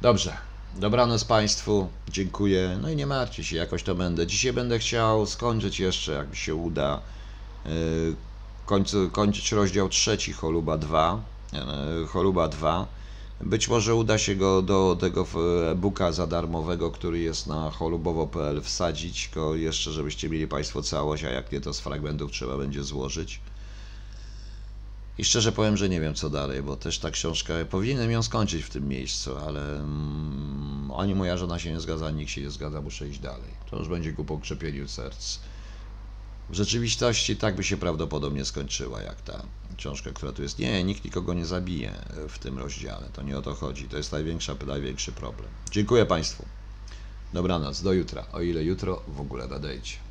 Dobrze. Dobranoc Państwu, dziękuję. No i nie martwcie się, jakoś to będę. Dzisiaj będę chciał skończyć jeszcze, jak mi się uda, yy, końcu, kończyć rozdział trzeci Choluba 2. yy, Choluba 2. Być może uda się go do tego w- e-booka za darmowego, który jest na cholubowo.pl wsadzić go jeszcze, żebyście mieli Państwo całość, a jak nie, to z fragmentów trzeba będzie złożyć. I szczerze powiem, że nie wiem co dalej, bo też ta książka, powinienem ją skończyć w tym miejscu, ale mm, ani moja żona się nie zgadza, nikt się nie zgadza, muszę iść dalej. To już będzie ku pokrzepieniu serc. W rzeczywistości tak by się prawdopodobnie skończyła, jak ta książka, która tu jest. Nie, nikt nikogo nie zabije w tym rozdziale. To nie o to chodzi. To jest największa, największy problem. Dziękuję Państwu. Dobranoc, do jutra. O ile jutro w ogóle nadejdzie.